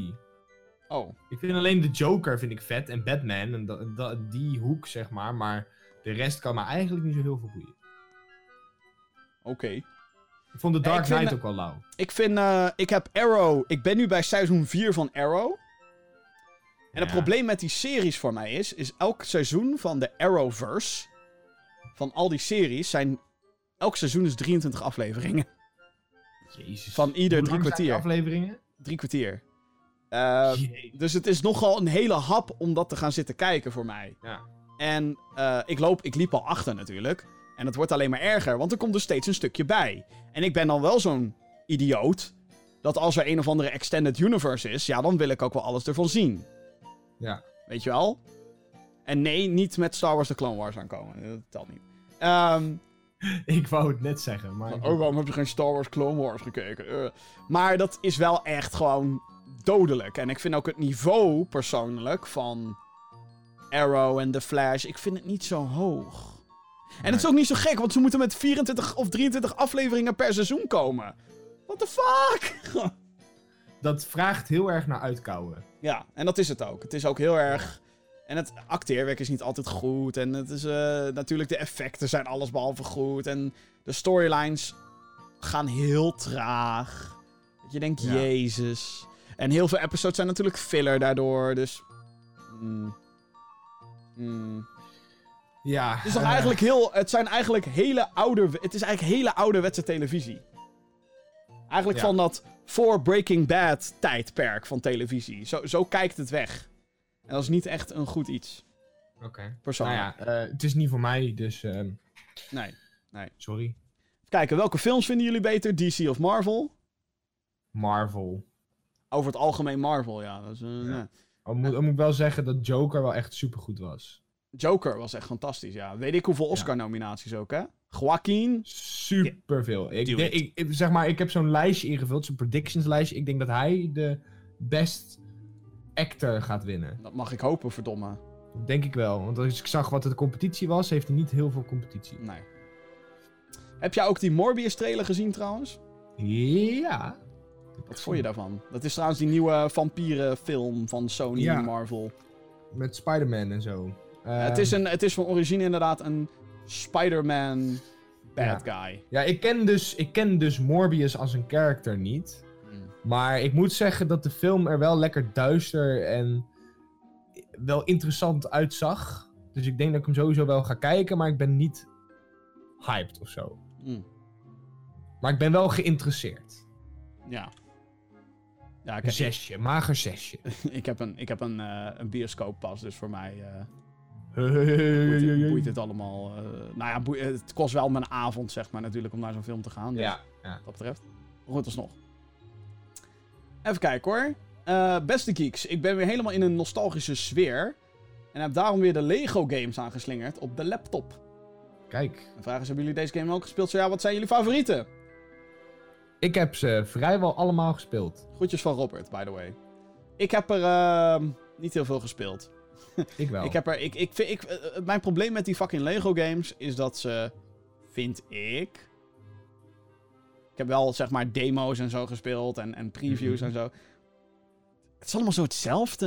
Oh, Ik vind alleen de Joker vind ik vet en Batman en die hoek, zeg maar. Maar de rest kan me eigenlijk niet zo heel veel boeien. oké. Ik vond de Dark Knight ook wel lauw. Ik vind, eh, ik heb Arrow. Ik ben nu bij seizoen 4 van Arrow. En het probleem met die series voor mij is, is elk seizoen van de Arrowverse, van al die series, zijn, elk seizoen is 23 afleveringen. Jezus. Van ieder drie kwartier. afleveringen? Drie kwartier. Eh, dus het is nogal een hele hap om dat te gaan zitten kijken voor mij. Ja. En eh, ik, loop, ik liep al achter natuurlijk. En het wordt alleen maar erger, want er komt er steeds een stukje bij. En ik ben dan wel zo'n idioot. Dat als er een of andere extended universe is, ja, dan wil ik ook wel alles ervan zien. Ja. Weet je wel? En nee, niet met Star Wars The Clone Wars aankomen. Dat telt niet. Ehm Ik wou het net zeggen, maar... oh, waarom heb je geen Star Wars Clone Wars gekeken? Eh. Maar dat is wel echt gewoon dodelijk. En ik vind ook het niveau persoonlijk van Arrow en The Flash, ik vind het niet zo hoog. En het is ook niet zo gek, want ze moeten met 24 of 23 afleveringen per seizoen komen. What the fuck? Dat vraagt heel erg naar uitkouwen. Ja, en dat is het ook. Het is ook heel erg. En het acteerwerk is niet altijd goed. En het is eh, natuurlijk de effecten zijn allesbehalve goed. En de storylines gaan heel traag. Dat je denkt, Ja. jezus. En heel veel episodes zijn natuurlijk filler daardoor. Dus. mm. Mm. Ja. Het, is toch eh, eigenlijk heel, het zijn eigenlijk hele oude. Het is eigenlijk hele ouderwetse televisie. Eigenlijk Ja. van dat voor Breaking Bad tijdperk van televisie. Zo, zo kijkt het weg. En dat is niet echt een goed iets. Oké. Nou Persoonlijk. ja, eh, het is niet voor mij, dus... ehm, Nee. sorry. Even kijken, welke films vinden jullie beter? DC of Marvel? Marvel. Over het algemeen Marvel, ja. Dat is, eh, Ja. Al moet, al moet ik wel zeggen dat Joker wel echt supergoed was. Joker was echt fantastisch, ja. Weet ik hoeveel Oscar-nominaties ook, hè? Joaquin. Superveel. Ik, zeg maar, ik heb zo'n lijstje ingevuld, zo'n predictions lijstje. Ik denk dat hij de best actor gaat winnen. Dat mag ik hopen, verdomme. Denk ik wel. Want als ik zag wat de competitie was, heeft hij niet heel veel competitie. Nee. Heb jij ook die Morbius-trailer gezien, trouwens? Ja. Wat vond je daarvan? Dat is trouwens die nieuwe vampierenfilm van Sony Ja. en Marvel. Met Spider-Man en zo. het, Ehm, is een, het is van origine inderdaad een Spider-Man bad Ja. guy. Ja, ik ken, dus, ik ken dus Morbius als een character niet. Hmm. Maar ik moet zeggen dat de film er wel lekker duister en wel interessant uitzag. Dus ik denk dat ik hem sowieso wel ga kijken, maar ik ben niet hyped of zo. Mm. Maar ik ben wel geïnteresseerd. Ja. Ja, ik, Een zesje, mager zesje. ik heb een, ik heb een, eh, een bioscooppas, dus voor mij eh boeit, het, boeit het allemaal. eh, nou ja, boeit- het kost wel mijn avond, zeg maar, natuurlijk, om naar zo'n film te gaan. Dus Ja, ja. wat dat betreft. Goed, alsnog. Even kijken hoor. Beste geeks, ik ben weer helemaal in een nostalgische sfeer. En heb daarom weer de Lego games aangeslingerd op de laptop. Kijk, De vraag is, hebben jullie deze game ook gespeeld? Zo ja, wat zijn jullie favorieten? Ik heb ze vrijwel allemaal gespeeld. Groetjes van Robert, by the way. Ik heb er ehm, niet heel veel gespeeld. Ik wel. Ik heb er, ik, ik, vind- ik, eh, eh, mijn probleem met die fucking Lego games is dat ze, vind ik... Ik heb wel, zeg maar, demo's en zo gespeeld en, en previews Mhm. en zo. Het is allemaal zo hetzelfde.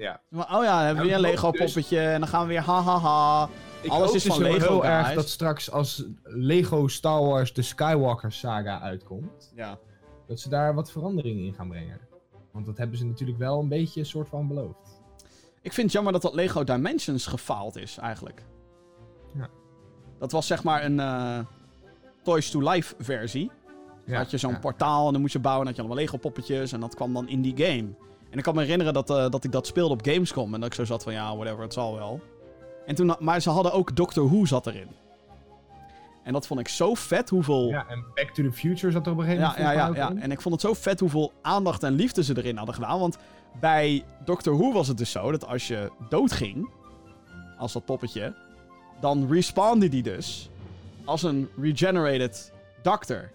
Ja. Maar, oh ja, dan hebben we weer een Lego dus- poppetje en dan gaan we weer ha ha ha. Ik Alles is dus van heel- Lego, heel erg dat straks als Lego Star Wars de Skywalker saga uitkomt, Ja. dat ze daar wat veranderingen in gaan brengen. Want dat hebben ze natuurlijk wel een beetje een soort van beloofd. Ik vind het jammer dat dat Lego Dimensions gefaald is, eigenlijk. Ja. Dat was zeg maar een eh, Toys to Life versie. Dan had je zo'n ja. portaal en dan moest je bouwen en had je allemaal Lego poppetjes en dat kwam dan in die game. En ik kan me herinneren dat, eh, dat ik dat speelde op Gamescom en dat ik zo zat van ja, whatever, het zal wel. En toen, maar ze hadden ook Doctor Who zat erin. En dat vond ik zo vet hoeveel... Ja, en Back to the Future zat er op een gegeven Ja, moment ja, ja, ja. in. En ik vond het zo vet hoeveel aandacht en liefde ze erin hadden gedaan. Want bij Doctor Who was het dus zo dat als je doodging, als dat poppetje, dan respawnde die dus als een regenerated doctor.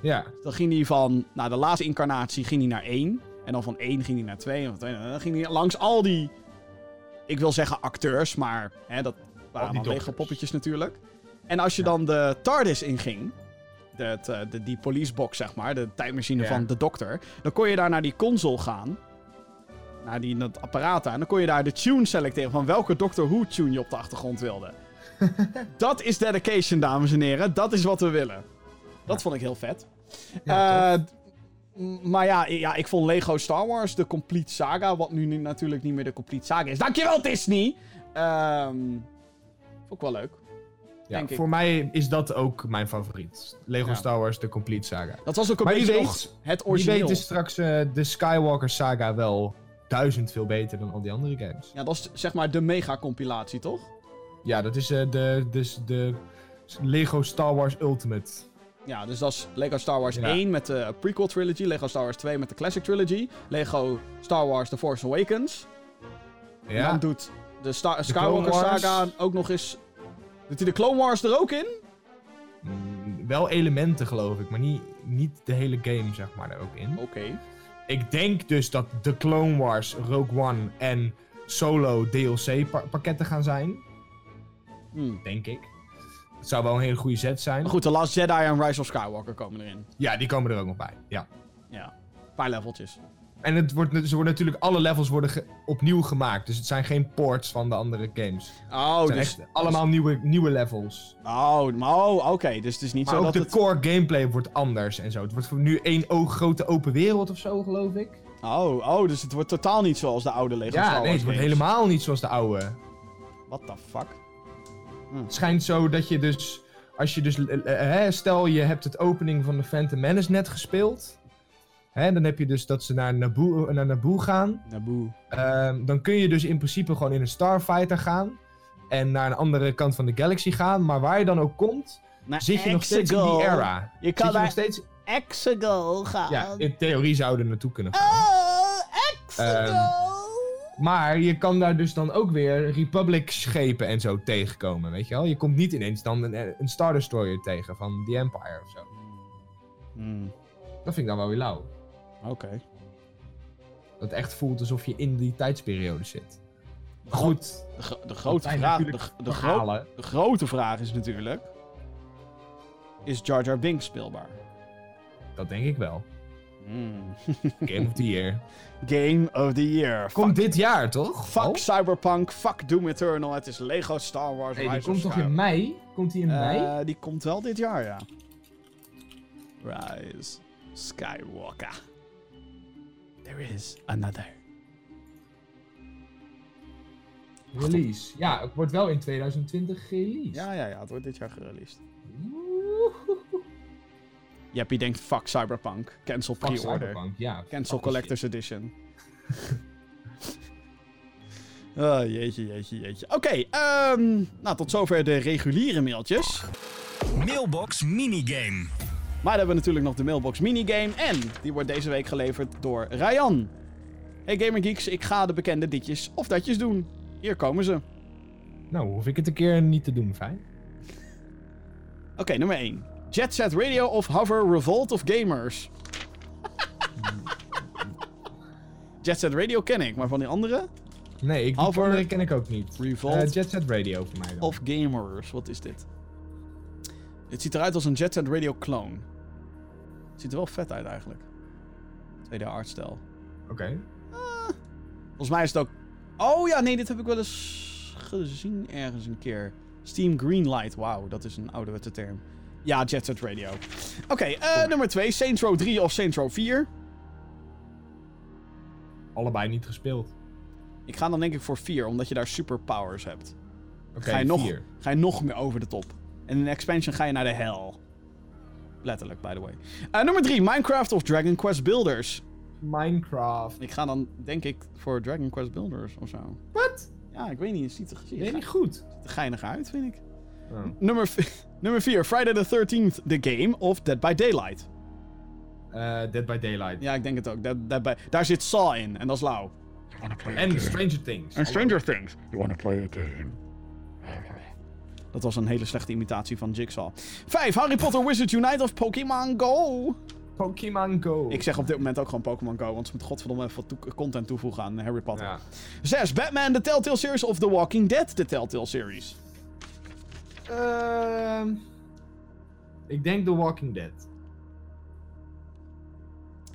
Ja, Dan ging hij van, nou de laatste incarnatie ging hij naar 1. En dan van 1 ging hij naar 2. En van 2 en dan ging hij langs al die, ik wil zeggen acteurs, maar hè, dat waren allemaal dokters. poppetjes natuurlijk. En als je dan de TARDIS inging, de, het, eh, de, die policebox zeg maar, de tijdmachine Ja. van de dokter. Dan kon je daar naar die console gaan. Naar die, dat apparaat daar. En dan kon je daar de tune selecteren van welke Doctor Who tune je op de achtergrond wilde. dat is dedication, dames en heren. Dat is wat we willen. Dat vond ik heel vet. Ja, Eh, maar ja, ja, ik vond Lego Star Wars de Complete Saga, wat nu, natuurlijk niet meer de Complete Saga is. Dankjewel Disney! Ehm vond ik wel leuk. ja, ik. voor mij is dat ook mijn favoriet. Lego Ja. Star Wars, de Complete Saga. Dat was ook een Maar beetje weet- nog het origineel. weet is straks eh, de Skywalker Saga wel duizend veel beter dan al die andere games. Ja, dat is zeg maar de mega-compilatie, toch? Ja, dat is eh, de, dus de Lego Star Wars Ultimate. Ja, dus dat is Lego Star Wars Ja. 1 met de prequel trilogy, Lego Star Wars 2 met de classic trilogy, Lego Star Wars The Force Awakens. En Ja, dan doet de Star Skywalker. Saga ook nog eens... Doet hij de Clone Wars er ook in? Mm, wel elementen geloof ik, maar niet, niet de hele game zeg maar er ook in. Oké. Ik denk dus dat de Clone Wars, Rogue One en Solo DLC pa- pakketten gaan zijn. Hmm. Denk ik. Het zou wel een hele goede set zijn. Maar goed, The Last Jedi en Rise of Skywalker komen erin. Ja, die komen er ook nog bij. Ja. Ja, een paar leveltjes. En het wordt, ze worden natuurlijk, alle levels worden ge- opnieuw gemaakt. Dus het zijn geen ports van de andere games. Oh, het zijn dus... echt allemaal nieuwe, nieuwe levels. Oh, maar- oh oké. Dus het is niet Maar zo ook dat de het... core gameplay wordt anders en zo. Het wordt voor nu één grote open wereld of zo, geloof ik. Oh, oh, dus het wordt totaal niet zoals de oude Lego Ja, nee, het wordt helemaal niet zoals de oude. What the fuck? Het schijnt zo dat je dus, als je dus, eh, eh, hè, stel je hebt het opening van de Phantom Menace net gespeeld. Hè, dan heb je dus dat ze naar Naboo, naar Naboo gaan. Naboo. Ehm, dan kun je dus in principe gewoon in een Starfighter gaan. En naar een andere kant van de galaxy gaan. Maar waar je dan ook komt, zit je nog steeds in die era. Je kan Zit je nog steeds... Exegol gaan. Ja, in theorie zouden naartoe kunnen gaan. Oh, Exegol. Maar je kan daar dus dan ook weer Republic schepen en zo tegenkomen, weet je wel? Je komt niet ineens dan een, een Star Destroyer tegen van The Empire of zo. Hmm, Dat vind ik dan wel weer lauw. Oké. Dat echt voelt alsof je in die tijdsperiode zit. Maar goed, De, grote vraag... De, de, gro- de grote vraag is natuurlijk... Is Jar Jar Binks speelbaar? Dat denk ik wel. Hmm. Game of the Year. Game of the Year. Komt dit jaar, toch? Fuck Oh? Cyberpunk, fuck Doom Eternal. Het is Lego Star Wars Hey, die komt toch in mei? Komt die in mei? Eh, die komt wel dit jaar, ja. Rise Skywalker. There is another. Release. Ja, het wordt wel in 2020 gereleased. Ja, ja, ja. Het wordt dit jaar gereleased. Oeh. Jeppie denkt fuck Cyberpunk. Cancel pre-order. Cyberpunk, ja. Cancel Collector's Edition. oh, jeetje, jeetje, jeetje. Oké, ehm, nou tot zover de reguliere mailtjes. Mailbox Minigame. Maar dan hebben we natuurlijk nog de Mailbox Minigame. En die wordt deze week geleverd door Ryan. Hey Gamer Geeks, ik ga de bekende ditjes of datjes doen. Hier komen ze. Nou, hoef ik het een keer niet te doen, fijn. Oké, nummer 1. Jet Set Radio of Hover Revolt of Gamers. Jet Set Radio ken ik, maar van die andere? Nee, ik, die Hover- andere ken ik ook niet. Revolt Eh, Jet Set Radio voor mij dan. of Gamers. Wat is dit? Het ziet eruit als een Jet Set Radio clone. Het ziet er wel vet uit eigenlijk. Tweede artstijl. Oké. Volgens mij is het ook... Oh ja, nee, dit heb ik wel eens gezien ergens een keer. Steam Greenlight. Wauw, dat is een ouderwetse term. Ja, Jet Set Radio. Oké, eh, nummer 2. Saints Row 3 of Saints Row 4. Allebei niet gespeeld. Ik ga dan denk ik voor 4, omdat je daar superpowers hebt. Oké, ga, je nog, vier. ga je nog meer over de top. En in de expansion ga je naar de hel. Letterlijk, by the way. Eh, nummer 3. Minecraft of Dragon Quest Builders. Minecraft. Ik ga dan, denk ik, voor Dragon Quest Builders of zo. Wat? Ja, ik weet niet. Het ziet er, ziet er, niet goed. ziet er geinig uit, vind ik. Oh. Nummer, nummer 4, Friday the 13th, The Game of Dead by Daylight. Eh, Dead by Daylight. Ja, ik denk het ook. Dead, Dead by, daar zit Saw in, en dat is lauw. En Stranger Things. En Stranger Things. You wanna play a game? Dat was een hele slechte imitatie van Jigsaw. 5, Harry Potter Wizards Unite of Pokémon Go. Pokémon Go. Ik zeg op dit moment ook gewoon Pokémon Go, want ze moeten godverdomme even wat content toevoegen aan Harry Potter. Ja. 6, Batman The Telltale Series of The Walking Dead The Telltale Series. Ehm, ik denk The Walking Dead.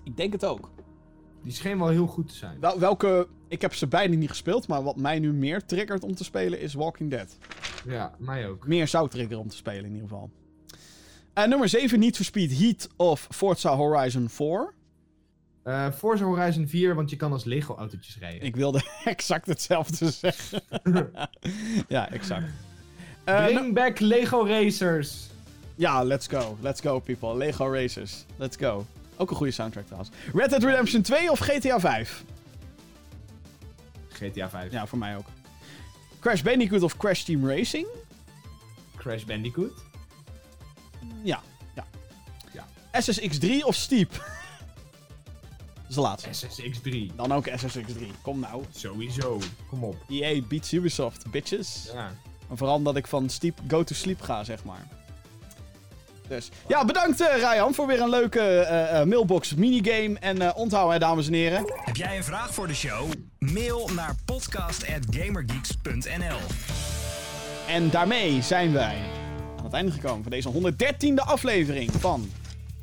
Ik denk het ook. Die scheen wel heel goed te zijn. Wel, welke... Ik heb ze beide niet gespeeld, maar wat mij nu meer triggert om te spelen is Walking Dead. Ja, mij ook. Meer zou triggeren om te spelen in ieder geval. En nummer 7, Need for Speed Heat of Forza Horizon 4. Eh Forza Horizon 4, want je kan als Lego-autootjes rijden. Ik wilde exact hetzelfde zeggen. ja, exact. Eh, Bring back Lego Racers. ja, let's go. Let's go, people. Lego Racers. Let's go. Ook een goede soundtrack trouwens. Red Dead Redemption 2 of GTA 5? GTA 5. Ja, voor mij ook. Crash Bandicoot of Crash Team Racing? Crash Bandicoot. Ja, ja. Ja. SSX3 of Steep? Dat is de laatste. SSX3. Dan ook SSX3. Kom nou. Sowieso. Kom op. EA beats Ubisoft, bitches. Ja. Maar vooral omdat ik van Steep go to sleep ga, zeg maar. Dus. Ja, bedankt eh Ryan voor weer een leuke eh, eh, mailbox minigame. En eh onthouden, hè, dames en heren. Heb jij een vraag voor de show? Mail naar podcast.gamergeeks.nl En daarmee zijn wij aan het einde gekomen van deze 113e aflevering van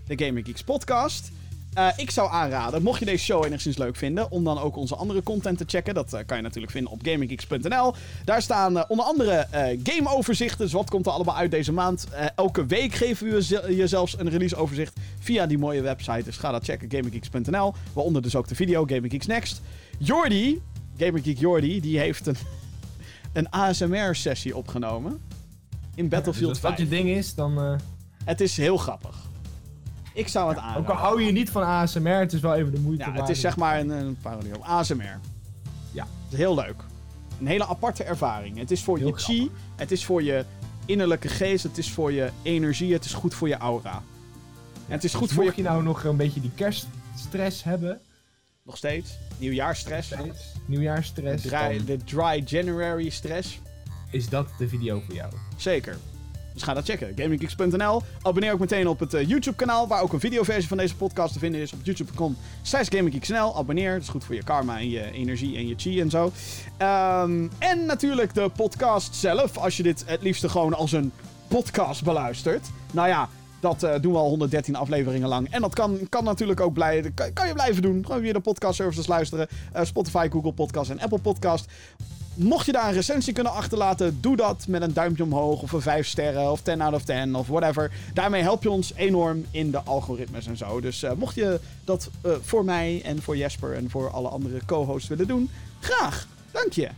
de Gamer Geeks podcast. Eh, ik zou aanraden, mocht je deze show enigszins leuk vinden, om dan ook onze andere content te checken. Dat eh, kan je natuurlijk vinden op gamergeeks.nl. Daar staan eh, onder andere gameoverzichten. Dus wat komt er allemaal uit deze maand? Elke week geven we je, je zelfs een releaseoverzicht via die mooie website. Dus ga dat checken, gamergeeks.nl. Waaronder dus ook de video Gamer Geeks Next. Jordi, Gamergeek Jordi, die heeft een, een ASMR-sessie opgenomen. In Battlefield Dus als dat 5. je ding is, dan... Het is heel grappig. Ik zou het ook al aanraden. hou je niet van ASMR, het is wel even de moeite Ja, het waard. is zeg maar een, een parodie op ASMR. Ja. Het is heel leuk. Een hele aparte ervaring. Het is voor Heel je chi, het is voor je innerlijke geest, het is voor je energie, het is goed voor je aura. En het is goed Dus voor je... mocht je nou nog een beetje die kerststress hebben, Nog steeds. Nieuwjaarstress. steeds, nieuwjaarsstress, Dry, dan de dry January stress. is dat de video voor jou. Zeker. Dus ga dat checken. GamingGeeks.nl. Abonneer ook meteen op het eh, YouTube-kanaal, waar ook een videoversie van deze podcast te vinden is. Op youtube.com slash GamingGeeksNL. Abonneer. Dat is goed voor je karma en je energie en je chi en zo. Ehm, en natuurlijk de podcast zelf. Als je dit het liefste gewoon als een podcast beluistert. Nou ja, dat eh, doen we al 113 afleveringen lang. En dat kan, kan natuurlijk ook blij, dat kan, kan je blijven doen. Gewoon via de podcast services luisteren. Eh, Spotify, Google Podcast en Apple Podcast. Mocht je daar een recensie kunnen achterlaten, doe dat met een duimpje omhoog of een 5 sterren of 10 out of 10 of whatever. Daarmee help je ons enorm in de algoritmes en zo. Dus eh, mocht je dat eh, voor mij en voor Jesper en voor alle andere co-hosts willen doen, graag. Dank je.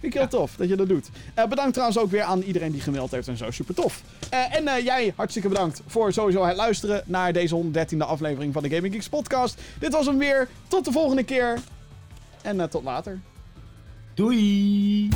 Vind ik heel tof dat je dat doet. Eh, bedankt trouwens ook weer aan iedereen die gemaild heeft en zo. Super tof. En jij, hartstikke bedankt voor sowieso het luisteren naar deze 113e aflevering van de Gaming Geeks podcast. Dit was hem weer. Tot de volgende keer. En tot later. Doei!